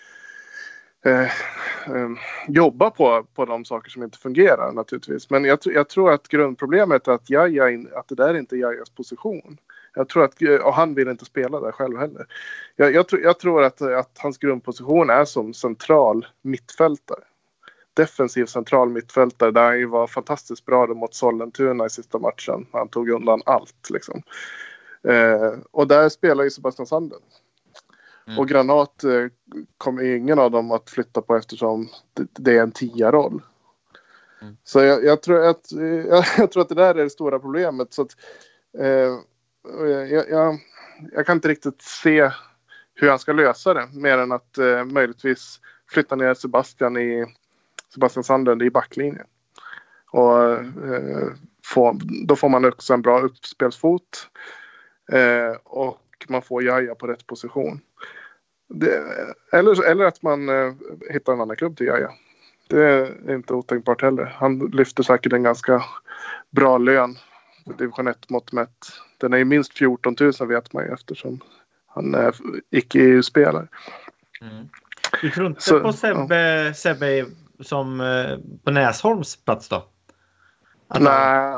eh, eh, jobba på, på de saker som inte fungerar naturligtvis. Men jag, jag tror att grundproblemet är att, Jaja, in- att det där inte är Jajas position. Jag tror att, och han vill inte spela där själv heller. Jag, jag, tror, jag tror att, att hans grundposition är som central mittfältare defensiv central mittfältare där han ju var fantastiskt bra mot Sollentuna i sista matchen. Han tog undan allt liksom. Eh, och där spelar ju Sebastian Sanden. Och Granat eh, kommer ingen av dem att flytta på eftersom det, det är en tia-roll. Så jag, jag, tror att, eh, jag, jag tror att det där är det stora problemet. Så att, eh, jag, jag, jag kan inte riktigt se hur han ska lösa det mer än att eh, möjligtvis flytta ner Sebastian i Sebastian Sandlund i backlinjen. Och eh, få, då får man också en bra uppspelsfot. Eh, och man får Jaja på rätt position. Det, eller, eller att man eh, hittar en annan klubb till Jaja. Det är inte otänkbart heller. Han lyfter säkert en ganska bra lön. för Division 1 mått mätt. Den är ju minst 14 000 vet man ju eftersom han är icke-EU-spelare. Du tror inte Så, på Sebbe, Sebbe som eh, på Näsholms plats då? Att- Nej,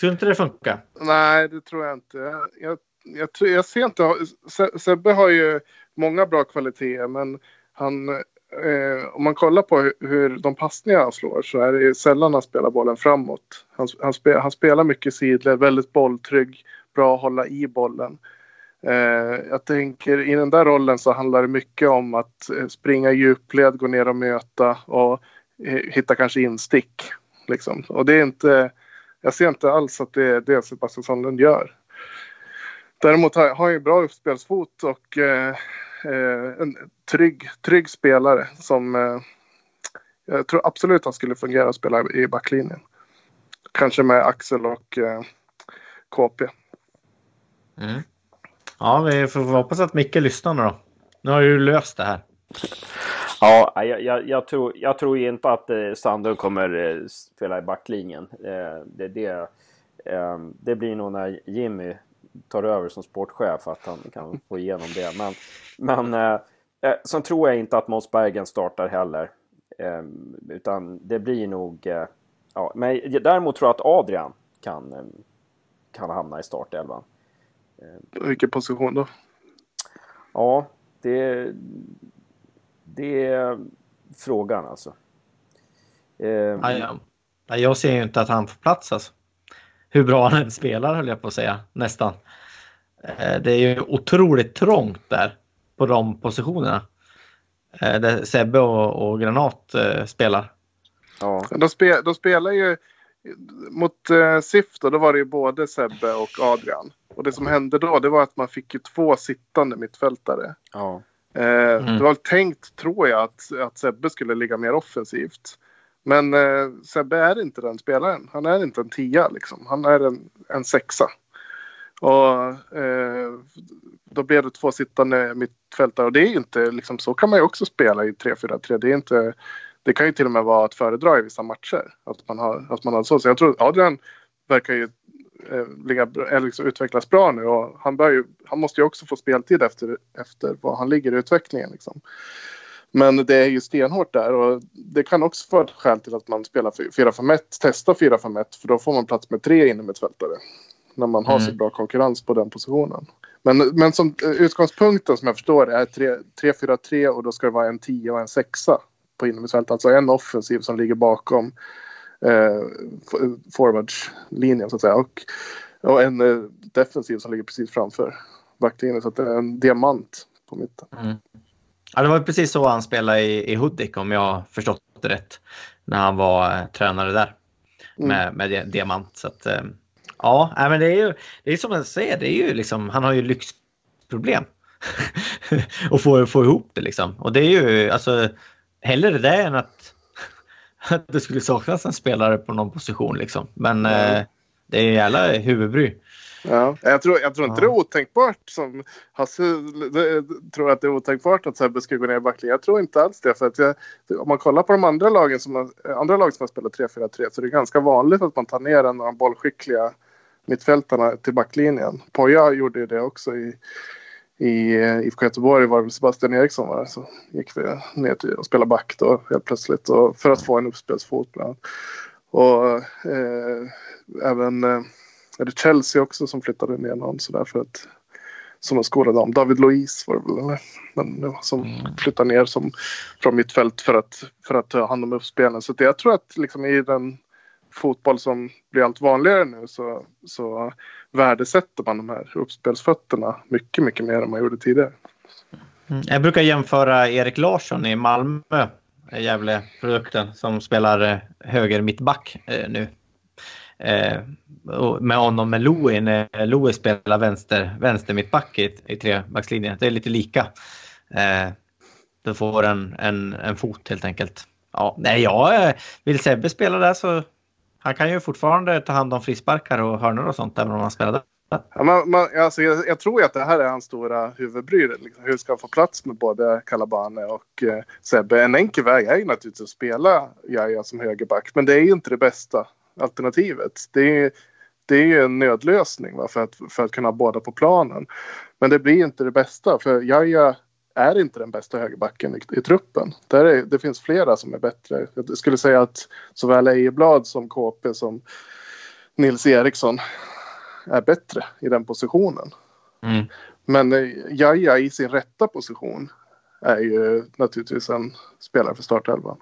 Tror inte det funkar? Nej, det tror jag inte. Jag, jag, tror, jag ser inte... Se- Sebbe har ju många bra kvaliteter, men han... Eh, om man kollar på hur, hur de passningar han slår så är det sällan han spelar bollen framåt. Han, han, spe, han spelar mycket sidled, väldigt bolltrygg, bra att hålla i bollen. Eh, jag tänker i den där rollen så handlar det mycket om att eh, springa i djupled, gå ner och möta och eh, hitta kanske instick. Liksom. Och det är inte... Jag ser inte alls att det är det Sebastian Sandlund gör. Däremot har han ju bra uppspelsfot och eh, eh, en trygg, trygg spelare som eh, jag tror absolut han skulle fungera att spela i backlinjen. Kanske med Axel och eh, KP. Mm. Ja, vi får hoppas att Micke lyssnar nu då. Nu har du löst det här. Ja, jag, jag, jag, tror, jag tror inte att eh, Sandlund kommer eh, spela i backlinjen. Eh, det, det, Eh, det blir nog när Jimmy tar över som sportchef att han kan få igenom det. Men, men eh, eh sen tror jag inte att Måns Bergen startar heller. Eh, utan det blir nog... Eh, ja, men däremot tror jag att Adrian kan, eh, kan hamna i startelvan. Vilken position då? Ja, det, det är frågan alltså. Eh, ja. Jag ser ju inte att han får plats alltså. Hur bra han än spelar höll jag på att säga, nästan. Eh, det är ju otroligt trångt där på de positionerna. Eh, där Sebbe och, och Granat eh, spelar. Ja. De, spe, de spelar ju mot eh, SIF då, då var det ju både Sebbe och Adrian. Och det som hände då det var att man fick ju två sittande mittfältare. Ja. Eh, mm. Det var tänkt, tror jag, att, att Sebbe skulle ligga mer offensivt. Men eh, Sebbe är inte den spelaren. Han är inte en tia liksom. Han är en, en sexa. Och eh, då blev det två sittande mittfältare och det är ju inte liksom så kan man ju också spela i 3-4-3. Det är inte det kan ju till och med vara att föredra i vissa matcher. Att man har, att man har så. Så jag tror Adrian verkar ju eh, ligga, liksom utvecklas bra nu och han, bör ju, han måste ju också få speltid efter, efter vad han ligger i utvecklingen. Liksom. Men det är ju stenhårt där och det kan också vara ett skäl till att man spelar 4-5-1, testar 4-5-1 för då får man plats med tre innermittfältare. När man har mm. så bra konkurrens på den positionen. Men, men som eh, utgångspunkten som jag förstår är 3-4-3 och då ska det vara en 10 och en 6 på. Alltså en offensiv som ligger bakom eh, forwardslinjen så att säga. Och, och en eh, defensiv som ligger precis framför backlinjen. Så att det är en diamant på mitten. Mm. Ja, det var precis så han spelade i, i Hudik om jag förstått det rätt. När han var eh, tränare där. Mm. Med, med diamant. Så att, eh, ja, men det är ju det är som jag säger, det är ju liksom, han har ju lyxproblem. och få, få ihop det liksom. Och det är ju alltså hellre det än att, att det skulle saknas en spelare på någon position liksom. Men mm. eh, det är jävla huvudbry. Ja, jag tror, jag tror inte ja. det är otänkbart som Hasse tror att det är otänkbart att Sebbe ska gå ner i backlinjen. Jag tror inte alls det. För att jag, om man kollar på de andra lagen som har, andra lag som har spelat 3-4-3 så är det ganska vanligt att man tar ner en av de bollskickliga mittfältarna till backlinjen. Poja gjorde ju det också i, i eh, IFK Göteborg var det Sebastian Eriksson var så gick vi ner till och spelade back då helt plötsligt och för att få en uppspelsfot bland annat. Och eh, även eh, är det Chelsea också som flyttade ner någon sådär för att som en skådad dam. David Louise var det väl eller? Men, som mm. flyttade ner som, från mittfält för att, för att ta hand om uppspelen. Så det, jag tror att liksom i den fotboll som blir allt vanligare nu så, så värdesätter man de här uppspelsfötterna mycket, mycket mer än man gjorde tidigare. Mm. Jag brukar jämföra Erik Larsson i Malmö, Gävle-produkten, som spelar eh, höger mittback eh, nu. Eh, med honom med Louis när Louis spelar vänster, vänster mittback i, i trebackslinjen. Det är lite lika. du får en, en, en fot helt enkelt. Ja, nej, jag vill Sebbe spela där så han kan ju fortfarande ta hand om frisparkar och hörnor och sånt även om han spelar där. Ja, man, man, alltså, jag, jag, tror att det här är hans stora huvudbry. Liksom. Hur ska han få plats med både Calabane och eh, Sebbe? En enkel väg är ju naturligtvis att spela Jaja som högerback. Men det är ju inte det bästa alternativet. Det är, det är ju en nödlösning va, för, att, för att kunna ha båda på planen. Men det blir inte det bästa. För Jaja är inte den bästa högerbacken i, i truppen. Där är, det finns flera som är bättre. Jag skulle säga att såväl Ejeblad som KP som Nils Eriksson är bättre i den positionen. Mm. Men eh, Jaja i sin rätta position är ju naturligtvis en spelare för startelvan.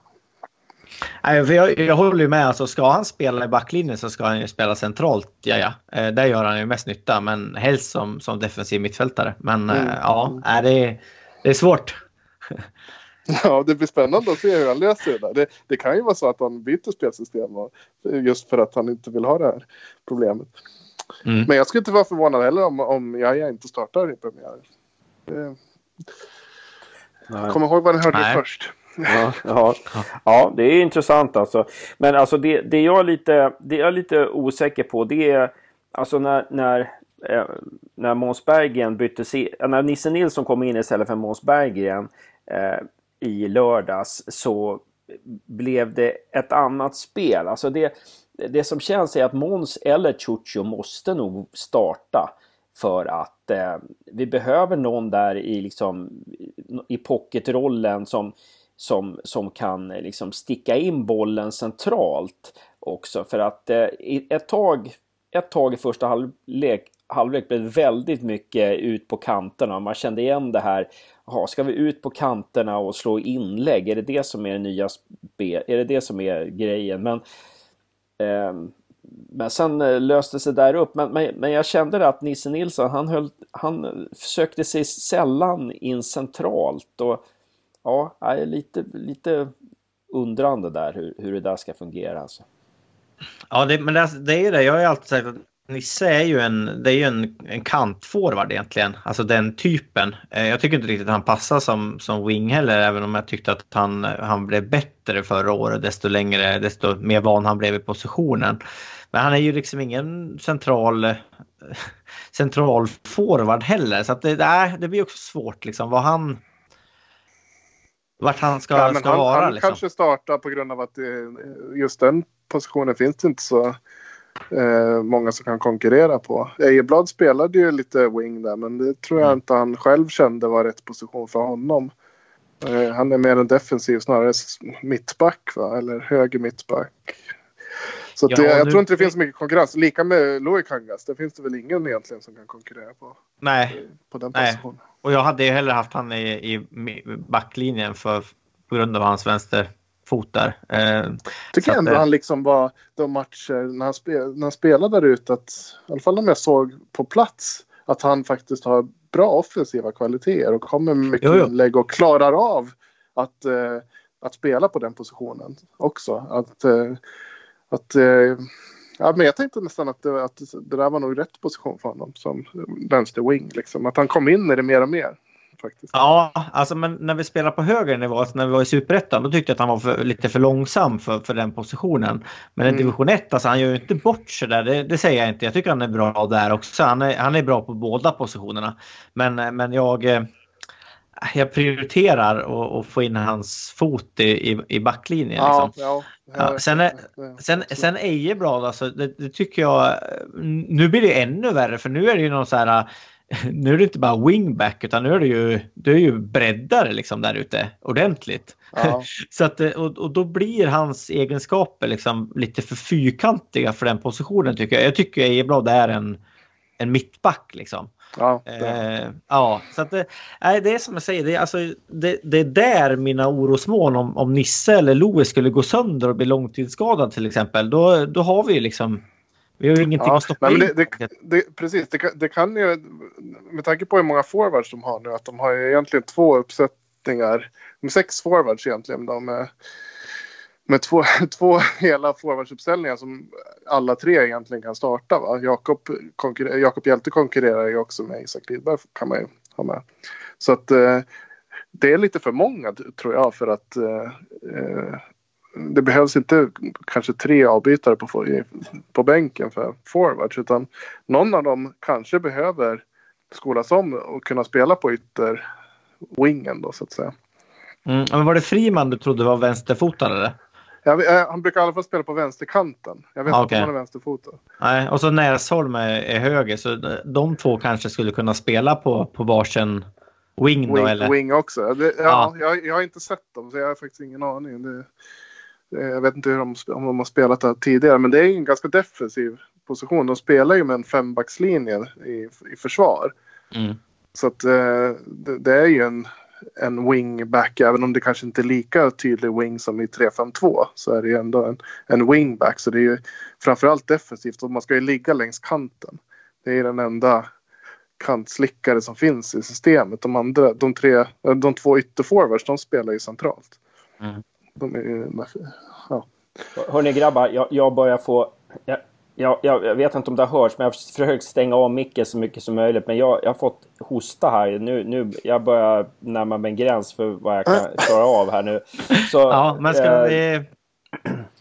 jag, jag håller med. Alltså, ska han spela i backlinjen så ska han ju spela centralt. Ja, ja. Eh, där gör han ju mest nytta, men helst som, som defensiv mittfältare. Men mm. äh, ja, är det, det är svårt. Ja, det blir spännande att se hur han löser det där. Det, det kan ju vara så att han byter spelsystem just för att han inte vill ha det här problemet. Mm. Men jag skulle inte vara förvånad heller om, om Jaja inte startar i premiären. Kom ihåg vad ni hörde Nej. först. Ja, ja, ja, det är intressant alltså. Men alltså det, det, jag är lite, det jag är lite osäker på det är alltså när, när eh, när Måns Berggren bytte eh, när Nisse Nilsson kom in istället för Måns Berggren eh, i lördags så blev det ett annat spel. Alltså det, det som känns är att Måns eller Chucho måste nog starta för att eh, vi behöver någon där i, liksom, i pocketrollen som, som, som kan liksom sticka in bollen centralt också. För att eh, ett, tag, ett tag i första halvlek, halvlek blev väldigt mycket ut på kanterna. Man kände igen det här. Aha, ska vi ut på kanterna och slå inlägg? Är det det som är det nya Är det det som är grejen? Men eh, men sen eh, löste sig där upp. Men, men, men, jag kände att Nisse Nilsson, han, höll, han försökte sig sällan in centralt. Och ja, jag är lite, lite undrande där hur, hur det där ska fungera. Alltså. Ja, det, men det, det är ju det. Jag har ju alltid sagt att Nisse är ju en, det är ju en, en kantforward egentligen. Alltså den typen. Eh, jag tycker inte riktigt att han passar som, som wing heller, även om jag tyckte att han, han blev bättre förra året. Desto längre, desto mer van han blev i positionen. Men han är ju liksom ingen central central forward heller. Så att det, det, det blir också svårt liksom vad han vart han ska, ja, ska han, vara. Han liksom. kanske startar på grund av att det, just den positionen finns det inte så eh, många som kan konkurrera på. Ejeblad spelade ju lite wing där men det tror jag mm. inte han själv kände var rätt position för honom. Eh, han är mer en defensiv snarare mittback va? eller höger mittback. Så ja, det, jag nu... tror inte det finns så mycket konkurrens. Lika med Louis Kangas. Det finns det väl ingen egentligen som kan konkurrera på. Nej. På den positionen. Nej. Och jag hade ju hellre haft han i, i backlinjen för, på grund av hans vänster fot där. Eh, Tycker ändå att, han liksom var de matcher när han, spel, när han spelade där ute att i alla fall om jag såg på plats att han faktiskt har bra offensiva kvaliteter och kommer med mycket jo, jo. inlägg och klarar av att, eh, att spela på den positionen också. Att, eh, att, eh, ja, men jag tänkte nästan att det, att det där var nog rätt position för honom som vänster wing. Liksom. Att han kom in i det mer och mer. Faktiskt. Ja, alltså men när vi spelar på högre nivå, alltså när vi var i Superettan, då tyckte jag att han var för, lite för långsam för, för den positionen. Men mm. i division 1, alltså han gör ju inte bort sig där, det, det, säger jag inte. Jag tycker han är bra där också. Han är, han är bra på båda positionerna. Men, men jag, eh, jag prioriterar att få in hans fot i, i, i backlinjen. Ja, liksom. ja, ja, sen, är, sen, sen Ejeblad, alltså, det, det, tycker jag... Nu blir det ännu värre för nu är det ju någon så här... Nu är det inte bara wingback utan nu är det ju, du är ju breddare liksom där ute ordentligt. Ja. så att, och, och då blir hans egenskaper liksom lite för fyrkantiga för den positionen tycker jag. Jag tycker Ejeblad är en, en mittback liksom. Ja, eh, ja, så att det, nej, det är som jag säger, det är, alltså, det, det är där mina orosmoln om, om Nisse eller Louis skulle gå sönder och bli långtidsskadad till exempel. Då, då har vi ju liksom vi har ju ingenting ja, att stoppa nej, in. Det, det, det, precis, det, det kan ju, med tanke på hur många forwards de har nu, att de har ju egentligen två uppsättningar, de sex forwards egentligen. De är, med två, två hela forwardsuppställningar som alla tre egentligen kan starta. Va? Jakob, Jakob Hjälte konkurrerar ju också med Isak Lidberg kan man ju ha med. Så att eh, det är lite för många tror jag för att eh, eh det behövs inte kanske tre avbytare på, på bänken för forwards utan någon av dem kanske behöver skolas om och kunna spela på ytter wingen då så att säga. Mm, men var det Friman du trodde var vänsterfotad eller? Ja, han brukar i alla fall spela på vänsterkanten. Jag vet okay. inte om han är vänsterfotad. Nej, och så Näsholm är, är, höger så de två kanske skulle kunna spela på, på varsin wing då wing, eller? Wing också. Det, ja, ja. Jag, jag, har inte sett dem så jag har faktiskt ingen aning. Det, jag vet inte hur de, om de har spelat där tidigare men det är en ganska defensiv position. De spelar ju med en fembackslinje i, i försvar. Mm. Så att eh, det, det, är ju en en wingback, även om det kanske inte är lika tydlig wing som i 3-5-2 så är det ju ändå en, en wingback. Så det är ju framförallt defensivt och man ska ju ligga längs kanten. Det är den enda kantslickare som finns i systemet. De andra, de tre, de två ytterforwards, de spelar ju centralt. Mm. De är ju, ja. Hörni grabbar, jag, jag börjar få... Jag, jag, jag, vet inte om det har hörts, men jag har försökt stänga av micken så mycket som möjligt. Men jag, jag har fått hosta här. Nu, nu, jag börjar närma mig en gräns för vad jag kan klara av här nu. Så, ja, men ska eh, vi,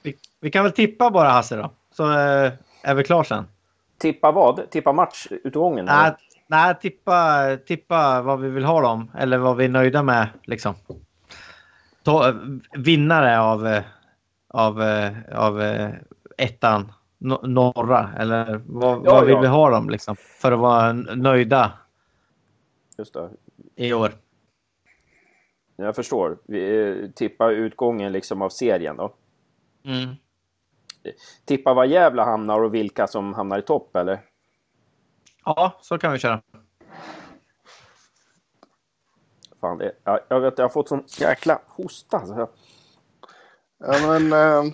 vi, vi... kan väl tippa bara Hasse då. Så eh, är vi klara sen. Tippa vad? Tippa matchutgången? Nej, nej tippa, tippa vad vi vill ha dem. Eller vad vi är nöjda med liksom. Ta, vinnare av, av, av, av ettan, no norra? Eller vad, Ja, vad vill ja. vi ha dem liksom? För att vara nöjda Just det. i år. Jag förstår. Vi eh, tippar utgången liksom av serien då. Mm. Tippa var Gävle hamnar och vilka som hamnar i topp eller? Ja, så kan vi köra. Fan, det, jag, jag vet jag har fått sån jäkla hosta. Så jag, Ja, men eh,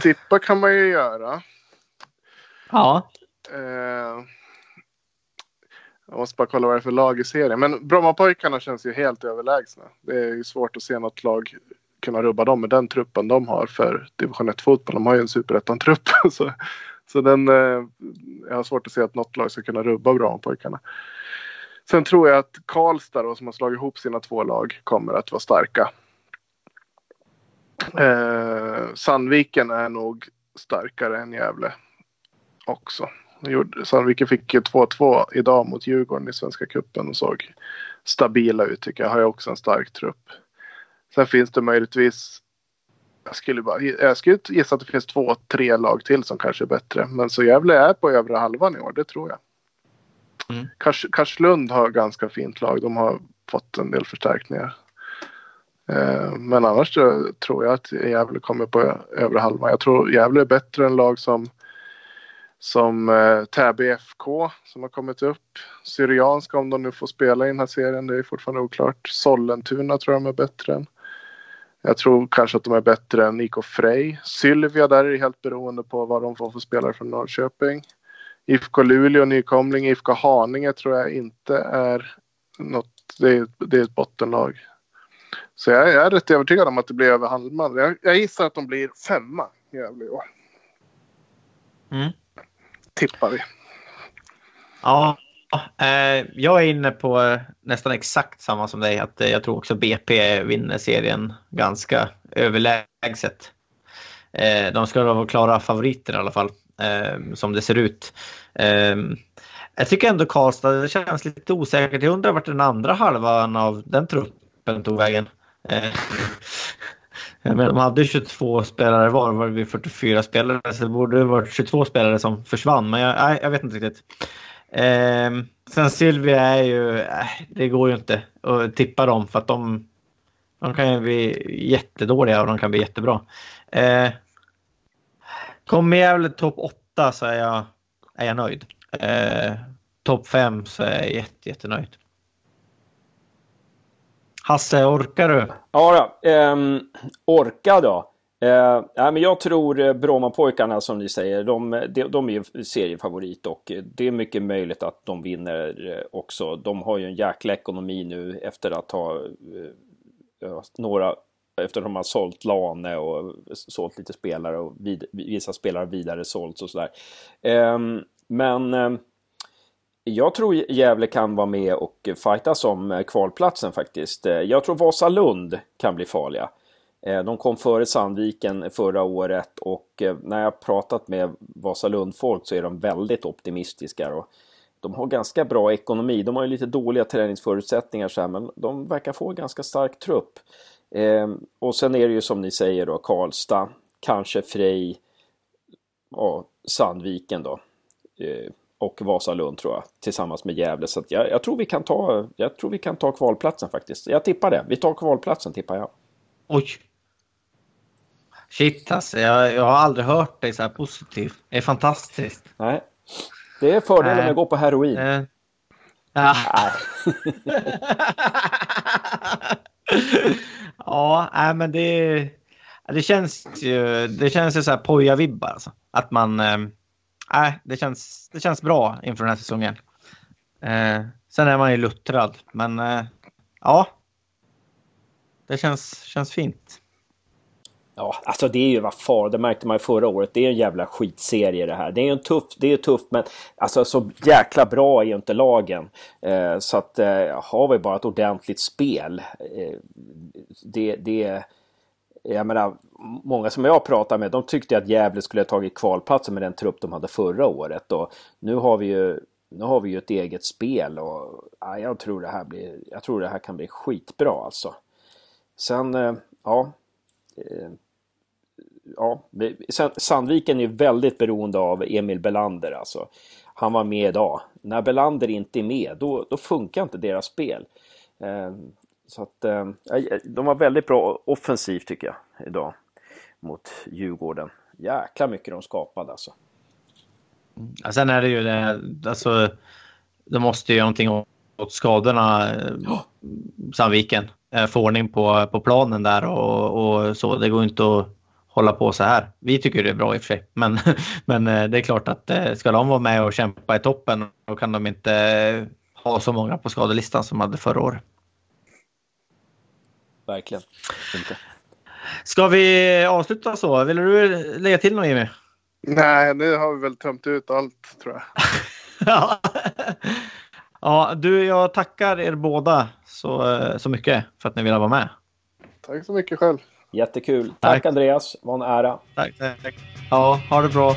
tippa kan man ju göra. Ja. Eh, jag måste bara kolla vad det är för lag i serien. Men Brommapojkarna känns ju helt överlägsna. Det är ju svårt att se något lag kunna rubba dem med den truppen de har för division 1-fotboll. De har ju en superettan-trupp. Så, så den, eh, jag har svårt att se att något lag ska kunna rubba Brommapojkarna. Sen tror jag att Karlstad då, som har slagit ihop sina två lag kommer att vara starka. Eh, Sandviken är nog starkare än Gävle också. Sandviken fick 2-2 idag mot Djurgården i Svenska Cupen och såg stabila ut tycker jag. Har ju också en stark trupp. Sen finns det möjligtvis jag skulle, bara, jag skulle gissa att det finns två, tre lag till som kanske är bättre. Men så Gävle är på övre halvan i år, det tror jag. Mm. Kars, har ganska fint lag. De har fått en del förstärkningar. Eh, men annars tror jag att Gävle kommer på övre halvan. Jag tror Gävle är bättre än lag som som eh, Täby FK som har kommit upp. Syrianska om de nu får spela i den här serien, det är fortfarande oklart. Sollentuna tror jag de är bättre än. Jag tror kanske att de är bättre än IK Frej. Sylvia där är det helt beroende på vad de får för spelare från Norrköping. IFK Luleå nykomling, IFK Haninge tror jag inte är något, det är, det är ett bottenlag. Så jag, jag är rätt övertygad om att det blir över halvan. Jag, jag gissar att de blir femma i Gävle i år. Mm. Tippar vi. Ja, eh, jag är inne på eh, nästan exakt samma som dig. Att eh, jag tror också BP vinner serien ganska överlägset. Eh, de ska vara klara favoriter i alla fall, eh, som det ser ut. Eh, jag tycker ändå Karlstad, det känns lite osäkert. Jag undrar vart den andra halvan av den truppen tog vägen. Eh, men de hade 22 spelare var, var det 44 spelare, så det borde varit 22 spelare som försvann. Men jag, nej, jag vet inte riktigt. Eh, sen Sylvia är ju, eh, det går ju inte att tippa dem för att de, de kan ju bli jättedåliga och de kan bli jättebra. Eh, kommer Gävle topp 8 så är jag, är jag nöjd. Eh, topp 5 så är jag jätte, jättenöjd. Hasse, orkar du? Ja, då, ehm, orka då. Eh, nej, men jag tror eh, Brommapojkarna som ni säger, de, de, de är ju seriefavorit och eh, det är mycket möjligt att de vinner eh, också. De har ju en jäkla ekonomi nu efter att ha eh, några efter de har sålt Lane och sålt lite spelare och vid, vissa spelare vidare sålts och sådär. Ehm, men ehm, jag tror Gävle kan vara med och fightas om kvalplatsen faktiskt. Ehm, jag tror Vasalund kan bli farliga. De kom före Sandviken förra året och när jag pratat med Vasalund-folk så är de väldigt optimistiska. Och de har ganska bra ekonomi. De har ju lite dåliga träningsförutsättningar så här, men de verkar få en ganska stark trupp. Eh, Och sen är det ju som ni säger då Karlstad, kanske Frej, ja, Sandviken då. Eh, och Vasalund tror jag, tillsammans med Gävle. Så jag, jag, tror vi kan ta, jag tror vi kan ta kvalplatsen faktiskt. Jag tippar det. Vi tar kvalplatsen tippar jag. Oj. Shit alltså, jag, jag har aldrig hört dig så här positiv. Det är fantastiskt. Nej. Det är fördelen med att gå på heroin. Eh. Ja. Nej. ja, nej, men det, det känns ju, det känns ju så här poja-vibbar alltså. Att man, eh, nej, det känns, det känns bra inför den här säsongen. Eh, sen är man ju luttrad, men eh, ja. Det känns, känns fint. Ja, alltså det är ju vad far, det märkte man ju förra året. Det är en jävla skitserie det här. Det är ju tufft, tuff, det är tufft men alltså så jäkla bra är ju inte lagen. Eh, så att eh, har vi bara ett ordentligt spel. Eh, det, det, jag menar, många som jag pratar med, de tyckte att Gävle skulle ha tagit kvalplatsen med den trupp de hade förra året. Och nu har vi ju nu har vi ju ett eget spel och ja, jag, tror det här blir, jag tror det här kan bli skitbra alltså. Sen, eh, ja. Eh, eh, ja, Sandviken är väldigt beroende av Emil Belander alltså. Han var med idag. När Belander inte är med, då, då funkar inte deras spel. Eh, så att eh, de var väldigt bra offensivt tycker jag idag mot Djurgården. Jäkla mycket de skapade alltså. Ja, sen är det ju det, alltså, de måste ju göra någonting åt skadorna, oh. Sandviken. Eh, få ordning på, på planen där och, och, så. Det går inte att hålla på så här. Vi tycker det är bra i och för sig, men, men eh, det är klart att ska de vara med och kämpa i toppen då kan de inte ha så många på skadelistan som hade förra året. Verkligen. Inte. Ska vi avsluta så? Vill du lägga till något Jimmy? Nej, nu har vi väl tömt ut allt tror jag. ja. ja, du, jag tackar er båda så, så mycket för att ni ville vara med. Tack så mycket själv. Jättekul. Tack, tack Andreas, var en ära. Tack, tack. Ja, ha det bra.